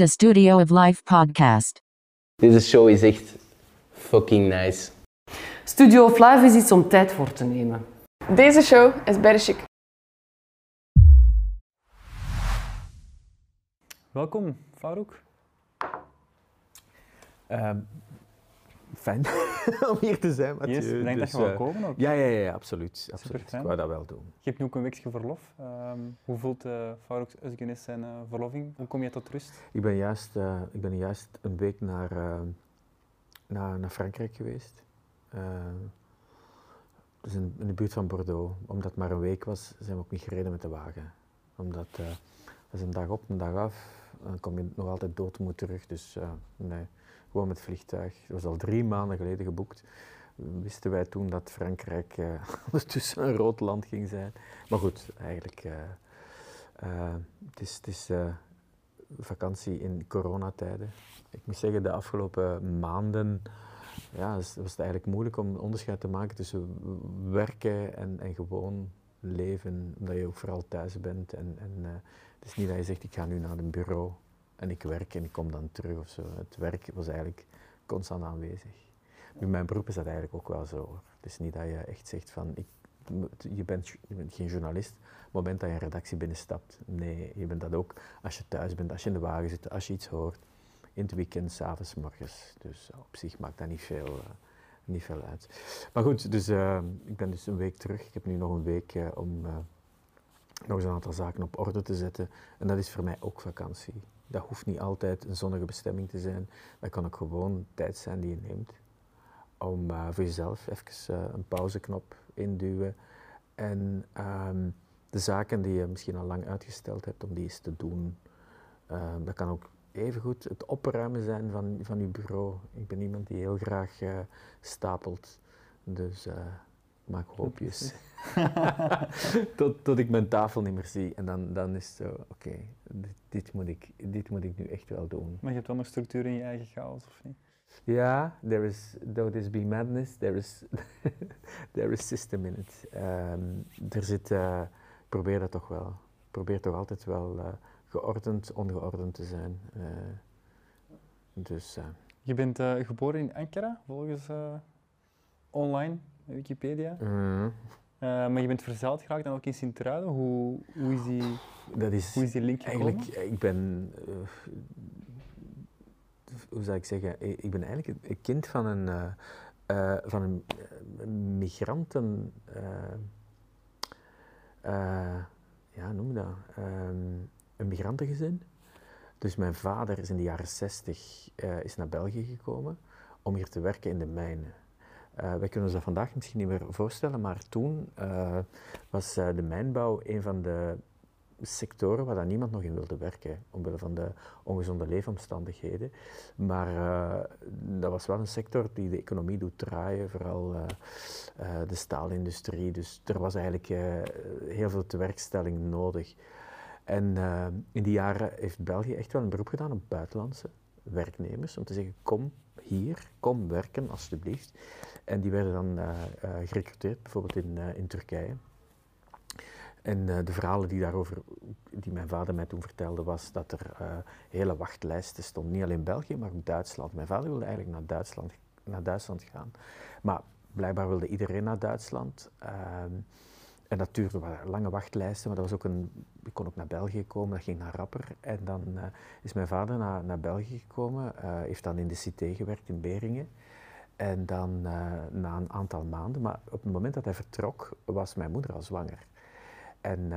de Studio of Life podcast. Deze show is echt fucking nice. Studio of Life is iets om tijd voor te nemen. Deze show is chic. Welkom, Farouk. Ehm, fijn om hier te zijn, Mathieu. Yes, bedankt dat je wou eh, komen ook. Ja, ja, ja, absoluut. absoluut. Ik wou dat wel doen. Je hebt nu ook een weekje verlof. Ehm, hoe voelt uh, Farouk zijn eh, verloving? Hoe kom je tot rust? Ik ben juist, ik ben juist een week naar, naar, naar Frankrijk geweest. Dus in, in de buurt van Bordeaux. Omdat het maar een week was, zijn we ook niet gereden met de wagen. Omdat dat is een dag op, een dag af. Dan kom je nog altijd doodmoe terug. Dus nee, gewoon met vliegtuig. Dat was al drie maanden geleden geboekt. Wisten wij toen dat Frankrijk eh, ondertussen een rood land ging zijn. Maar goed, eigenlijk. eh, eh, het is, het is vakantie in coronatijden. Ik moet zeggen, de afgelopen maanden ja, was, het eigenlijk moeilijk om onderscheid te maken tussen werken en, en gewoon leven, omdat je ook vooral thuis bent. En, en het is niet dat je zegt, ik ga nu naar een bureau en ik werk en ik kom dan terug of zo. Het werk was eigenlijk constant aanwezig. Nu, mijn beroep is dat eigenlijk ook wel zo. Het is niet dat je echt zegt van, ik, je, bent, je bent geen journalist op het moment dat je een redactie binnenstapt. Nee, je bent dat ook als je thuis bent, als je in de wagen zit, als je iets hoort. In het weekend, s'avonds, morgens. Dus op zich maakt dat niet veel, eh, niet veel uit. Maar goed, dus, eh, ik ben dus een week terug. Ik heb nu nog een week eh, om eh, nog eens een aantal zaken op orde te zetten. En dat is voor mij ook vakantie. Dat hoeft niet altijd een zonnige bestemming te zijn. Dat kan ook gewoon tijd zijn die je neemt om eh, voor jezelf even eh, een pauzeknop induwen. En ehm, de zaken die je misschien al lang uitgesteld hebt, om die eens te doen. Ehm, dat kan ook evengoed het opruimen zijn van, van je bureau. Ik ben iemand die heel graag eh, stapelt. Dus maak hoopjes. tot, tot ik mijn tafel niet meer zie. En dan, dan is het zo, oké, dit, dit, moet ik, dit moet ik nu echt wel doen. Maar je hebt wel nog structuur in je eigen chaos, of niet? Ja, there is, though this be madness, there is, there is system in it. Ehm, er zit, eh, probeer dat toch wel. Probeer toch altijd wel eh, geordend, ongeordend te zijn. Eh, dus Je bent geboren in Ankara, volgens online, Wikipedia. mhm. Eh, maar je bent verzeild geraakt dan ook in Sint-Truiden. Hoe, hoe, is die, dat is hoe is die link gekomen? eigenlijk, eh, ik ben, eh, hoe zou ik zeggen, ik ben eigenlijk een- een kind van een, van een migranten, eh, eh, ja, noem dat, Ehm, een migrantengezin. Dus mijn vader is in de jaren 60 eh, is naar België gekomen om hier te werken in de mijnen. Eh, wij kunnen ons dat vandaag misschien niet meer voorstellen, maar toen eh, was eh, de mijnbouw een van de sectoren waar dan niemand nog in wilde werken, omwille van de ongezonde leefomstandigheden. Maar dat was wel een sector die de economie doet draaien, vooral de staalindustrie. Dus er was eigenlijk heel veel tewerkstelling nodig. En in die jaren heeft België echt wel een beroep gedaan op buitenlandse werknemers, om te zeggen, kom hier, kom werken alsjeblieft. En die werden dan eh, eh, gerecruiteerd, bijvoorbeeld in, eh, in Turkije. En de verhalen die daarover, die mijn vader mij toen vertelde, was dat er hele wachtlijsten stonden. Niet alleen België, maar ook Duitsland. Mijn vader wilde eigenlijk naar Duitsland, naar Duitsland gaan. Maar blijkbaar wilde iedereen naar Duitsland. En dat duurde lange wachtlijsten, maar dat was ook een, ik kon ook naar België komen, dat ging naar Rapper. En dan eh, is mijn vader naar, naar België gekomen, eh, heeft dan in de Cité gewerkt in Beringen. En dan eh, na een aantal maanden, maar op het moment dat hij vertrok, was mijn moeder al zwanger. En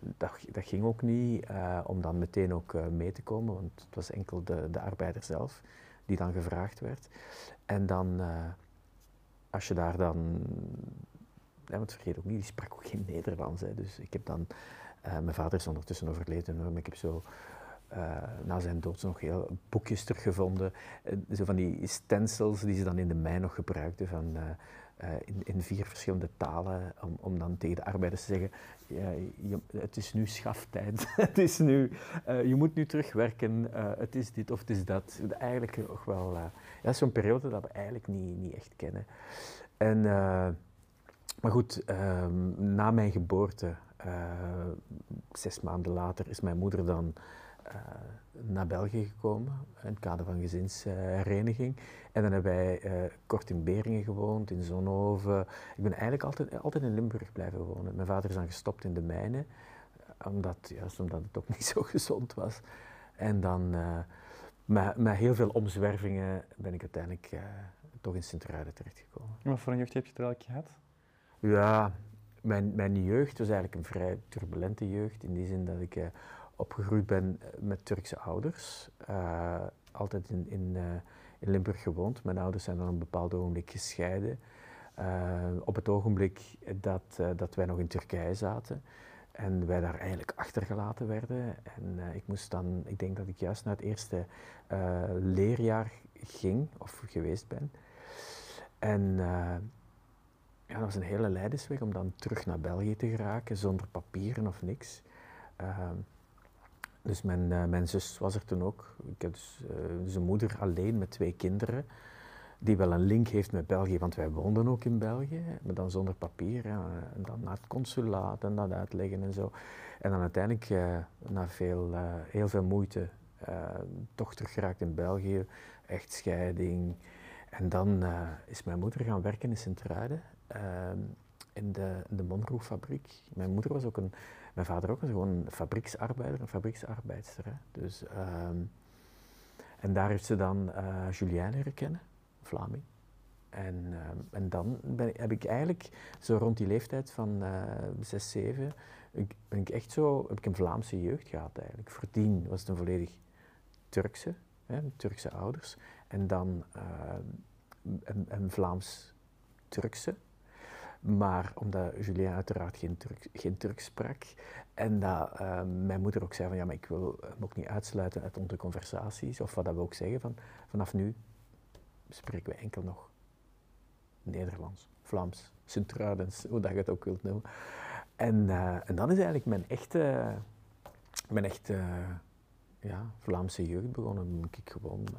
dat, dat ging ook niet om dan meteen ook mee te komen, want het was enkel de, de arbeider zelf die dan gevraagd werd. En dan, als je daar dan, ja, want vergeet ook niet, die sprak ook geen Nederlands. Hè, dus ik heb dan, eh, mijn vader is ondertussen overleden, maar ik heb zo eh, na zijn dood nog heel boekjes teruggevonden. eh, zo van die stencils die ze dan in de mijn nog gebruikten, van, in, in vier verschillende talen, om, om dan tegen de arbeiders te zeggen, je- het is nu schaftijd, het is nu, je moet nu terugwerken, het is dit of het is dat. Eigenlijk nog wel, ja, zo'n periode dat we eigenlijk niet, niet echt kennen. En, maar goed, ehm, na mijn geboorte, eh, zes maanden later, is mijn moeder dan naar België gekomen in het kader van gezinshereniging. en dan hebben wij eh, kort in Beringen gewoond, in Zonhoven. Ik ben eigenlijk altijd, altijd in Limburg blijven wonen. Mijn vader is dan gestopt in de mijnen, omdat, juist omdat het ook niet zo gezond was. En dan, met, met heel veel omzwervingen, ben ik uiteindelijk toch in Sint-Truiden terechtgekomen. Wat voor een jeugd heb je er eigenlijk gehad? Ja, mijn, mijn jeugd was eigenlijk een vrij turbulente jeugd. In die zin dat ik uh, opgegroeid ben met Turkse ouders. Uh, altijd in, in, in, Limburg gewoond. Mijn ouders zijn dan op een bepaald ogenblik gescheiden. op het ogenblik dat, dat wij nog in Turkije zaten. En wij daar eigenlijk achtergelaten werden. En ik moest dan, ik denk dat ik juist naar het eerste leerjaar ging, of geweest ben. En ja, dat was een hele leidersweg om dan terug naar België te geraken, zonder papieren of niks. Uh, dus mijn, uh, mijn zus was er toen ook. Ik heb dus, uh, moeder alleen met twee kinderen, die wel een link heeft met België, want wij woonden ook in België, maar dan zonder papier. Ja, en dan naar het consulaat en dat uitleggen en zo. En dan uiteindelijk, na veel, heel veel moeite, toch teruggeraakt in België, echtscheiding. En dan is mijn moeder gaan werken in Sint-Truiden Ehm, in de, de Monroe-fabriek. Mijn moeder was ook een, mijn vader ook was gewoon een fabrieksarbeider, een fabrieksarbeidster. Hè. Dus, ehm, en daar heeft ze dan uh, Julien leren kennen, Vlaming. En, ehm, en dan ben, heb ik eigenlijk zo rond die leeftijd van uh, 6, 7, ben ik echt zo, heb ik een Vlaamse jeugd gehad eigenlijk. Voordien was het een volledig Turkse, hè, Turkse ouders. En dan een, een Vlaams-Turkse. Maar omdat Julien uiteraard geen, Turk, geen Turks sprak en dat uh, mijn moeder ook zei van ja, maar ik wil hem ook niet uitsluiten uit onze conversaties, of wat dat we ook zeggen, van vanaf nu spreken we enkel nog Nederlands, Vlaams, Sint-Truidens, hoe dat je het ook wilt noemen. En, uh, en dan is eigenlijk mijn echte, mijn echte ja, Vlaamse jeugd begonnen. Ik gewoon, uh,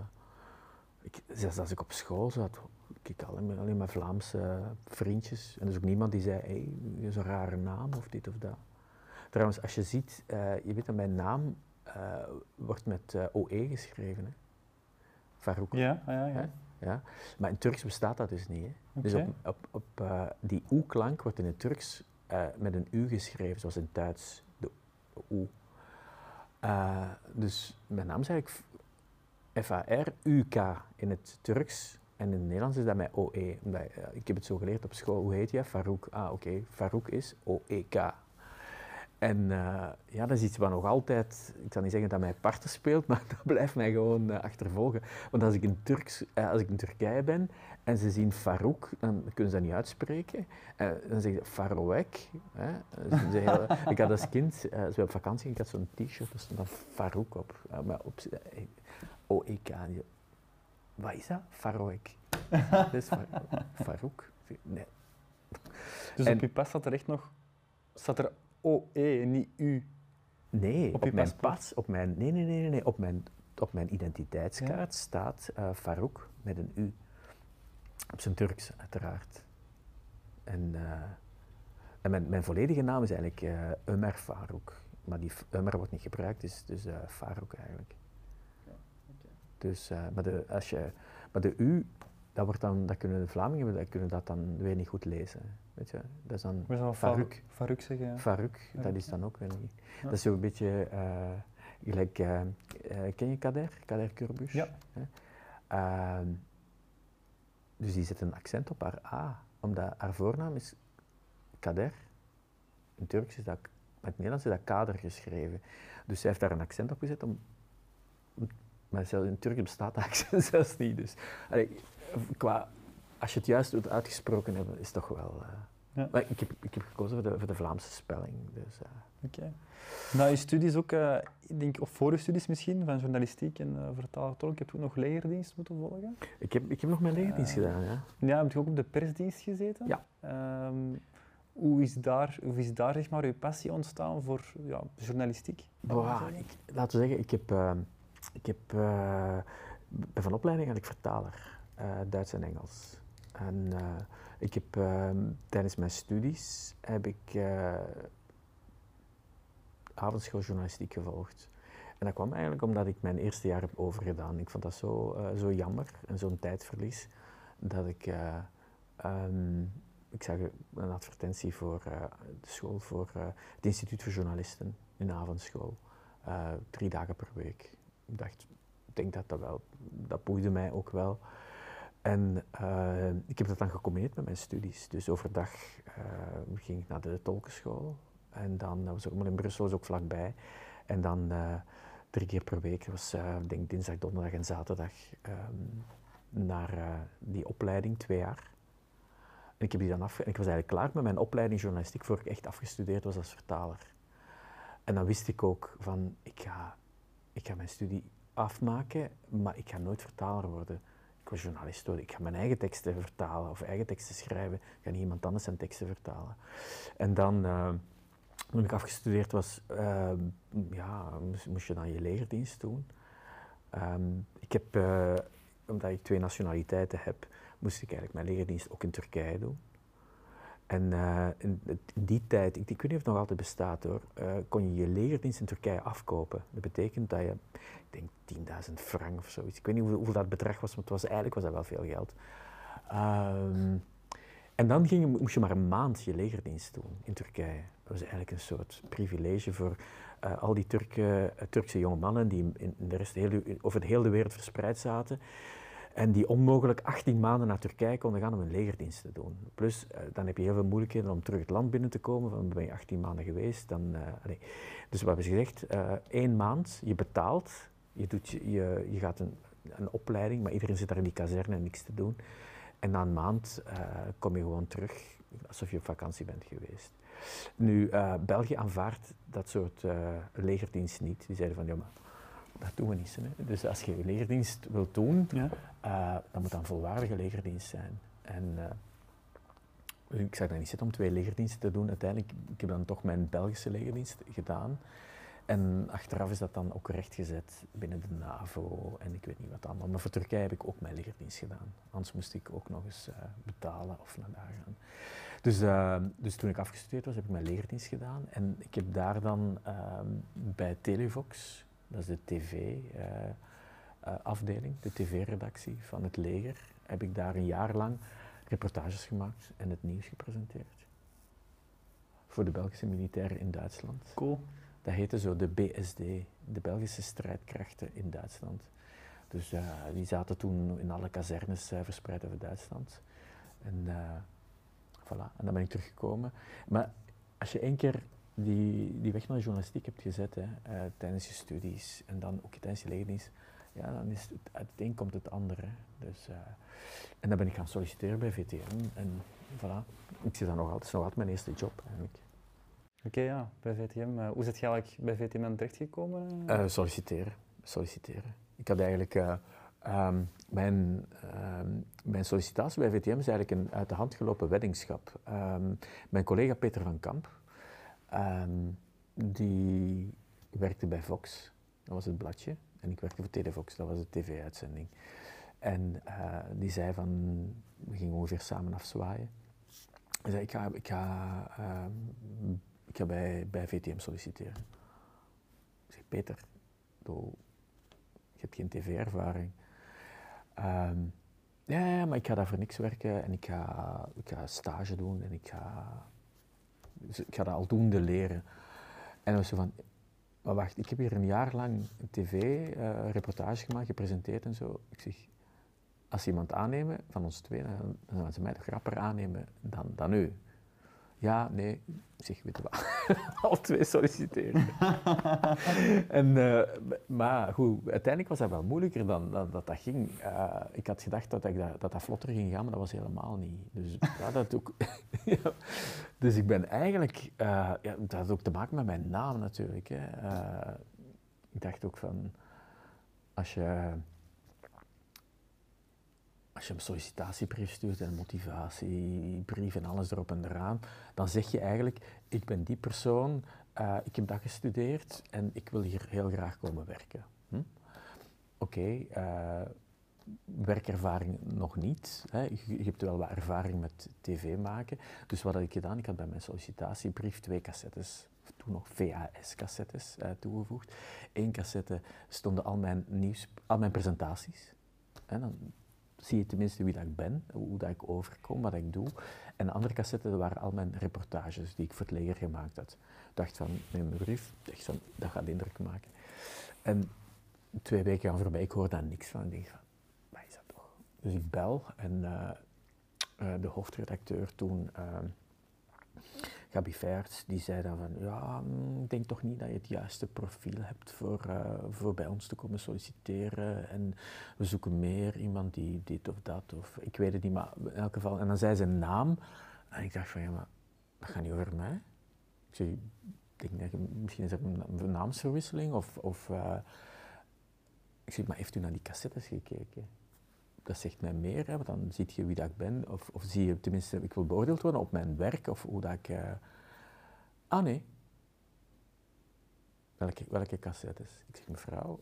ik, zelfs als ik op school zat, ik alleen, alleen maar Vlaamse vriendjes. En er is ook niemand die zei, hé, hey, een rare naam of dit of dat. Trouwens, als je ziet, uh, je weet dat mijn naam uh, wordt met uh, OE geschreven. Hè? Farouk. Ja, ja, ja. ja. Maar in Turks bestaat dat dus niet. Hè? Okay. Dus op, op, op die U-klank wordt in het Turks met een U geschreven, zoals in Duits, de U. dus mijn naam is eigenlijk F-A-R-U-K in het Turks. En in het Nederlands is dat met OE. Omdat, uh, ik heb het zo geleerd op school. Hoe heet je? Farouk. Ah, oké. Okay. Farouk is O-E-K. En uh, ja, dat is iets wat nog altijd, ik zal niet zeggen dat mij parten speelt, maar dat blijft mij gewoon uh, achtervolgen. Want als ik, in Turks, uh, als ik in Turkije ben en ze zien Farouk, dan kunnen ze dat niet uitspreken. dan zeggen ze Farouk. Dus ik had als kind, als we op vakantie ik had zo'n t-shirt, daar stond dan Farouk op. maar op O-E-K. Wat is dat? Farouk. dat is Farouk. Nee. Dus en, op je pas staat er echt nog... Staat er OE, niet U? Nee, op, op mijn pas, op mijn... Nee, nee, nee, nee. Op mijn, op mijn identiteitskaart ja. staat uh, Farouk met een U. Op zijn Turks, uiteraard. En, uh, en mijn, mijn, volledige naam is eigenlijk uh, Ömer Farouk. Maar die Ömer wordt niet gebruikt, dus, dus uh, Farouk eigenlijk. Dus, uh, maar, de, als je, maar de U, dat, wordt dan, dat kunnen de Vlamingen dat kunnen dat dan weer niet goed lezen. Weet je? Dat is dan Farouk. Farouk zeggen, ja. Farouk, dat is dan ook weer niet. Ja. Dat is zo'n beetje, uh, gelijk, uh, ken je Kader? Kader Kurbush? Ja. Ehm, dus die zet een accent op haar A, omdat haar voornaam is Kader. In Turks is dat, met het Nederlands is dat Kader geschreven. Dus zij heeft daar een accent op gezet om maar zelfs in Turk bestaat dat accent zelfs niet. Dus allee, qua, als je het juist doet uitgesproken hebben, is het toch wel. Uh, ja. Maar ik heb, ik heb gekozen voor de, voor de Vlaamse spelling. Dus, uh. Oké. Okay. Nou, je studies ook, uh, ik denk, of voor je studies misschien, van journalistiek en uh, tolk, heb je ook nog legerdienst moeten volgen? Ik heb, ik heb nog mijn legerdienst gedaan, ja. Ja, heb je ook op de persdienst gezeten? Ja. Um, hoe is daar, hoe is daar zeg maar, je passie ontstaan voor ja, journalistiek? Boah, ik, laten we zeggen, ik heb ehm, ik heb, uh, ben van opleiding eigenlijk vertaler, uh, Duits en Engels. En uh, ik heb tijdens mijn studies heb ik avondschooljournalistiek gevolgd. En dat kwam eigenlijk omdat ik mijn eerste jaar heb overgedaan. Ik vond dat zo, eh, zo jammer en zo'n tijdverlies dat ik. eh, ehm, ik zag een advertentie voor eh, de school, voor eh, het Instituut voor Journalisten, een avondschool. Eh, drie dagen per week. Ik dacht, ik denk dat dat wel, dat boeide mij ook wel. En eh, ik heb dat dan gecombineerd met mijn studies. Dus overdag eh, ging ik naar de tolkenschool. En dan dat was ook, maar in Brussel was ook vlakbij. En dan eh, drie keer per week, dat was denk dinsdag, donderdag en zaterdag, ehm, naar die opleiding, twee jaar. En ik heb die dan af, en ik was eigenlijk klaar met mijn opleiding journalistiek voor ik echt afgestudeerd was als vertaler. En dan wist ik ook van, ik ga, ik ga mijn studie afmaken, maar ik ga nooit vertaler worden. Ik was journalist ik ga mijn eigen teksten vertalen of eigen teksten schrijven. Ik ga niet iemand anders zijn teksten vertalen. En dan, eh, toen ik afgestudeerd was, eh, ja, moest, moest je dan je legerdienst doen. Ehm, ik heb, eh, omdat ik twee nationaliteiten heb, moest ik eigenlijk mijn legerdienst ook in Turkije doen. En eh, in, die tijd, ik, ik weet niet of het nog altijd bestaat hoor, eh, kon je je legerdienst in Turkije afkopen. Dat betekent dat je, ik denk 10.000 frank of zoiets, ik weet niet hoe- hoeveel dat bedrag was, maar het was, eigenlijk was dat wel veel geld. Ehm, en dan ging moest je maar een maand je legerdienst doen in Turkije. Dat was eigenlijk een soort privilege voor eh, al die Turkse jonge mannen die in de rest heel, over de hele wereld verspreid zaten. En die onmogelijk 18 maanden naar Turkije konden gaan om een legerdienst te doen. Plus, eh, dan heb je heel veel moeilijkheden om terug het land binnen te komen. Dan ben je 18 maanden geweest. Dan, allee. Dus wat hebben ze gezegd? eh één maand, je betaalt. Je, doet, je, je, gaat een, een opleiding, maar iedereen zit daar in die kazerne en niks te doen. En na een maand kom je gewoon terug, alsof je op vakantie bent geweest. Nu, België aanvaardt dat soort legerdienst niet. Die zeiden van, ja, maar dat doen we niet. Hè. Dus als je je legerdienst wilt doen, Ja. eh, dan moet dat een volwaardige legerdienst zijn. En eh, ik zag dat niet zitten om twee legerdiensten te doen. Uiteindelijk, ik heb dan toch mijn Belgische legerdienst gedaan. En achteraf is dat dan ook rechtgezet binnen de NAVO en ik weet niet wat allemaal. Maar voor Turkije heb ik ook mijn legerdienst gedaan. Anders moest ik ook nog eens eh, betalen of naar daar gaan. Dus, dus toen ik afgestudeerd was, heb ik mijn legerdienst gedaan. En ik heb daar dan ehm, bij Televox, dat is de tv-afdeling, de tv-redactie van het leger, heb ik daar een jaar lang reportages gemaakt en het nieuws gepresenteerd. Voor de Belgische militairen in Duitsland. Cool. Dat heette zo de BSD, de Belgische strijdkrachten in Duitsland. Dus eh, die zaten toen in alle kazernes eh, verspreid over Duitsland. En, eh, voilà. en dan ben ik teruggekomen. Maar als je één keer die, die weg naar de journalistiek hebt gezet, hè, eh, tijdens je studies en dan ook tijdens je legerdienst, ja, dan is het, uit het een komt het ander. Hè. Dus, eh, en dan ben ik gaan solliciteren bij VTM en voilà. Ik zit daar nog altijd, het is nog altijd mijn eerste job eigenlijk. Oké, ja, bij VTM. Eh, hoe zit je eigenlijk bij VTM dan terechtgekomen? Solliciteren. solliciteren. Ik had eigenlijk. eh, ehm, mijn, ehm, mijn sollicitatie bij VTM is eigenlijk een uit de hand gelopen weddingschap. Ehm, mijn collega Peter van Kamp, ehm, die werkte bij Vox, dat was het bladje. En ik werkte voor Televox, dat was de tv-uitzending. En eh, die zei van, we gingen ongeveer samen afzwaaien. Hij zei, ik ga, ik ga, ehm, ik ga bij, bij VTM solliciteren. Ik zeg, Peter, doe, je hebt geen tv-ervaring. Ehm, ja, ja, maar ik ga daar voor niks werken en ik ga, ik ga stage doen en ik ga, ik ga dat aldoende leren. En dan was ze van, maar wacht, ik heb hier een jaar lang tv-reportage gemaakt, gepresenteerd en zo. Ik zeg, als ze iemand aannemen van ons twee, dan, gaan ze mij toch rapper aannemen dan, dan u. Ja, nee, zeg, weet je wat, al twee solliciteren. en, eh, maar goed, uiteindelijk was dat wel moeilijker dan, dan dat dat ging. Eh, ik had gedacht dat, ik dat, dat dat vlotter ging gaan, maar dat was helemaal niet. Dus, ja, dat ook, ja. dus ik ben eigenlijk, eh, ja, dat had ook te maken met mijn naam natuurlijk. Hè. Ik dacht ook van, als je als je een sollicitatiebrief stuurt en een motivatiebrief en alles erop en eraan, dan zeg je eigenlijk, ik ben die persoon, eh, ik heb dat gestudeerd en ik wil hier heel graag komen werken. Hm? Oké, eh, werkervaring nog niet. Hè. Je, hebt wel wat ervaring met tv maken. Dus wat had ik gedaan? Ik had bij mijn sollicitatiebrief twee cassettes, toen nog VHS-cassettes eh, toegevoegd. Eén cassette stonden al mijn nieuws, al mijn presentaties. En dan zie je tenminste wie dat ik ben, hoe dat ik overkom, wat ik doe. En de andere cassette dat waren al mijn reportages die ik voor het leger gemaakt had. Ik dacht van, neem mijn brief, dacht van, dat gaat indruk maken. En twee weken gaan voorbij, ik hoor daar niks van. Ik denk van, wat is dat toch? Dus ik bel en eh, eh, de hoofdredacteur toen, uh, Gabi Feerts, die zei dan van, ja, mm, ik denk toch niet dat je het juiste profiel hebt voor, eh, voor bij ons te komen solliciteren. En we zoeken meer iemand die dit of dat, of ik weet het niet, maar in elk geval. En dan zei zijn naam en ik dacht van, ja, maar dat gaat niet over mij. Ik zei, ik denk misschien is er een, een naamsverwisseling of... of eh, ik zeg, maar heeft u naar die cassettes gekeken? Dat zegt mij meer, hè, want dan zie je wie dat ik ben. Of, of zie je, tenminste, ik wil beoordeeld worden op mijn werk of hoe dat ik... eh, Ah, nee. Welke, welke cassettes? Ik zeg, mevrouw,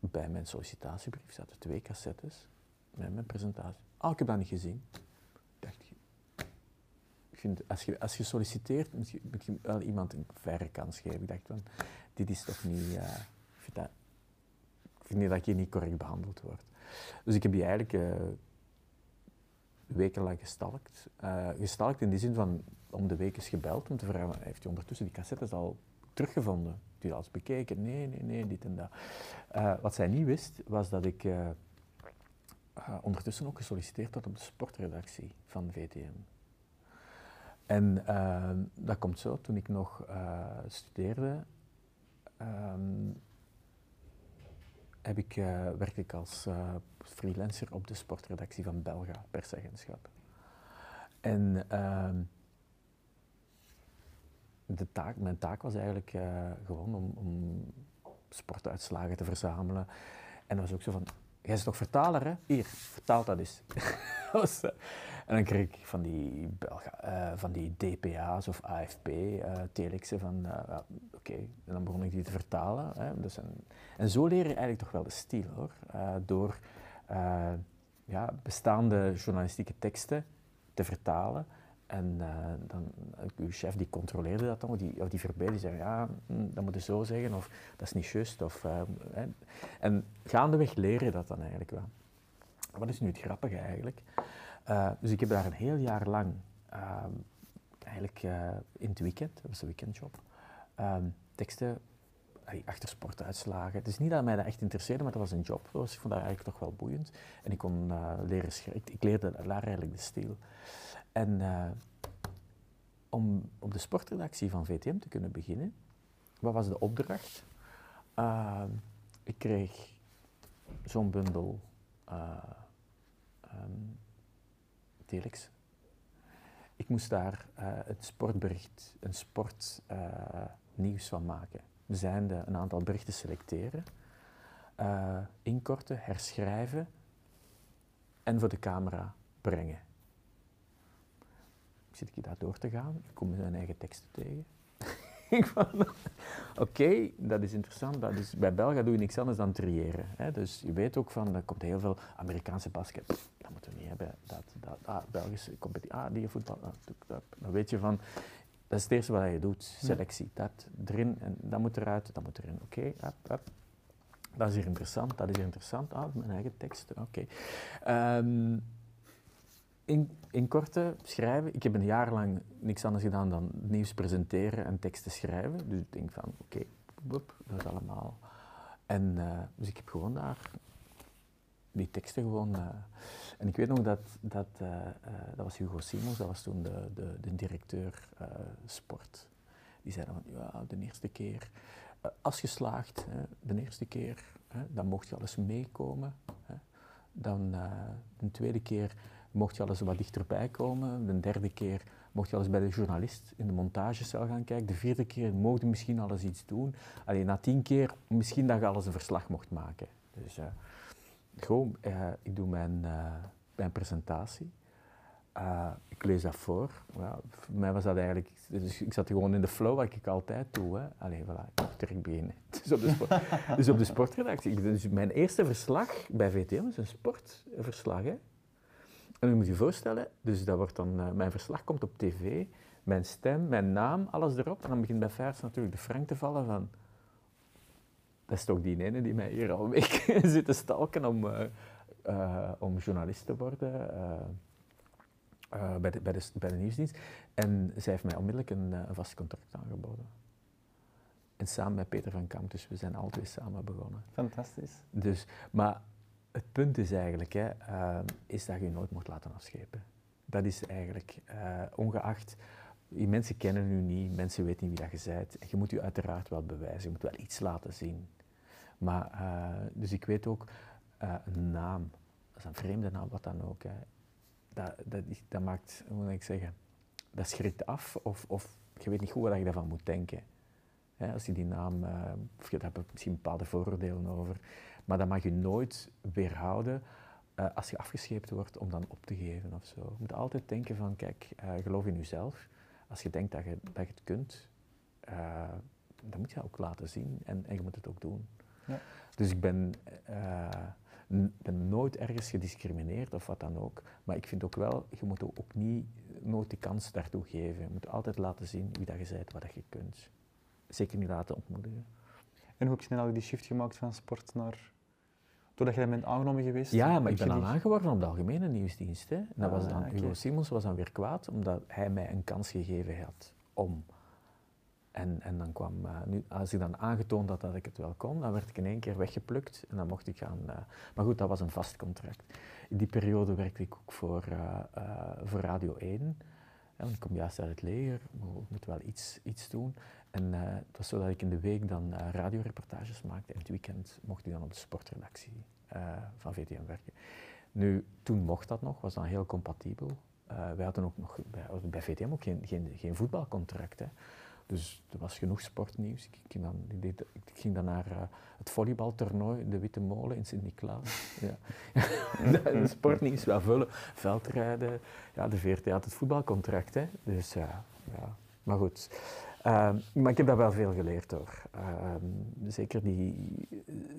bij mijn sollicitatiebrief zaten twee cassettes met mijn presentatie. Ah, ik heb dat niet gezien. Ik dacht, ik vind, als, je, als je solliciteert, moet je, wel iemand een verre kans geven. Ik dacht van, dit is toch niet... ik vind niet dat je niet correct behandeld wordt. Dus ik heb die eigenlijk eh, wekenlang gestalkt. Eh, gestalkt in die zin van, om de week is gebeld om te vragen, heeft u ondertussen die cassettes al teruggevonden? Heeft u dat eens bekeken? Nee, nee, nee, dit en dat. Eh, wat zij niet wist, was dat ik ondertussen ook gesolliciteerd had op de sportredactie van VTM. En dat komt zo, toen ik nog studeerde, ehm, heb ik, eh, werkte ik als eh, freelancer op de sportredactie van Belga, persagentschap. En ehm, de taak, mijn taak was eigenlijk eh, gewoon om, om sportuitslagen te verzamelen. En dat was ook zo van, jij is toch vertaler hè? Hier, vertaal dat eens. En dan kreeg ik van die, Belga, eh, van die DPA's of AFP, eh telexen van, eh, oké, en dan begon ik die te vertalen. Hè. Dus en, zo leer je eigenlijk toch wel de stijl hoor. Door ja, bestaande journalistieke teksten te vertalen. En dan, uw chef die controleerde dat dan, of die, of die verbeelde, die zei ja, hm, dat moet je zo zeggen, of dat is niet juist. Of. En gaandeweg leer je dat dan eigenlijk wel. Wat is nu het grappige eigenlijk? Eh, dus ik heb daar een heel jaar lang, ehm, eigenlijk eh, in het weekend, dat was een weekendjob, ehm, teksten achter sportuitslagen. Het is niet dat mij dat echt interesseerde, maar dat was een job. Was, ik vond dat eigenlijk toch wel boeiend. En ik kon eh, leren schrijven. Ik, leerde daar eigenlijk de stijl. En om op de sportredactie van VTM te kunnen beginnen, wat was de opdracht? Ehm, ik kreeg zo'n bundel telex. Ik moest daar eh, het sportbericht, een sportnieuws van maken. We zijn de, een aantal berichten selecteren, eh, inkorten, herschrijven en voor de camera brengen. Zit ik hier daar door te gaan? Ik kom mijn eigen teksten tegen. ik van, oké, dat is interessant. Dat is, bij Belga doe je niks anders dan triëren. Hè? Dus je weet ook van, er komt heel veel Amerikaanse basket. Pff, dat moeten we niet hebben. Dat, dat, ah, Belgische competitie, ah, die voetbal. ah. Dan weet je van, dat is het eerste wat je doet. Selectie, dat erin en dat moet eruit, dat moet erin. Oké. Dat is hier interessant, dat is hier interessant. Ah, mijn eigen tekst, oké. Ehm, in, in korte schrijven. Ik heb een jaar lang niks anders gedaan dan nieuws presenteren en teksten schrijven. Dus ik denk van, oké, boep, dat is allemaal. En eh, dus ik heb gewoon daar die teksten gewoon... eh, en ik weet nog dat, dat, eh, dat was Hugo Simons, dat was toen de, de, de directeur sport. Die zei dan van, ja, de eerste keer, als geslaagd, de eerste keer, dan mocht je alles meekomen. Dan de tweede keer mocht je alles wat dichterbij komen. De derde keer mocht je alles bij de journalist in de montagecel gaan kijken. De vierde keer mocht je misschien alles iets doen. Alleen na tien keer misschien dat je alles een verslag mocht maken. Dus eh, gewoon, eh, ik doe mijn, eh, mijn presentatie. Ik lees dat voor. Ja, voor mij was dat eigenlijk... Dus ik zat gewoon in de flow, wat ik altijd doe. Hè. Allee, voilà, ik mocht direct beginnen. Dus op de, dus op de sportredactie. Dus mijn eerste verslag bij VTM is een sportverslag. Hè. En je moet je voorstellen, dus dat wordt dan, eh, mijn verslag komt op tv mijn stem, mijn naam, alles erop. En dan begint bij Vers natuurlijk de frank te vallen van... Dat is toch die ene die mij hier al een week zit te stalken om, eh, eh, om journalist te worden bij, de, bij, de, bij de nieuwsdienst. En zij heeft mij onmiddellijk een, een vast contract aangeboden. En samen met Peter van Kamp, dus we zijn twee samen begonnen. Fantastisch. Dus, maar het punt is eigenlijk, hè, eh, is dat je nooit moet laten afschepen. Dat is eigenlijk, eh, ongeacht, mensen kennen u niet, mensen weten niet wie dat je bent. En je moet je uiteraard wel bewijzen, je moet wel iets laten zien. Maar, eh, dus ik weet ook, eh, een naam, dat is een vreemde naam, wat dan ook, hè, dat, dat, dat maakt, hoe moet ik zeggen, dat schrikt af of, of je weet niet goed wat je daarvan moet denken. Als je die naam, of je hebt misschien bepaalde vooroordelen over, maar dat mag je nooit weerhouden eh, als je afgescheept wordt om dan op te geven of zo. Je moet altijd denken van, kijk, eh, geloof in jezelf. Als je denkt dat je, dat je het kunt, eh, dan moet je dat ook laten zien en, en je moet het ook doen. Ja. Dus ik ben, ben nooit ergens gediscrimineerd of wat dan ook. Maar ik vind ook wel, je moet ook niet nooit de kans daartoe geven. Je moet altijd laten zien wie dat je bent, wat dat je kunt. Zeker niet laten ontmoedigen. En hoe heb je snel die shift gemaakt van sport naar... Doordat je dan bent aangenomen geweest? Ja, maar ik ben dan aangeworven op de algemene nieuwsdienst. Hè. Dat was Ah, dan. Hugo Simons was dan weer kwaad, omdat hij mij een kans gegeven had om. En, en dan kwam, eh, nu, als ik dan aangetoond had dat ik het wel kon, dan werd ik in één keer weggeplukt en dan mocht ik gaan. eh, maar goed, dat was een vast contract. In die periode werkte ik ook voor, eh, voor Radio 1. hè, want ik kom juist uit het leger, ik moet wel iets, iets doen. En eh, het was zo dat ik in de week dan eh, radioreportages maakte en het weekend mocht ik dan op de sportredactie eh, van VTM werken. Nu, toen mocht dat nog, was dan heel compatibel. Wij hadden ook nog bij, bij VTM ook geen, geen, voetbalcontract. Hè. Dus er was genoeg sportnieuws. Ik ging dan, ik ging dan naar het volleybaltoernooi, de Witte Molen in Sint-Niklaas. Ja. sportnieuws wel vullen, veldrijden. Ja, de VRT had het voetbalcontract. Hè. Dus ja. maar goed. Ehm, maar ik heb daar wel veel geleerd hoor. Ehm, zeker, die,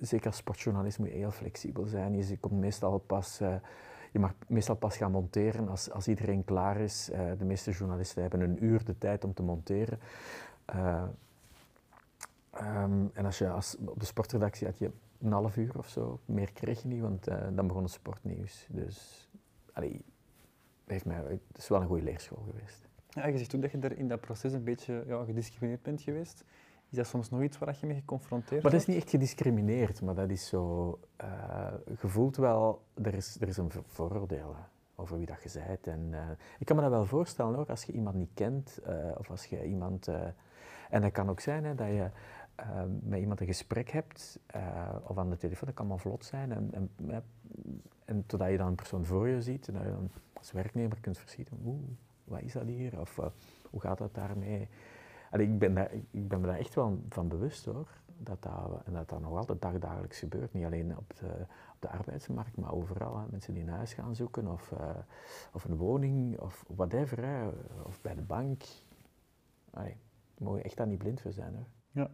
zeker als sportjournalist moet je heel flexibel zijn. Je komt meestal pas, eh, je mag meestal pas gaan monteren als, als iedereen klaar is. Eh, de meeste journalisten hebben een uur de tijd om te monteren. Eh, ehm, en als je als, op de sportredactie had je een half uur of zo, meer kreeg je niet, want eh, dan begon het sportnieuws. Dus allee, heeft mij, het is wel een goede leerschool geweest. Ja, je zegt ook dat je er in dat proces een beetje ja, gediscrimineerd bent geweest. Is dat soms nog iets waar je mee geconfronteerd Maar dat is niet echt gediscrimineerd, maar dat is zo... eh je voelt wel, er is, er is een voor- vooroordeel over wie dat je bent. En, eh, ik kan me dat wel voorstellen hoor, als je iemand niet kent, eh, of als je iemand... en dat kan ook zijn hè, dat je met iemand een gesprek hebt, of aan de telefoon, dat kan maar vlot zijn. En, en, en totdat je dan een persoon voor je ziet, en dat je dan als werknemer kunt verschieten, oeh, wat is dat hier? Of eh, hoe gaat dat daarmee? Ik, ben ik ben me daar echt wel van bewust hoor, dat dat, en dat dat nog altijd dagdagelijks gebeurt. Niet alleen op de, op de arbeidsmarkt, maar overal. Hè. Mensen die een huis gaan zoeken, of, eh, of een woning, of whatever, hè. of bij de bank. Allee, je echt daar niet blind voor zijn hoor. Ja.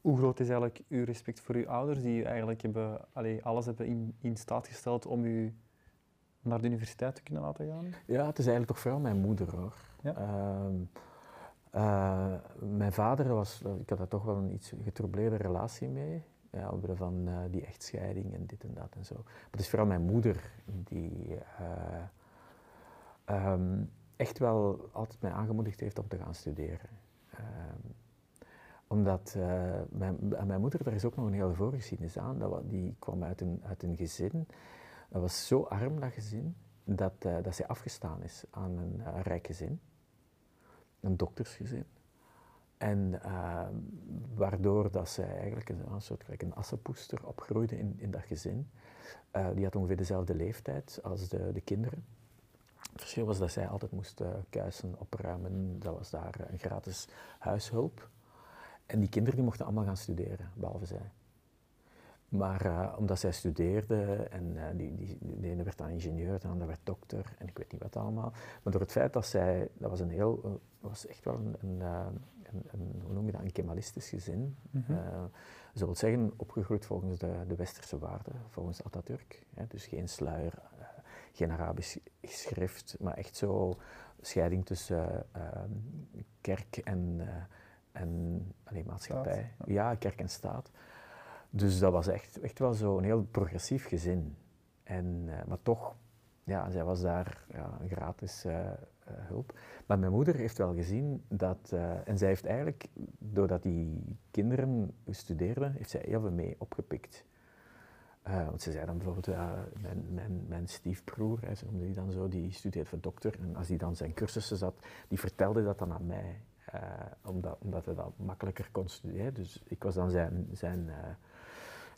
Hoe groot is eigenlijk uw respect voor uw ouders, die eigenlijk hebben, alles hebben in, in staat gesteld om u naar de universiteit te kunnen laten gaan? Ja, het is eigenlijk toch vooral mijn moeder hoor. Ja. Ehm, eh, mijn vader was, ik had daar toch wel een iets getroubleerde relatie mee. Ja, omwille van eh, die echtscheiding en dit en dat en zo. Maar het is vooral mijn moeder die eh, ehm, echt wel altijd mij aangemoedigd heeft om te gaan studeren. Ehm, omdat mijn, aan mijn moeder, daar is ook nog een hele voorgeschiedenis aan. Dat, die kwam uit een, uit een gezin, dat was zo arm dat gezin, dat, eh, dat zij afgestaan is aan een eh, rijk gezin. Een doktersgezin. En eh, waardoor dat zij eigenlijk een, soort gelijk een assenpoester opgroeide in, in dat gezin. Die had ongeveer dezelfde leeftijd als de, de kinderen. Het verschil was dat zij altijd moest kuisen, opruimen. Dat was daar een gratis huishulp. En die kinderen die mochten allemaal gaan studeren, behalve zij. Maar eh, omdat zij studeerde en eh, die, die, de ene werd dan ingenieur, de andere werd dokter en ik weet niet wat allemaal. Maar door het feit dat zij, dat was een heel, eh, was echt wel een, een, een, een hoe noem je dat, een kemalistisch gezin. Mhm. Eh, ze wil zeggen, opgegroeid volgens de, de westerse waarden, volgens Atatürk. Hè, dus geen sluier, geen Arabisch schrift, maar echt zo scheiding tussen kerk en, en allee, maatschappij. Staat, ja, kerk en staat. Dus dat was echt, echt wel zo een heel progressief gezin. En, eh, maar toch, ja, zij was daar ja, een gratis eh, eh, hulp. Maar mijn moeder heeft wel gezien dat, en zij heeft eigenlijk, doordat die kinderen studeerden, heeft zij heel veel mee opgepikt. Want ze zei dan bijvoorbeeld, ja, mijn, mijn, mijn stiefbroer, hè, noemde die dan zo, die studeert voor dokter. En als hij dan zijn cursussen zat, die vertelde dat dan aan mij. omdat, omdat hij dat makkelijker kon studeren. Dus ik was dan zijn, zijn,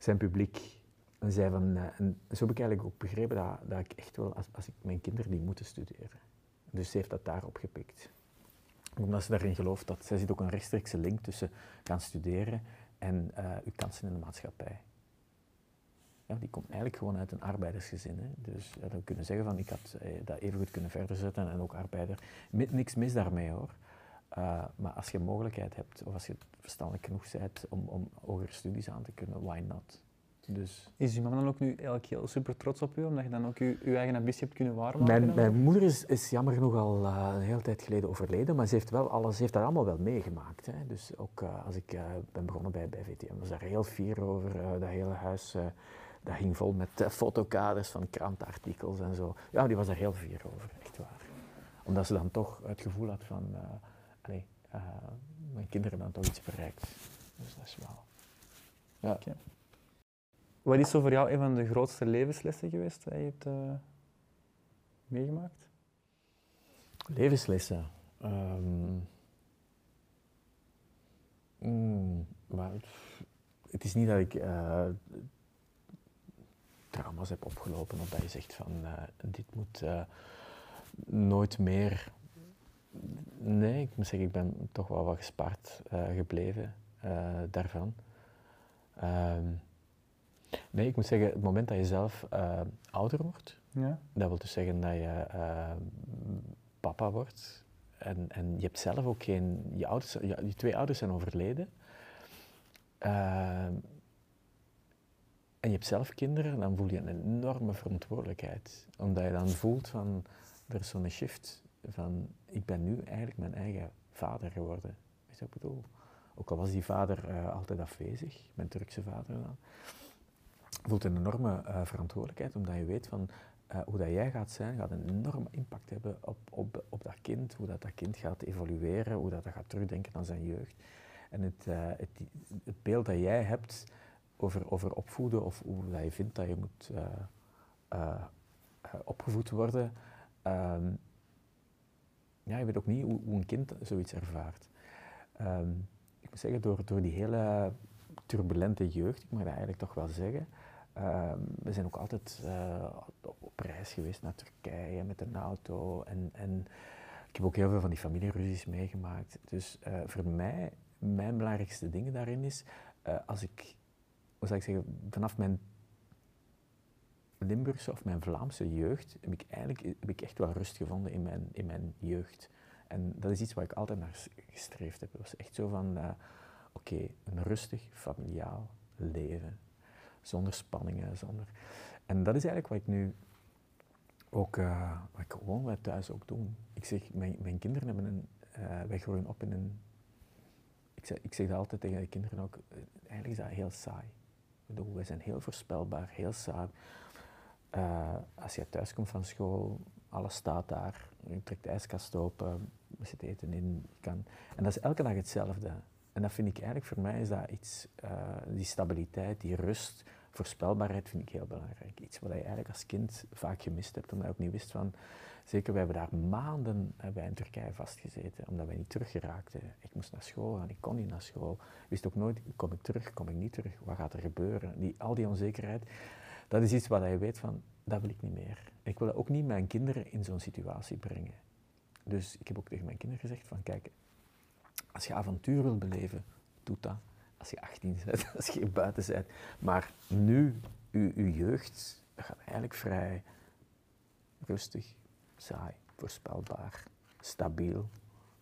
zijn publiek. En, zei van, eh, en zo heb ik eigenlijk ook begrepen dat, dat ik echt wel, als, als ik mijn kinderen die moeten studeren. Dus ze heeft dat daarop gepikt. Omdat ze daarin gelooft dat, zij ziet ook een rechtstreekse link tussen gaan studeren en eh, uw kansen in de maatschappij. Ja, die komt eigenlijk gewoon uit een arbeidersgezin. Hè. Dus ja, dan kunnen zeggen van ik had eh, dat even goed kunnen verder zetten en ook arbeider. Mi- niks mis daarmee hoor. Uh, maar als je mogelijkheid hebt, of als je verstandig genoeg bent om, om hogere studies aan te kunnen, why not? Dus Is je mama dan ook nu eigenlijk heel super trots op u, omdat je dan ook je, je eigen ambitie hebt kunnen waarmaken? Mijn, mijn moeder is, is jammer genoeg al eh, een hele tijd geleden overleden, maar ze heeft, wel alles, ze heeft dat allemaal wel meegemaakt. Hè. Dus ook eh, als ik eh, ben begonnen bij, bij VTM, was daar heel fier over. eh, dat hele huis eh, dat hing vol met eh, fotokaders van krantenartikels en zo. Ja, die was daar heel fier over, echt waar. Omdat ze dan toch het gevoel had van, eh, mijn kinderen dan toch iets bereikt. Dus dat is wel... Ja. Wat is zo voor jou een van de grootste levenslessen geweest dat je hebt eh, meegemaakt? Levenslessen. Ehm, mm, maar het is niet dat ik eh, trauma's heb opgelopen of dat je zegt van eh, dit moet eh, nooit meer. Nee, ik moet zeggen, ik ben toch wel wat gespaard eh, gebleven eh, daarvan. Ehm, nee, ik moet zeggen, het moment dat je zelf eh, ouder wordt, Ja. dat wil dus zeggen dat je papa wordt en, en je hebt zelf ook geen... Je, ouders, je, je twee ouders zijn overleden. Eh, en je hebt zelf kinderen, dan voel je een enorme verantwoordelijkheid. Omdat je dan voelt van, er is zo'n shift van, ik ben nu eigenlijk mijn eigen vader geworden. Weet je wat ik bedoel? Ook al was die vader eh, altijd afwezig, mijn Turkse vader dan voelt een enorme eh, verantwoordelijkheid, omdat je weet van eh, hoe dat jij gaat zijn, gaat een enorme impact hebben op, op, op dat kind, hoe dat, dat kind gaat evolueren, hoe dat, dat gaat terugdenken aan zijn jeugd. En het, het, het beeld dat jij hebt over, over opvoeden of hoe dat je vindt dat je moet opgevoed worden, ehm, ja, je weet ook niet hoe, hoe een kind zoiets ervaart. Ehm, ik moet zeggen, door, door die hele turbulente jeugd, ik mag dat eigenlijk toch wel zeggen, Ehm, we zijn ook altijd eh, op reis geweest naar Turkije met een auto. En, en ik heb ook heel veel van die familieruzies meegemaakt. Dus eh, voor mij, mijn belangrijkste dingen daarin is, eh, als ik, hoe zou ik zeggen, vanaf mijn Limburgse of mijn Vlaamse jeugd, heb ik eigenlijk heb ik echt wel rust gevonden in mijn, in mijn jeugd. En dat is iets waar ik altijd naar gestreefd heb. Het was echt zo van, eh, oké, een rustig, familiaal leven zonder spanningen, zonder... En dat is eigenlijk wat ik nu ook, eh, wat ik gewoon bij thuis ook doe. Ik zeg, mijn, mijn kinderen hebben een, eh, wij groeien op in een, ik zeg, ik zeg dat altijd tegen de kinderen ook, eigenlijk is dat heel saai. Ik bedoel, wij zijn heel voorspelbaar, heel saai. Eh, als je thuis komt van school, alles staat daar, je trekt de ijskast open, er zit eten in, je kan... En dat is elke dag hetzelfde. En dat vind ik eigenlijk, voor mij is dat iets, eh, die stabiliteit, die rust, voorspelbaarheid vind ik heel belangrijk. Iets wat je eigenlijk als kind vaak gemist hebt, omdat je ook niet wist van... Zeker, wij hebben daar maanden eh, bij in Turkije vastgezeten, omdat wij niet teruggeraakten. Ik moest naar school gaan, ik kon niet naar school. Ik wist ook nooit, kom ik terug, kom ik niet terug, wat gaat er gebeuren? Die, al die onzekerheid, dat is iets wat je weet van, dat wil ik niet meer. Ik wil ook niet mijn kinderen in zo'n situatie brengen. Dus ik heb ook tegen mijn kinderen gezegd van, kijk, als je avontuur wil beleven, doe dat. Als je 18 bent, als je buiten bent. Maar nu, je, je jeugd, gaat eigenlijk vrij rustig, saai, voorspelbaar, stabiel.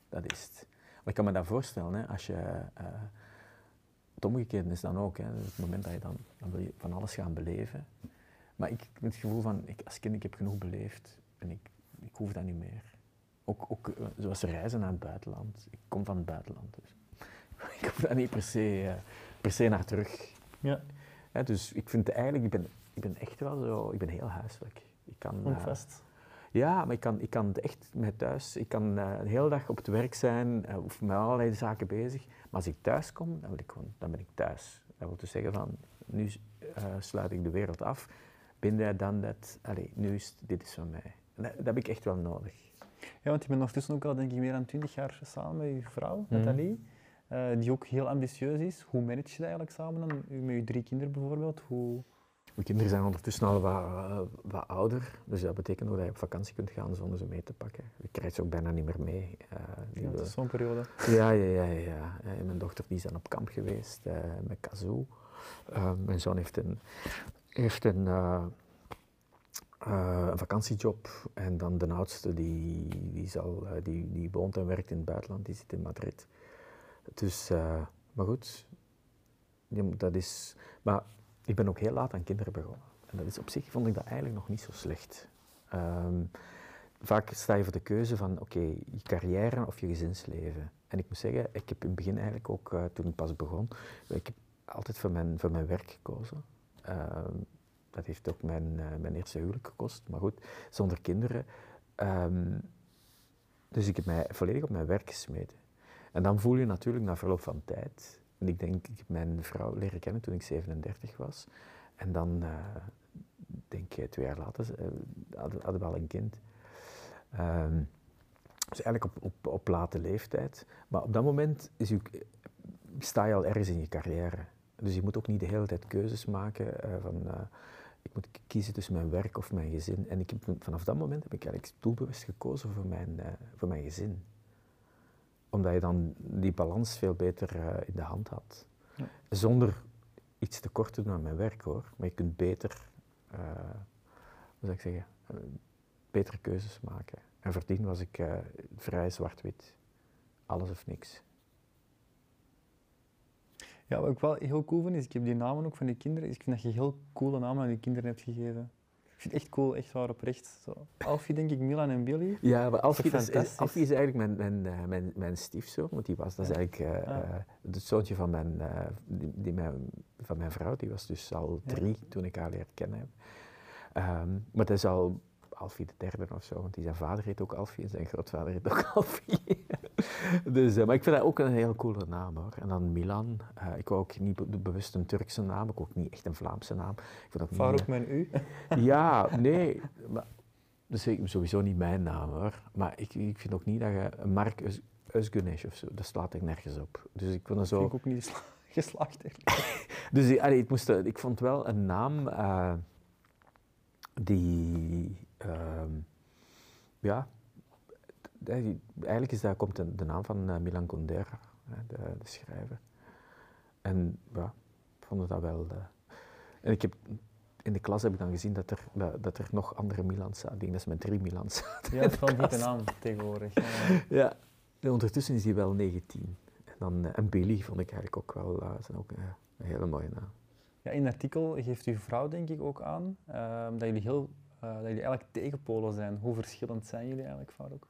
Dat is het. Maar ik kan me dat voorstellen, hè, als je... eh, het omgekeerde is dan ook, hè, het moment dat je dan, dan wil je van alles gaan beleven. Maar ik heb het gevoel van, ik, als kind ik heb genoeg beleefd en ik, ik hoef dat niet meer. Ook, ook eh, zoals reizen naar het buitenland. Ik kom van het buitenland, dus ik hoef daar niet per se, eh, per se naar terug. Ja, dus ik vind eigenlijk, ik ben, ik ben echt wel zo, ik ben heel huiselijk. Ik kan. Ja, maar ik kan, ik kan echt met thuis. Ik kan eh, de hele dag op het werk zijn eh, of met allerlei zaken bezig. Maar als ik thuis kom, dan, wil ik gewoon, dan ben ik thuis. Dat wil dus zeggen van, nu eh, sluit ik de wereld af. Binnen dan dat, allee, nu is dit is van mij. Dat, dat heb ik echt wel nodig. Ja, want je bent ondertussen ook al denk ik meer dan 20 jaar samen met je vrouw, Mhm. Nathalie. eh, die ook heel ambitieus is. Hoe manage je dat eigenlijk samen dan? U- Met je drie kinderen bijvoorbeeld? Hoe... Mijn kinderen zijn ondertussen al wat, eh, wat ouder. Dus dat betekent ook dat je op vakantie kunt gaan zonder ze mee te pakken. Je krijgt ze ook bijna niet meer mee. eh, Ja, we- dat is zo'n periode. Ja, ja, ja, ja. Eh, Mijn dochter die is dan op kamp geweest eh, met Kazoo. Eh, mijn zoon heeft een, heeft een, eh, eh, een vakantiejob. En dan de oudste die, die, zal, eh, die, die woont en werkt in het buitenland, die zit in Madrid. Dus, eh, maar goed, dat is... Maar ik ben ook heel laat aan kinderen begonnen. En dat is op zich, vond ik dat eigenlijk nog niet zo slecht. Ehm, vaak sta je voor de keuze van, oké, je carrière of je gezinsleven. En ik moet zeggen, ik heb in het begin eigenlijk ook, eh, toen ik pas begon, ik heb altijd voor mijn, voor mijn werk gekozen. Ehm, dat heeft ook mijn, eh, mijn eerste huwelijk gekost, maar goed, zonder kinderen. Ehm, dus ik heb mij volledig op mijn werk gesmeten. En dan voel je natuurlijk na verloop van tijd, ik denk, ik heb mijn vrouw leren kennen toen ik 37 was, en dan, eh, denk ik, twee jaar later, eh, hadden, we al een kind. Ehm, dus eigenlijk op, op, op late leeftijd. Maar op dat moment is u, sta je al ergens in je carrière. Dus je moet ook niet de hele tijd keuzes maken eh, van eh, ik moet kiezen tussen mijn werk of mijn gezin. En ik heb, vanaf dat moment heb ik eigenlijk doelbewust gekozen voor mijn, eh, voor mijn gezin. Omdat je dan die balans veel beter eh, in de hand had. Ja. Zonder iets tekort te doen aan mijn werk hoor. Maar je kunt beter, eh, hoe zou ik zeggen, eh, betere keuzes maken. En voordien was ik vrij zwart-wit. Alles of niks. Ja, wat ik wel heel cool vind, is ik heb die namen ook van die kinderen. Ik vind dat je heel coole namen aan die kinderen hebt gegeven. Ik vind het echt cool, echt waar oprecht. Zo. Alfie, denk ik, Milan en Billy. Ja, maar Alfie, dat is, fantastisch? Alfie is eigenlijk mijn, mijn, eh, mijn, mijn stiefzoon, want die was, dat is eigenlijk eh, Ah. eh, het zoontje van mijn, eh, die, die mijn, van mijn vrouw, die was dus al drie toen ik haar leerde kennen. Ehm, maar dat is al Alfie de derde of zo, want die zijn vader heet ook Alfie en zijn grootvader heet ook Alfie. dus, eh, maar ik vind dat ook een heel coole naam hoor. En dan Milan, eh, ik wou ook niet be- bewust een Turkse naam, ik wou ook niet echt een Vlaamse naam. Ik vond ook niet, Farouk eh, met een U. ja, nee. Maar, dus ik- sowieso niet mijn naam hoor. Maar ik, ik vind ook niet dat je Mark Eus- Eusgunesh of zo, dat slaat ik nergens op. Dus ik Vind zo. ik ook niet gesla- geslaagd. eigenlijk. Dus ik, allee, het moest, eh, ik vond wel een naam eh, die. Ehm, ja. Eigenlijk is dat, komt de, de naam van eh, Milan Kundera, de, de schrijver. En ja, ik vond dat wel. eh, en ik heb, in de klas heb ik dan gezien dat er, dat, dat er nog andere Milans zaten. Ik denk dat ze met drie Milans zaten. Ja, dat is wel een naam tegenwoordig. Ja. Ja. En ondertussen is hij wel 19. En, dan, eh, en Billy vond ik eigenlijk ook wel eh, zijn ook, eh, een hele mooie naam. Ja, in het artikel geeft uw vrouw denk ik ook aan ehm, dat, jullie heel, eh, dat jullie eigenlijk tegenpolen zijn. Hoe verschillend zijn jullie eigenlijk, Farouk?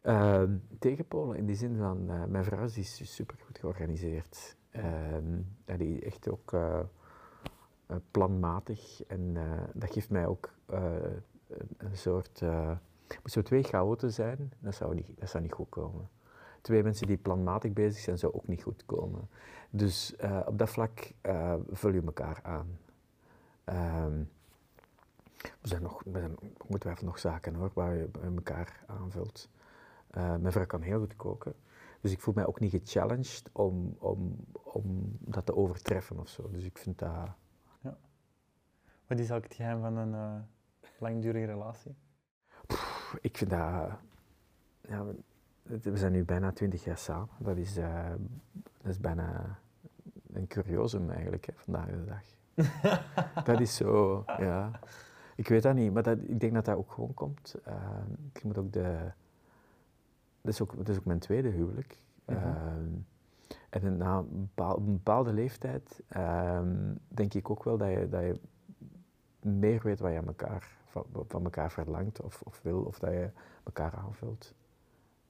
Ehm, tegenpolen in die zin van, eh, mijn vrouw is super goed georganiseerd. Ehm, ja, die is echt ook eh, planmatig en dat geeft mij ook een, soort. moest zo twee chaoten zijn, dat zou, niet, dat zou niet goed komen. Twee mensen die planmatig bezig zijn, zou ook niet goed komen. Dus op dat vlak vul je elkaar aan. Ehm, we zijn nog, we zijn ongetwijfeld nog zaken hoor, waar je elkaar aanvult. Eh, mijn vrouw kan heel goed koken. Dus ik voel mij ook niet gechallenged om, om, om dat te overtreffen of zo. Dus ik vind dat... Wat is eigenlijk het geheim van een eh, langdurige relatie? pff, Ik vind dat... Ja, we zijn nu bijna twintig jaar samen. Dat is, eh, dat is bijna een curiosum eigenlijk, hè, vandaag de dag. dat is zo, ja. Ik weet dat niet, maar dat, ik denk dat dat ook gewoon komt. Eh, ik moet ook de... Dat is ook, dat is ook mijn tweede huwelijk. Mhm. Ehm, en na een bepaal- een bepaalde leeftijd ehm, denk ik ook wel dat je, dat je meer weet wat je aan elkaar, van, van elkaar verlangt of, of wil, of dat je elkaar aanvult.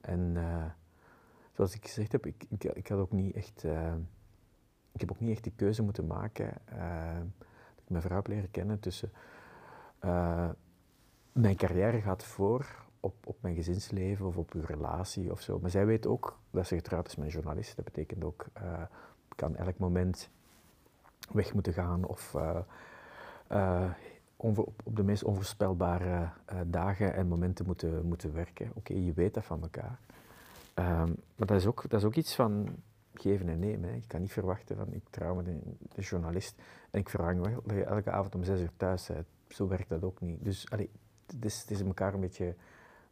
En eh, zoals ik gezegd heb, ik, ik, ik had ook niet echt, eh, ik heb ook niet echt die keuze moeten maken. dat ik mijn vrouw heb leren kennen tussen eh, mijn carrière gaat voor op, op mijn gezinsleven of op uw relatie of zo. Maar zij weet ook dat ze getrouwd is met een journalist. Dat betekent ook, ik kan elk moment weg moeten gaan of eh, op, op de meest onvoorspelbare dagen en momenten moeten, moeten werken. Oké, je weet dat van elkaar. Ehm, maar dat is, ook, dat is ook iets van geven en nemen. Hè. Kan niet verwachten van ik trouw met een, een journalist en ik verlang wel dat je elke avond om zes uur thuis bent. Zo werkt dat ook niet. Dus allee, het is, het is elkaar, een beetje,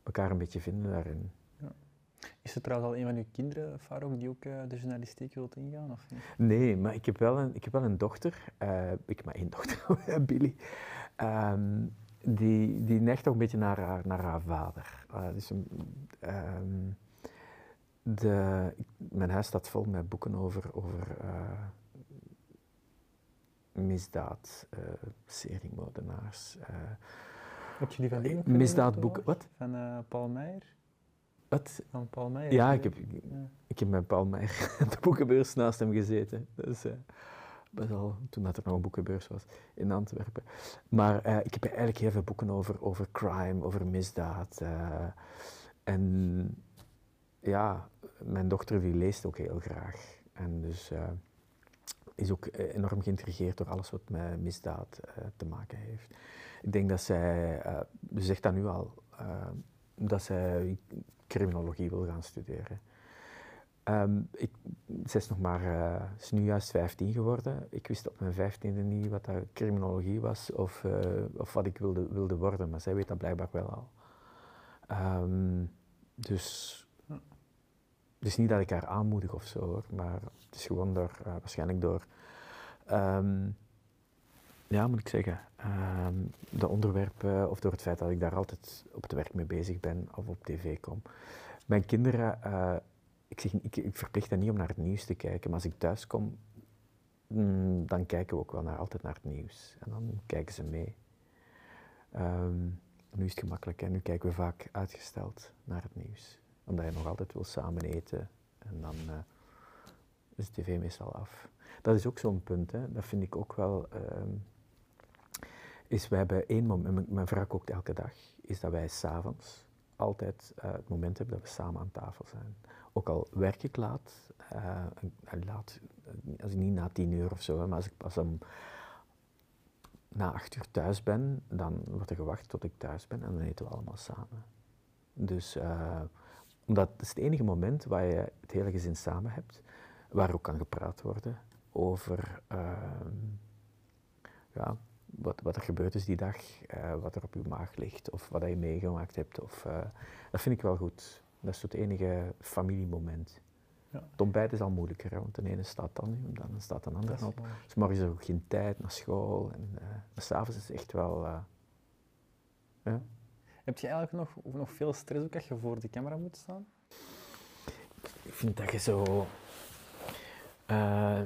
elkaar een beetje vinden daarin. Is er trouwens al een van uw kinderen, Farouk, die ook eh, de journalistiek wilt ingaan? Of niet? Nee, maar ik heb wel een, ik heb wel een dochter. eh, ik heb maar één dochter, Billy. Ehm, die, die neigt toch een beetje naar haar, naar haar vader. Dus, de, mijn huis staat vol met boeken over, over misdaad, eh seriemoordenaars. eh, Heb je die van die ook Misdaadboeken, gelezen, Van eh, Paul Meijer? wat? Van Paul Meijer? Ja, ik heb, Ja. ik heb met Paul Meijer op de boekenbeurs naast hem gezeten. Dus, eh, best wel, toen dat er nog een boekenbeurs was in Antwerpen. Maar eh, ik heb eigenlijk heel veel boeken over, over crime, over misdaad. eh, en ja, mijn dochter die leest ook heel graag. En dus eh, is ook eh, enorm geïntrigeerd door alles wat met misdaad eh, te maken heeft. Ik denk dat zij, eh, ze zegt dat nu al, dat zij criminologie wil gaan studeren. Ehm, ik, zij is nog maar, ze is nu juist 15 geworden. Ik wist op mijn 15e niet wat dat criminologie was of, of wat ik wilde, wilde worden, maar zij weet dat blijkbaar wel al. Ehm, dus het is niet dat ik haar aanmoedig of zo hoor, maar is gewoon door, eh, waarschijnlijk door, ehm, ja moet ik zeggen, ehm, de onderwerpen of door het feit dat ik daar altijd op het werk mee bezig ben of op tv kom. Mijn kinderen, eh, ik, zeg, ik, ik verplicht hen niet om naar het nieuws te kijken, maar als ik thuis kom, mm, dan kijken we ook wel naar, altijd naar het nieuws. En dan kijken ze mee. Ehm, nu is het gemakkelijk en nu kijken we vaak uitgesteld naar het nieuws. Omdat je nog altijd wil samen eten en dan eh, is de tv meestal af. Dat is ook zo'n punt, hè. dat vind ik ook wel. ehm, is we hebben één moment, mijn- vrouw kookt elke dag, is dat wij s'avonds altijd eh, het moment hebben dat we samen aan tafel zijn. Ook al werk ik laat, eh, laat eh, als ik niet na tien uur of zo, hè, maar als ik pas om na acht uur thuis ben, dan wordt er gewacht tot ik thuis ben en dan eten we allemaal samen. Dus eh, omdat is het enige moment waar je het hele gezin samen hebt, waar ook kan gepraat worden over ehm, ja, wat, wat er gebeurd is die dag, eh, wat er op je maag ligt of wat je meegemaakt hebt. Of, eh, dat vind ik wel goed. Dat is het enige familiemoment. Ja. Het ontbijt is al moeilijker, hè, want de ene staat dan, dan staat een ander op. Dus morgen is er ook geen tijd naar school. En maar s'avonds is het echt wel... Heb je eigenlijk nog, nog veel stress ook als je voor de camera moet staan? Ik vind dat je zo... eh,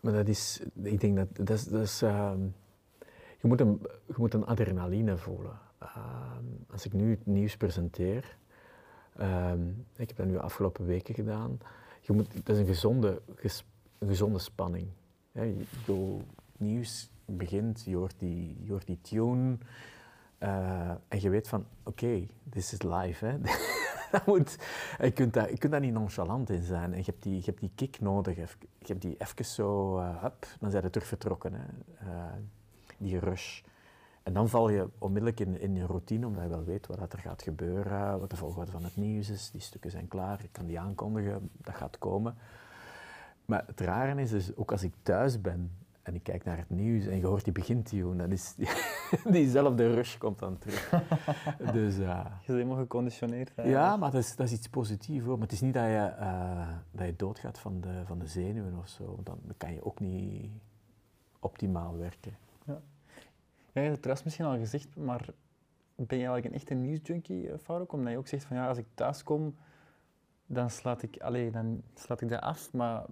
maar dat is... Ik denk dat... Dat is... Ehm, je, moet een, je moet een adrenaline voelen. Ehm, als ik nu het nieuws presenteer... ehm, ik heb dat nu de afgelopen weken gedaan. Je moet, dat is een gezonde, een gezonde spanning. Je, nieuws begint, je hoort die, je hoort die tune... eh, en je weet van, oké, this is live. Hè. dat moet, je, kunt daar, je kunt niet nonchalant in zijn. En je hebt die, je hebt die kick nodig. Je hebt die even zo, eh hup, dan zijn je terug vertrokken. Hè. Eh, die rush. En dan val je onmiddellijk in, in je routine, omdat je wel weet wat er gaat gebeuren, wat de volgorde van het nieuws is. Die stukken zijn klaar, ik kan die aankondigen, dat gaat komen. Maar het rare is dus, ook als ik thuis ben en ik kijk naar het nieuws en je hoort die begintune, dan is die, diezelfde rush komt dan terug. dus, eh, Je bent helemaal geconditioneerd. ja, maar dat is, dat is iets positiefs hoor. Maar het is niet dat je, eh, dat je doodgaat van de, van de zenuwen of zo. Want dan kan je ook niet optimaal werken. Ja, je hebt het trouwens misschien al gezegd, maar ben je eigenlijk een echte nieuwsjunkie, eh, Farouk? Omdat je ook zegt van ja, als ik thuis kom, dan slaat ik, allee, dan slaat ik dat af, maar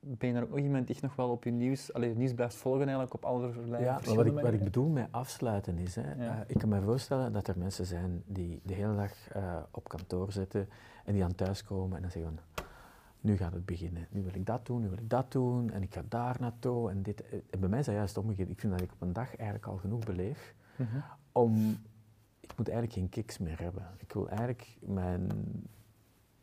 ben je dan ook iemand die nog wel op je nieuws, allee, nieuws blijft volgen eigenlijk op allerlei Ja, wat ik, wat ik bedoel met afsluiten is, hè, Ja. eh, ik kan me voorstellen dat er mensen zijn die de hele dag eh, op kantoor zitten en die aan thuis komen en dan zeggen van, nu gaat het beginnen, nu wil ik dat doen, nu wil ik dat doen en ik ga daar naartoe en dit. En bij mij is dat juist omgekeerd. Ik vind dat ik op een dag eigenlijk al genoeg beleef Mhm. om, ik moet eigenlijk geen kicks meer hebben. Ik wil eigenlijk mijn,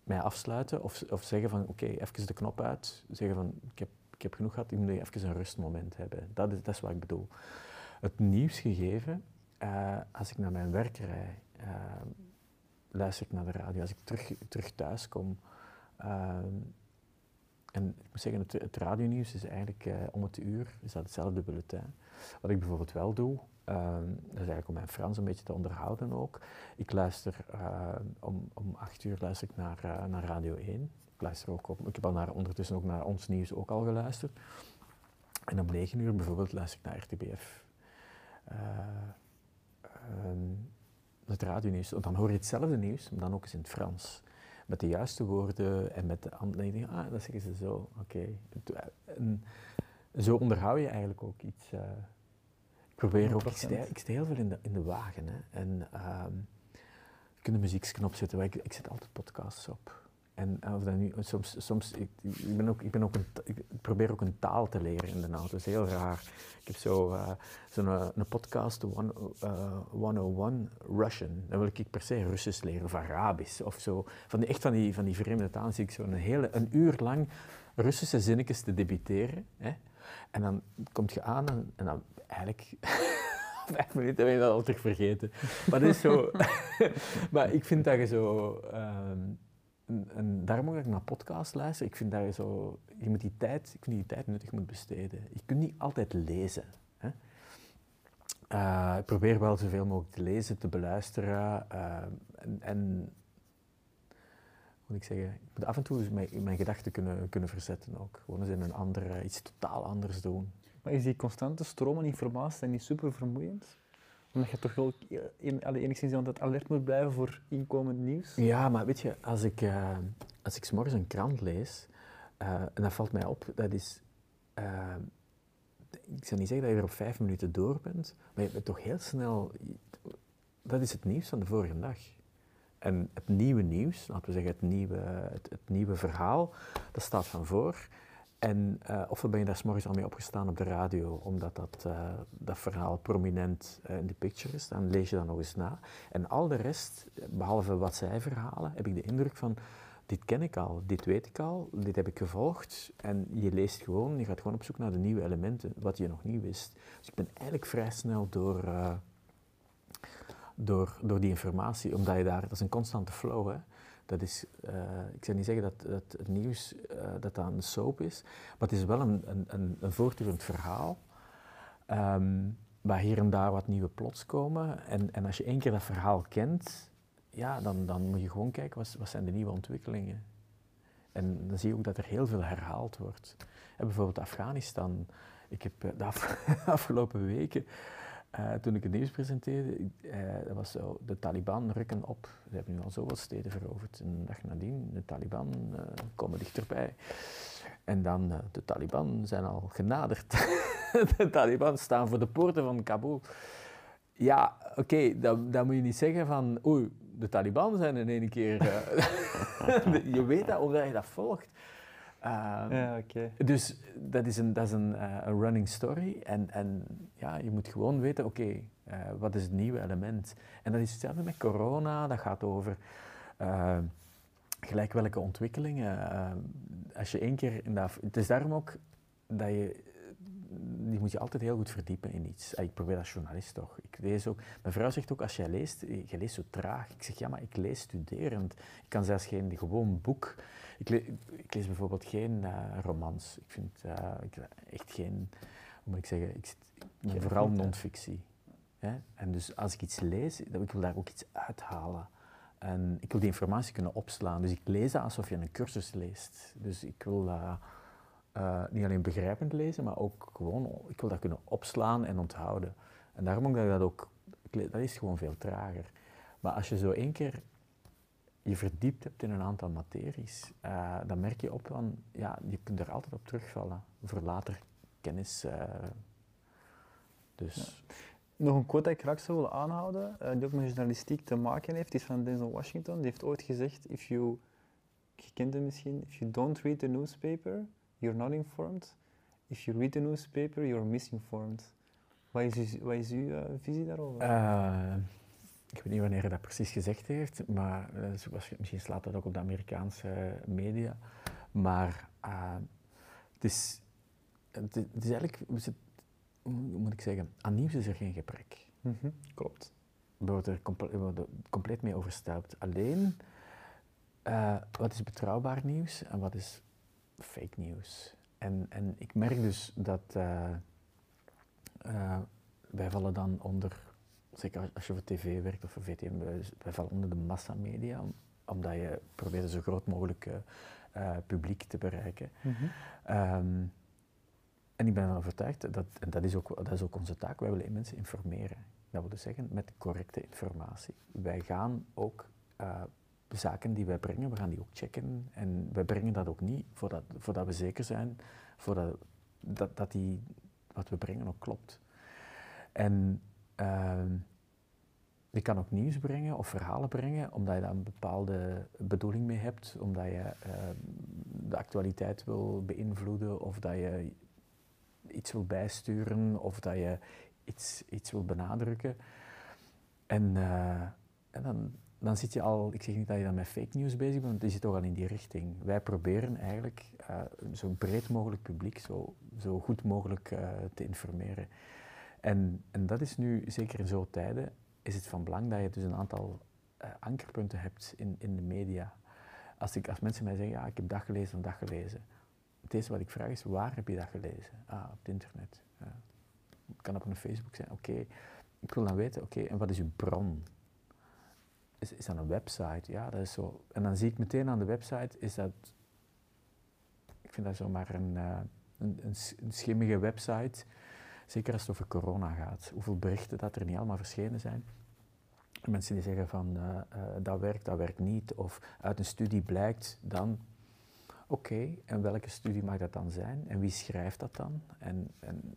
mij afsluiten of, of zeggen van oké, even de knop uit. Zeggen van ik heb, ik heb genoeg gehad, ik moet even een rustmoment hebben. Dat is, dat is wat ik bedoel. Het nieuwsgegeven, eh als ik naar mijn werk rijd, eh, luister ik naar de radio. Als ik terug, terug thuis kom, ehm, en ik moet zeggen, het, het radionieuws is eigenlijk eh, om het uur, is dat hetzelfde bulletin. Wat ik bijvoorbeeld wel doe, ehm, dat is eigenlijk om mijn Frans een beetje te onderhouden ook. Ik luister eh, om, om acht uur luister ik naar, eh, naar Radio 1. Ik luister ook op, ik heb al naar, ondertussen ook naar ons nieuws ook al geluisterd. En om negen uur bijvoorbeeld luister ik naar RTBF. Eh, ehm, het radionieuws. Want dan hoor je hetzelfde nieuws, maar dan ook eens in het Frans. Met de juiste woorden en met de andere. En denkt, ah, dat zeggen ze zo, oké. En Zo onderhoud je eigenlijk ook iets. Ik probeer ook, ik 100%. sta, ik sta heel veel in de, in de wagen. Hè. En ehm je kunt de muzieksknop zetten, maar ik, ik zet altijd podcasts op. En of dat nu, soms, soms ik, ik, ben ook, ik, ben ook een, ik probeer ook een taal te leren in de auto. Dat is heel raar. Ik heb zo, eh, zo'n eh, een podcast, one, eh, 101 Russian. Dan wil ik per se Russisch leren of Arabisch of zo. Van die, echt van die, van die vreemde talen zie ik zo een, hele, een uur lang Russische zinnetjes te debiteren. Hè? En dan kom je aan en, en dan eigenlijk... Vijf minuten ben je dat al terug vergeten. Maar dat is zo... maar ik vind dat je zo... ehm, en, daarom ik naar podcasts luister. Ik vind dat je zo... Je moet die tijd... Ik vind die tijd nuttig moet besteden. Je kunt niet altijd lezen. Hè? Eh, ik probeer wel zoveel mogelijk te lezen, te beluisteren. eh, en, en moet ik zeggen? Ik moet af en toe mijn, mijn gedachten kunnen, kunnen verzetten ook. Gewoon eens in een andere, iets totaal anders doen. Maar is die constante stroom aan informatie niet super vermoeiend? Omdat je toch wel alle enigszins altijd alert moet blijven voor inkomend nieuws? Ja, maar weet je, als ik, eh, als ik 's morgens een krant lees, eh, en dat valt mij op, dat is... eh, ik zou niet zeggen dat je er op vijf minuten door bent, maar je bent toch heel snel... Dat is het nieuws van de vorige dag. En het nieuwe nieuws, laten we zeggen het nieuwe, het nieuwe verhaal, dat staat van voor. En eh, ofwel ben je daar morgens al mee opgestaan op de radio, omdat dat, eh, dat verhaal prominent eh, in de picture is. Dan lees je dat nog eens na. En al de rest, behalve wat zij verhalen, heb ik de indruk van, dit ken ik al, dit weet ik al, dit heb ik gevolgd. En je leest gewoon, je gaat gewoon op zoek naar de nieuwe elementen, wat je nog niet wist. Dus ik ben eigenlijk vrij snel door... door, door die informatie, omdat je daar, dat is een constante flow. Hè. Dat is, eh, ik zou niet zeggen dat, dat het nieuws eh, dat dat een soap is, maar het is wel een, een, een, voortdurend verhaal. ehm, waar hier en daar wat nieuwe plots komen. En, en als je één keer dat verhaal kent, ja, dan, dan moet je gewoon kijken wat, wat zijn de nieuwe ontwikkelingen. En dan zie je ook dat er heel veel herhaald wordt. En bijvoorbeeld Afghanistan. Ik heb eh, de af- afgelopen weken, eh, toen ik het nieuws presenteerde, eh, was zo, de Taliban rukken op. Ze hebben nu al zoveel steden veroverd. En de dag nadien, de Taliban eh, komen dichterbij. En dan, de Taliban zijn al genaderd. de Taliban staan voor de poorten van Kabul. Ja, oké, dan, moet je niet zeggen van, oei, de Taliban zijn in één keer... je weet dat, omdat je dat volgt. Ehm, Ja, oké. dus dat is een, dat is een, eh, een running story. En, en ja, je moet gewoon weten, oké, eh, wat is het nieuwe element? En dat is hetzelfde met corona. Dat gaat over eh, gelijk welke ontwikkelingen. eh, als je één keer in dat... Het is daarom ook dat je... Die moet je altijd heel goed verdiepen in iets. Ah, Ik probeer als journalist toch. Ik lees ook... Mijn vrouw zegt ook, als jij leest, je leest zo traag. Ik zeg, ja, maar ik lees studerend. Ik kan zelfs geen gewoon boek... Ik, le- ik lees bijvoorbeeld geen eh, romans. Ik vind eh, ik, echt geen... Hoe moet ik zeggen? Ik, vooral non-fictie. En dus als ik iets lees, ik wil daar ook iets uithalen. En ik wil die informatie kunnen opslaan. Dus ik lees dat alsof je een cursus leest. Dus ik wil eh, niet alleen begrijpend lezen, maar ook gewoon, ik wil dat kunnen opslaan en onthouden. En daarom ook dat ik dat ook, dat is gewoon veel trager. Maar als je zo één keer je verdiept hebt in een aantal materies, eh, dan merk je op van, ja, je kunt er altijd op terugvallen voor later kennis. eh. dus Nog een quote dat ik graag zou willen aanhouden, eh, die ook met journalistiek te maken heeft, die is van Denzel Washington. Die heeft ooit gezegd, if you, je kent hem misschien, if you don't read the newspaper, you're not informed. If you read the newspaper, you're misinformed. Wat is, uw- wat is uw visie daarover? Eh, ik weet niet wanneer hij dat precies gezegd heeft, maar eh, zoals, misschien slaat dat ook op de Amerikaanse media. Maar eh, het, is, het, is- het is eigenlijk, zit- hoe moet ik zeggen, aan nieuws is er geen gebrek. Klopt. We worden er comple- we worden compleet mee overstelpt. Alleen, eh, wat is betrouwbaar nieuws en wat is fake nieuws? En, en ik merk dus dat eh, eh, wij vallen dan onder, zeker als- je voor tv werkt of voor VTM, wij, wij vallen onder de massamedia, om- omdat je probeert zo groot mogelijk eh, eh, publiek te bereiken. Ehm, en ik ben ervan overtuigd, dat, en dat is, ook, dat is ook onze taak, wij willen mensen informeren. Dat wil dus zeggen met correcte informatie. Wij gaan ook eh, zaken die wij brengen, we gaan die ook checken. En wij brengen dat ook niet voordat, voordat we zeker zijn voordat, dat, dat die, wat we brengen ook klopt. En ehm, je kan ook nieuws brengen of verhalen brengen, omdat je daar een bepaalde bedoeling mee hebt, omdat je ehm, de actualiteit wil beïnvloeden of dat je iets wil bijsturen of dat je iets, iets wil benadrukken. En, eh, en dan, dan zit je al, ik zeg niet dat je dan met fake news bezig bent, want je zit toch al in die richting. Wij proberen eigenlijk eh, zo breed mogelijk publiek, zo, zo goed mogelijk eh, te informeren. En, en dat is nu, zeker in zo'n tijden, is het van belang dat je dus een aantal eh, ankerpunten hebt in, in de media. Als, ik, als mensen mij zeggen, ja, ik heb dat gelezen of dat gelezen. Het eerste wat ik vraag is, waar heb je dat gelezen? Ah, op het internet. Het kan op een Facebook zijn, oké. Ik wil dan weten, oké, en wat is uw bron? Is, is dat een website? Ja, dat is zo. En dan zie ik meteen aan de website, is dat... Ik vind dat zomaar een, eh, een, een schimmige website. Zeker als het over corona gaat. Hoeveel berichten dat er niet allemaal verschenen zijn. Mensen die zeggen van, eh, eh, dat werkt, dat werkt niet. Of uit een studie blijkt dan... Oké, en welke studie mag dat dan zijn? En wie schrijft dat dan? En, en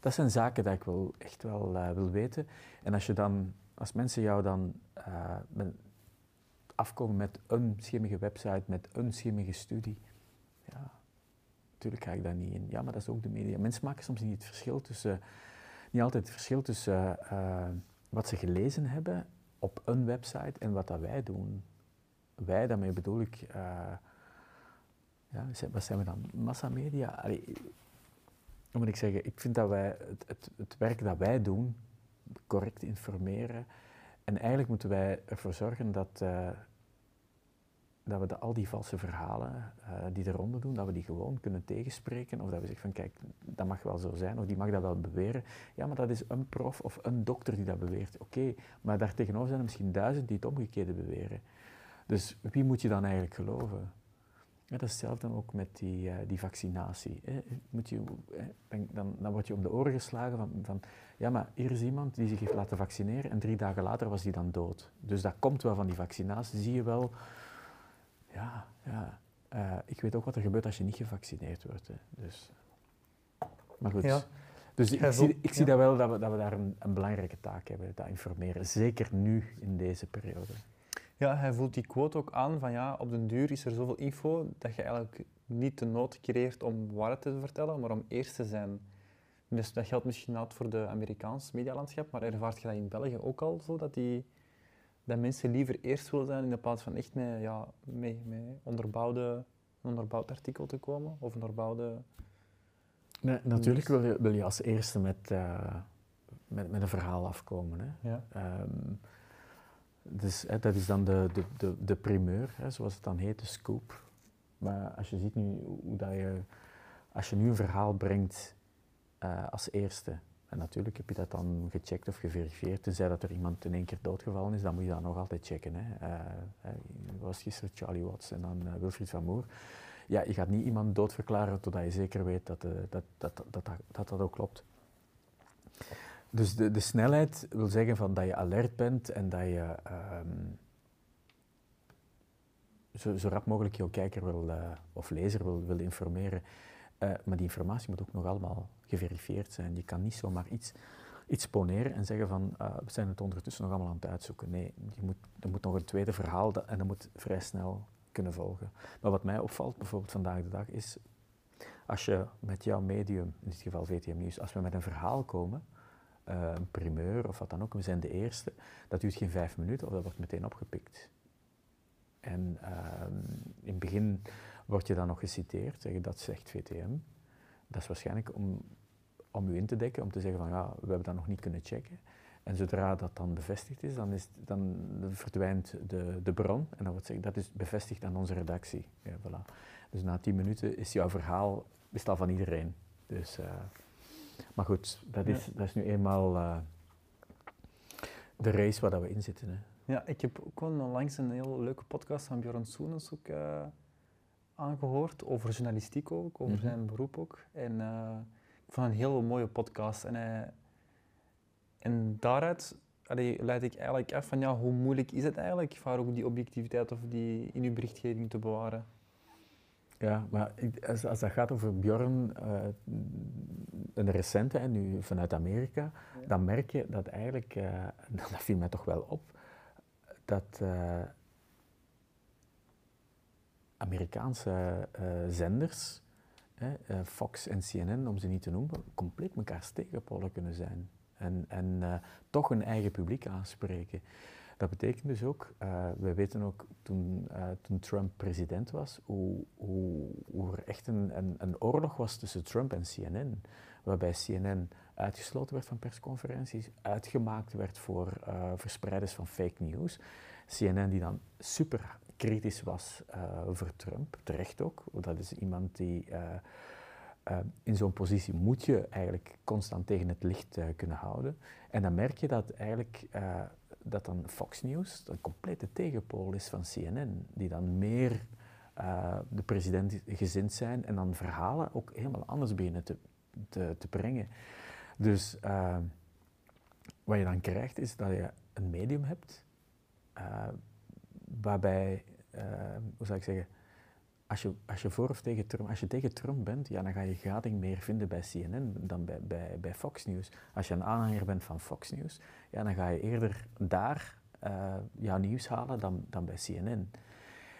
dat zijn zaken die ik wel echt wel eh, wil weten. En als, je dan, als mensen jou dan afkomen met een schimmige website, met een schimmige studie, ja, natuurlijk ga ik daar niet in. Ja, maar dat is ook de media. Mensen maken soms niet het verschil tussen, niet altijd het verschil tussen eh, wat ze gelezen hebben op een website en wat dat wij doen. Wij, daarmee bedoel ik, eh, ja, wat zijn we dan? Massamedia? Hoe moet ik zeggen? Ik vind dat wij het, het, het werk dat wij doen, correct informeren. En eigenlijk moeten wij ervoor zorgen dat, eh, dat we al die valse verhalen eh, die er ronde doen, dat we die gewoon kunnen tegenspreken. Of dat we zeggen van kijk, dat mag wel zo zijn, of die mag dat wel beweren. Ja, maar dat is een prof of een dokter die dat beweert. Oké, maar daartegenover zijn er misschien duizend die het omgekeerde beweren. Dus wie moet je dan eigenlijk geloven? Ja, dat is hetzelfde ook met die, eh, die vaccinatie. Moet je, dan, dan word je om de oren geslagen van, van, ja, maar hier is iemand die zich heeft laten vaccineren en drie dagen later was die dan dood. Dus dat komt wel van die vaccinatie, zie je wel. Ja, ja. Eh, ik weet ook wat er gebeurt als je niet gevaccineerd wordt. Hè. Dus, maar goed. Ja. Dus ik, zie, ik zie dat wel dat we, dat we daar een, een belangrijke taak hebben, dat informeren. Zeker nu in deze periode. Ja, hij voelt die quote ook aan van ja, op den duur is er zoveel info dat je eigenlijk niet de nood creëert om waarheid te vertellen, maar om eerst te zijn. Dus dat geldt misschien niet voor de Amerikaans medialandschap, maar ervaart je dat in België ook al zo, dat, die, dat mensen liever eerst willen zijn in plaats van echt met, ja, met, met onderbouwde, een onderbouwd artikel te komen, of een onderbouwde... Nee, natuurlijk wil je, wil je als eerste met, eh, met, met een verhaal afkomen. Hè. Ja. Ehm, dus hè, dat is dan de, de, de, de primeur, hè, zoals het dan heet, de scoop. Maar als je ziet nu hoe dat je, als je nu een verhaal brengt eh, als eerste, en natuurlijk heb je dat dan gecheckt of geverifieerd, tenzij dat er iemand in één keer doodgevallen is, dan moet je dat nog altijd checken. Hè. Eh, er was gisteren Charlie Watts en dan eh, Wilfried van Moer. Ja, je gaat niet iemand doodverklaren totdat je zeker weet dat eh, dat, dat, dat, dat, dat, ook klopt. Dus de, de snelheid wil zeggen van dat je alert bent en dat je, ehm, zo, zo rap mogelijk jouw kijker wil, eh, of lezer wil, wil informeren. Eh, maar die informatie moet ook nog allemaal geverifieerd zijn. Je kan niet zomaar iets, iets poneren en zeggen van eh, we zijn het ondertussen nog allemaal aan het uitzoeken. Nee, je moet, er moet nog een tweede verhaal da- en dat moet vrij snel kunnen volgen. Maar wat mij opvalt bijvoorbeeld vandaag de dag is, als je met jouw medium, in dit geval VTM Nieuws, als we met een verhaal komen, eh, een primeur of wat dan ook, we zijn de eerste, dat duurt geen vijf minuten of dat wordt meteen opgepikt. En ehm, in het begin word je dan nog geciteerd, zeggen dat zegt VTM. Dat is waarschijnlijk om, om u in te dekken, om te zeggen van ja, we hebben dat nog niet kunnen checken. En zodra dat dan bevestigd is, dan, is, dan verdwijnt de, de bron en dan wordt gezegd dat is bevestigd aan onze redactie. Ja, voilà. Dus na tien minuten is jouw verhaal is van iedereen. Dus, eh, maar goed, dat is, dat is nu eenmaal eh, de race waar dat we in zitten. Hè. Ja, ik heb ook wel onlangs een heel leuke podcast van Bjorn Soenens ook eh, aangehoord, over journalistiek ook, over Mhm. zijn beroep ook. En eh, het een heel mooie podcast. En, hij, en daaruit allee, leid ik eigenlijk af van, ja, hoe moeilijk is het eigenlijk, ook die objectiviteit of die in uw berichtgeving te bewaren? Ja, maar als, als dat gaat over Bjorn, eh, een recente, en nu vanuit Amerika, dan merk je dat eigenlijk, eh, dat viel mij toch wel op, dat eh, Amerikaanse eh, zenders, eh, Fox en CNN, om ze niet te noemen, compleet mekaars tegenpolen kunnen zijn. En, en eh, toch een eigen publiek aanspreken. Dat betekent dus ook, eh, we weten ook toen, toen Trump president was, hoe, hoe, er echt een, een, een oorlog was tussen Trump en CNN. Waarbij CNN uitgesloten werd van persconferenties, uitgemaakt werd voor verspreiders van fake news. CNN die dan super kritisch was eh, over Trump, terecht ook. Dat is iemand die eh, eh, in zo'n positie moet je eigenlijk constant tegen het licht kunnen houden. En dan merk je dat eigenlijk dat dan Fox News een complete tegenpool is van CNN, die dan meer de president gezind zijn en dan verhalen ook helemaal anders beginnen te, te, te brengen. Dus wat je dan krijgt is dat je een medium hebt waarbij, eh, hoe zou ik zeggen, als je, als je voor of tegen Trump, als je tegen Trump bent, ja, dan ga je gading meer vinden bij CNN dan bij, bij, bij Fox News. Als je een aanhanger bent van Fox News, ja, dan ga je eerder daar eh, jouw nieuws halen dan, dan bij CNN.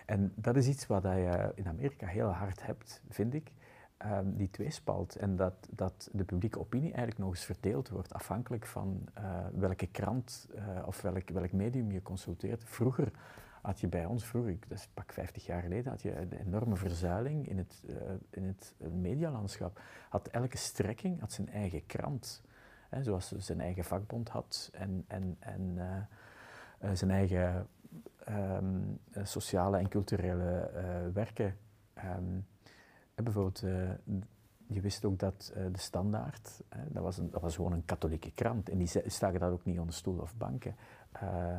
En dat is iets wat je in Amerika heel hard hebt, vind ik, ehm, die tweespalt. En dat, dat de publieke opinie eigenlijk nog eens verdeeld wordt, afhankelijk van eh, welke krant eh, of welk, welk medium je consulteert. Vroeger had je bij ons, vroeger, dat is pak 50 jaar geleden, had je een enorme verzuiling in het, eh, in het medialandschap. Had elke strekking had zijn eigen krant. Hè, zoals ze zijn eigen vakbond had en, en, en eh, eh, zijn eigen ehm, eh, sociale en culturele eh, werken. Ehm, bijvoorbeeld, eh, je wist ook dat eh, de Standaard, dat, was een, dat was gewoon een katholieke krant. En die staken dat ook niet onder stoel of banken. Eh, eh,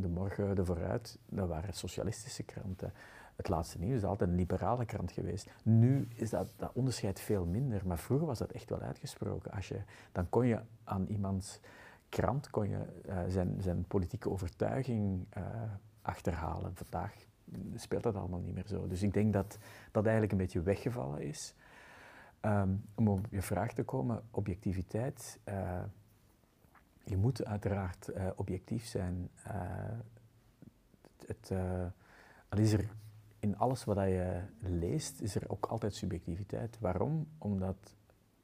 de Morgen, de Vooruit, dat waren socialistische kranten. Het laatste nieuws is altijd een liberale krant geweest. Nu is dat, dat onderscheid veel minder, maar vroeger was dat echt wel uitgesproken. Als je, dan kon je aan iemands krant kon je, eh, zijn, zijn politieke overtuiging eh, achterhalen. Vandaag speelt dat allemaal niet meer zo. Dus ik denk dat dat eigenlijk een beetje weggevallen is. Ehm, om op je vraag te komen, objectiviteit. eh, je moet uiteraard eh, objectief zijn. Eh, het, eh, al is er in alles wat je leest, is er ook altijd subjectiviteit. Waarom? Omdat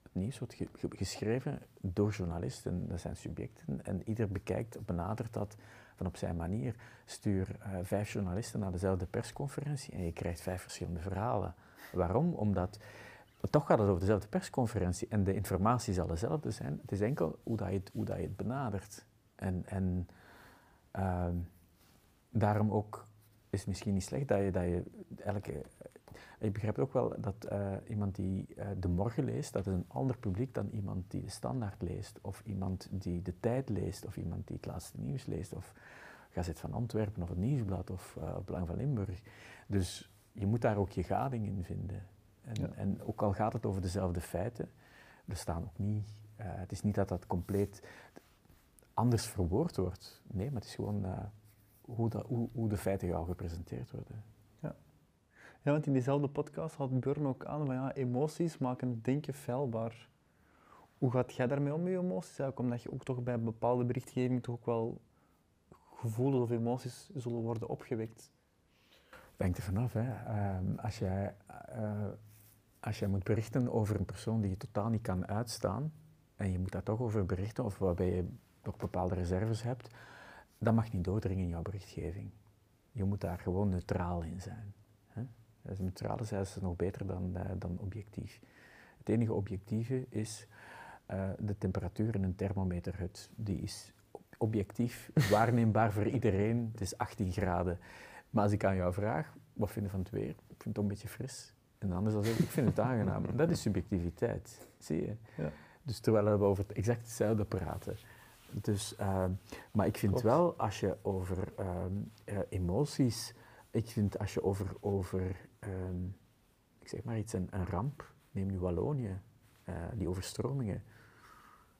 het nieuws wordt ge- ge- geschreven door journalisten, dat zijn subjecten, en ieder bekijkt, benadert dat van op zijn manier. Stuur vijf journalisten naar dezelfde persconferentie en je krijgt vijf verschillende verhalen. Waarom? Omdat toch gaat het over dezelfde persconferentie en de informatie zal dezelfde zijn. Het is enkel hoe, dat je, het, hoe dat je het benadert. En, en ehm, daarom ook is het misschien niet slecht dat je, dat je elke... Je begrijpt ook wel dat eh, iemand die eh, De Morgen leest, dat is een ander publiek dan iemand die de Standaard leest, of iemand die De Tijd leest, of iemand die het laatste nieuws leest, of Gazet van Antwerpen, of het Nieuwsblad, of uh, Belang van Limburg. Dus je moet daar ook je gading in vinden. En, Ja. en ook al gaat het over dezelfde feiten, er staan ook niet... eh, het is niet dat dat compleet anders verwoord wordt. Nee, maar het is gewoon... eh, hoe, dat, hoe, hoe de feiten jou gepresenteerd worden. Ja, want in diezelfde podcast had Burn ook aan van ja, emoties maken het denken feilbaar. Hoe gaat jij daarmee om met je emoties? Eigenlijk omdat je ook toch bij bepaalde berichtgeving toch ook wel gevoelens of emoties zullen worden opgewekt. Hangt er vanaf. Hè. Ehm, als, jij, eh, als jij moet berichten over een persoon die je totaal niet kan uitstaan, en je moet daar toch over berichten, of waarbij je toch bepaalde reserves hebt, dat mag niet doordringen in jouw berichtgeving. Je moet daar gewoon neutraal in zijn. Hè. Als neutraal is, is nog beter dan, eh, dan objectief. Het enige objectieve is eh, de temperatuur in een thermometerhut. Die is objectief waarneembaar voor iedereen. Het is 18 graden. Maar als ik aan jou vraag, wat vind je van het weer? Ik vind het een beetje fris. En anders dan zeg ik, ik vind het aangenaam. Dat is subjectiviteit, zie je? Ja. Dus terwijl we over het exact hetzelfde praten. Dus, ehm, maar ik vind Klopt. wel, als je over ehm, eh, emoties, ik vind als je over, over ehm, ik zeg maar iets, een, een ramp, neem nu Wallonië, eh, die overstromingen,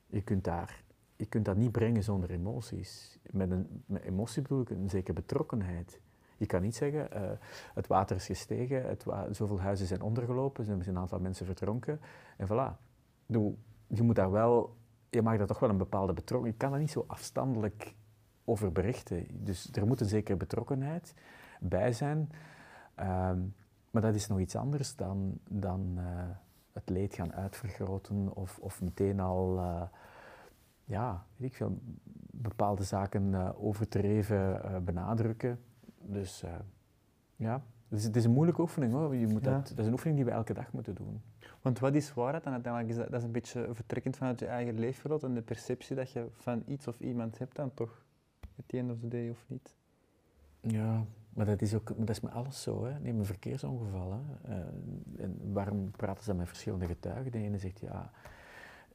je kunt, daar, je kunt dat niet brengen zonder emoties. Met, een, met emotie bedoel ik een zekere betrokkenheid. Je kan niet zeggen, eh, het water is gestegen, het zoveel huizen zijn ondergelopen, er zijn een aantal mensen verdronken, en voilà. Je moet daar wel, je mag daar toch wel een bepaalde betrokkenheid, je kan daar niet zo afstandelijk over berichten. Dus er moet een zekere betrokkenheid bij zijn. Ehm, maar dat is nog iets anders dan, dan eh, het leed gaan uitvergroten of, of meteen al, eh, ja, weet ik veel, bepaalde zaken eh, overdreven benadrukken. Dus eh, ja, het is, het is een moeilijke oefening hoor. Je moet Ja. dat, dat is een oefening die we elke dag moeten doen. Want wat is waarheid? En uiteindelijk is dat, dat is een beetje vertrekkend vanuit je eigen leefwereld en de perceptie dat je van iets of iemand hebt dan toch, at the end of the day of niet. Ja, maar dat is ook dat is met alles zo. Hè. Neem een verkeersongeval. Hè. Eh, en waarom praten ze dan met verschillende getuigen? De ene zegt ja,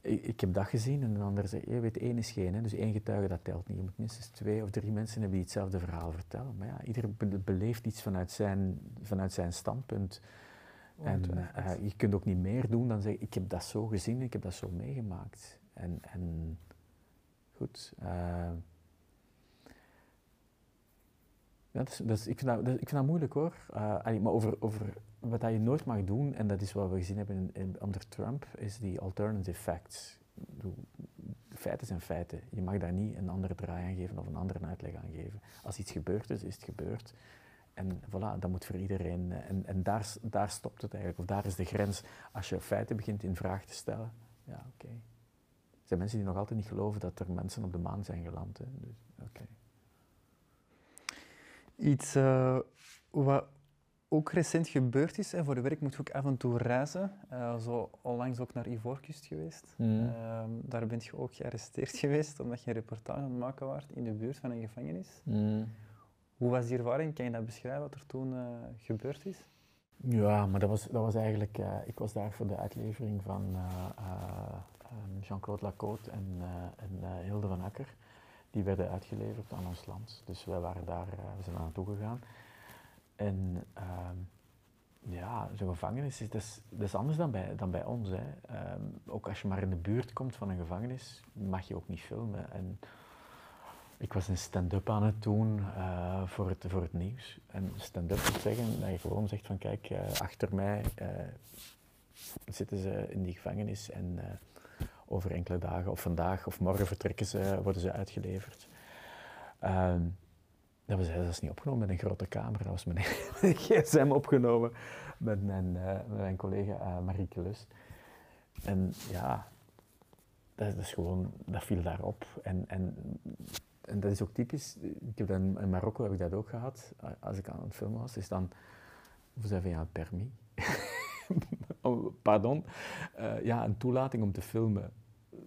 ik, ik heb dat gezien. En de andere zegt, je weet, één is geen. Hè. Dus één getuige dat telt niet. Je moet minstens twee of drie mensen hebben die hetzelfde verhaal vertellen. Maar ja, ieder be- beleeft iets vanuit zijn, vanuit zijn standpunt. En eh, je kunt ook niet meer doen dan zeggen, ik heb dat zo gezien, ik heb dat zo meegemaakt. En, en goed. eh, ja, dat is, dat is- ik, vind dat, dat- ik vind dat moeilijk hoor. Eh, maar over, over wat je nooit mag doen, en dat is wat we gezien hebben in, onder Trump, is die alternative facts. Feiten zijn feiten. Je mag daar niet een andere draai aan geven of een andere uitleg aan geven. Als iets gebeurd is, is het gebeurd. En voilà, dat moet voor iedereen. eh, En, en daar, daar stopt het eigenlijk, of daar is de grens. Als je feiten begint in vraag te stellen, ja oké. Er zijn mensen die nog altijd niet geloven dat er mensen op de maan zijn geland. Hè. Dus, oké. Iets eh, wat ook recent gebeurd is, en voor de werk moet je ook af en toe reizen. Eh, zo onlangs ook naar Ivoorkust geweest. Mhm. Ehm, daar ben je ook gearresteerd geweest omdat je een reportage aan het maken was in de buurt van een gevangenis. Hoe was die ervaring? Kan je dat beschrijven wat er toen eh, gebeurd is? Ja, maar dat was, dat was eigenlijk... eh, ik was daar voor de uitlevering van eh, eh, ehm, Jean-Claude Lacote en, en Hilde van Akker. Die werden uitgeleverd aan ons land. Dus wij waren daar, we zijn daar naartoe gegaan. En ehm, ja, zo'n gevangenis is, dat is, dat anders dan bij, dan bij ons. Hè. Ehm, ook als je maar in de buurt komt van een gevangenis, mag je ook niet filmen. En ik was een stand-up aan het doen eh, voor, het, voor het nieuws. En stand-up wil zeggen dat je gewoon zegt van kijk, eh, achter mij eh, zitten ze in die gevangenis en over enkele dagen of vandaag of morgen vertrekken ze, worden ze uitgeleverd. Ehm, dat was zelfs niet opgenomen met een grote camera, dat was een gsm opgenomen met mijn, eh, mijn collega eh, Marieke. En ja, dat, is- is gewoon, dat viel daarop. En, en, en dat is ook typisch, ik heb in, Marokko heb ik dat ook gehad, als ik aan het filmen was, is dan, vous avez un permis? Oh, Pardon? Eh, ja, een toelating om te filmen.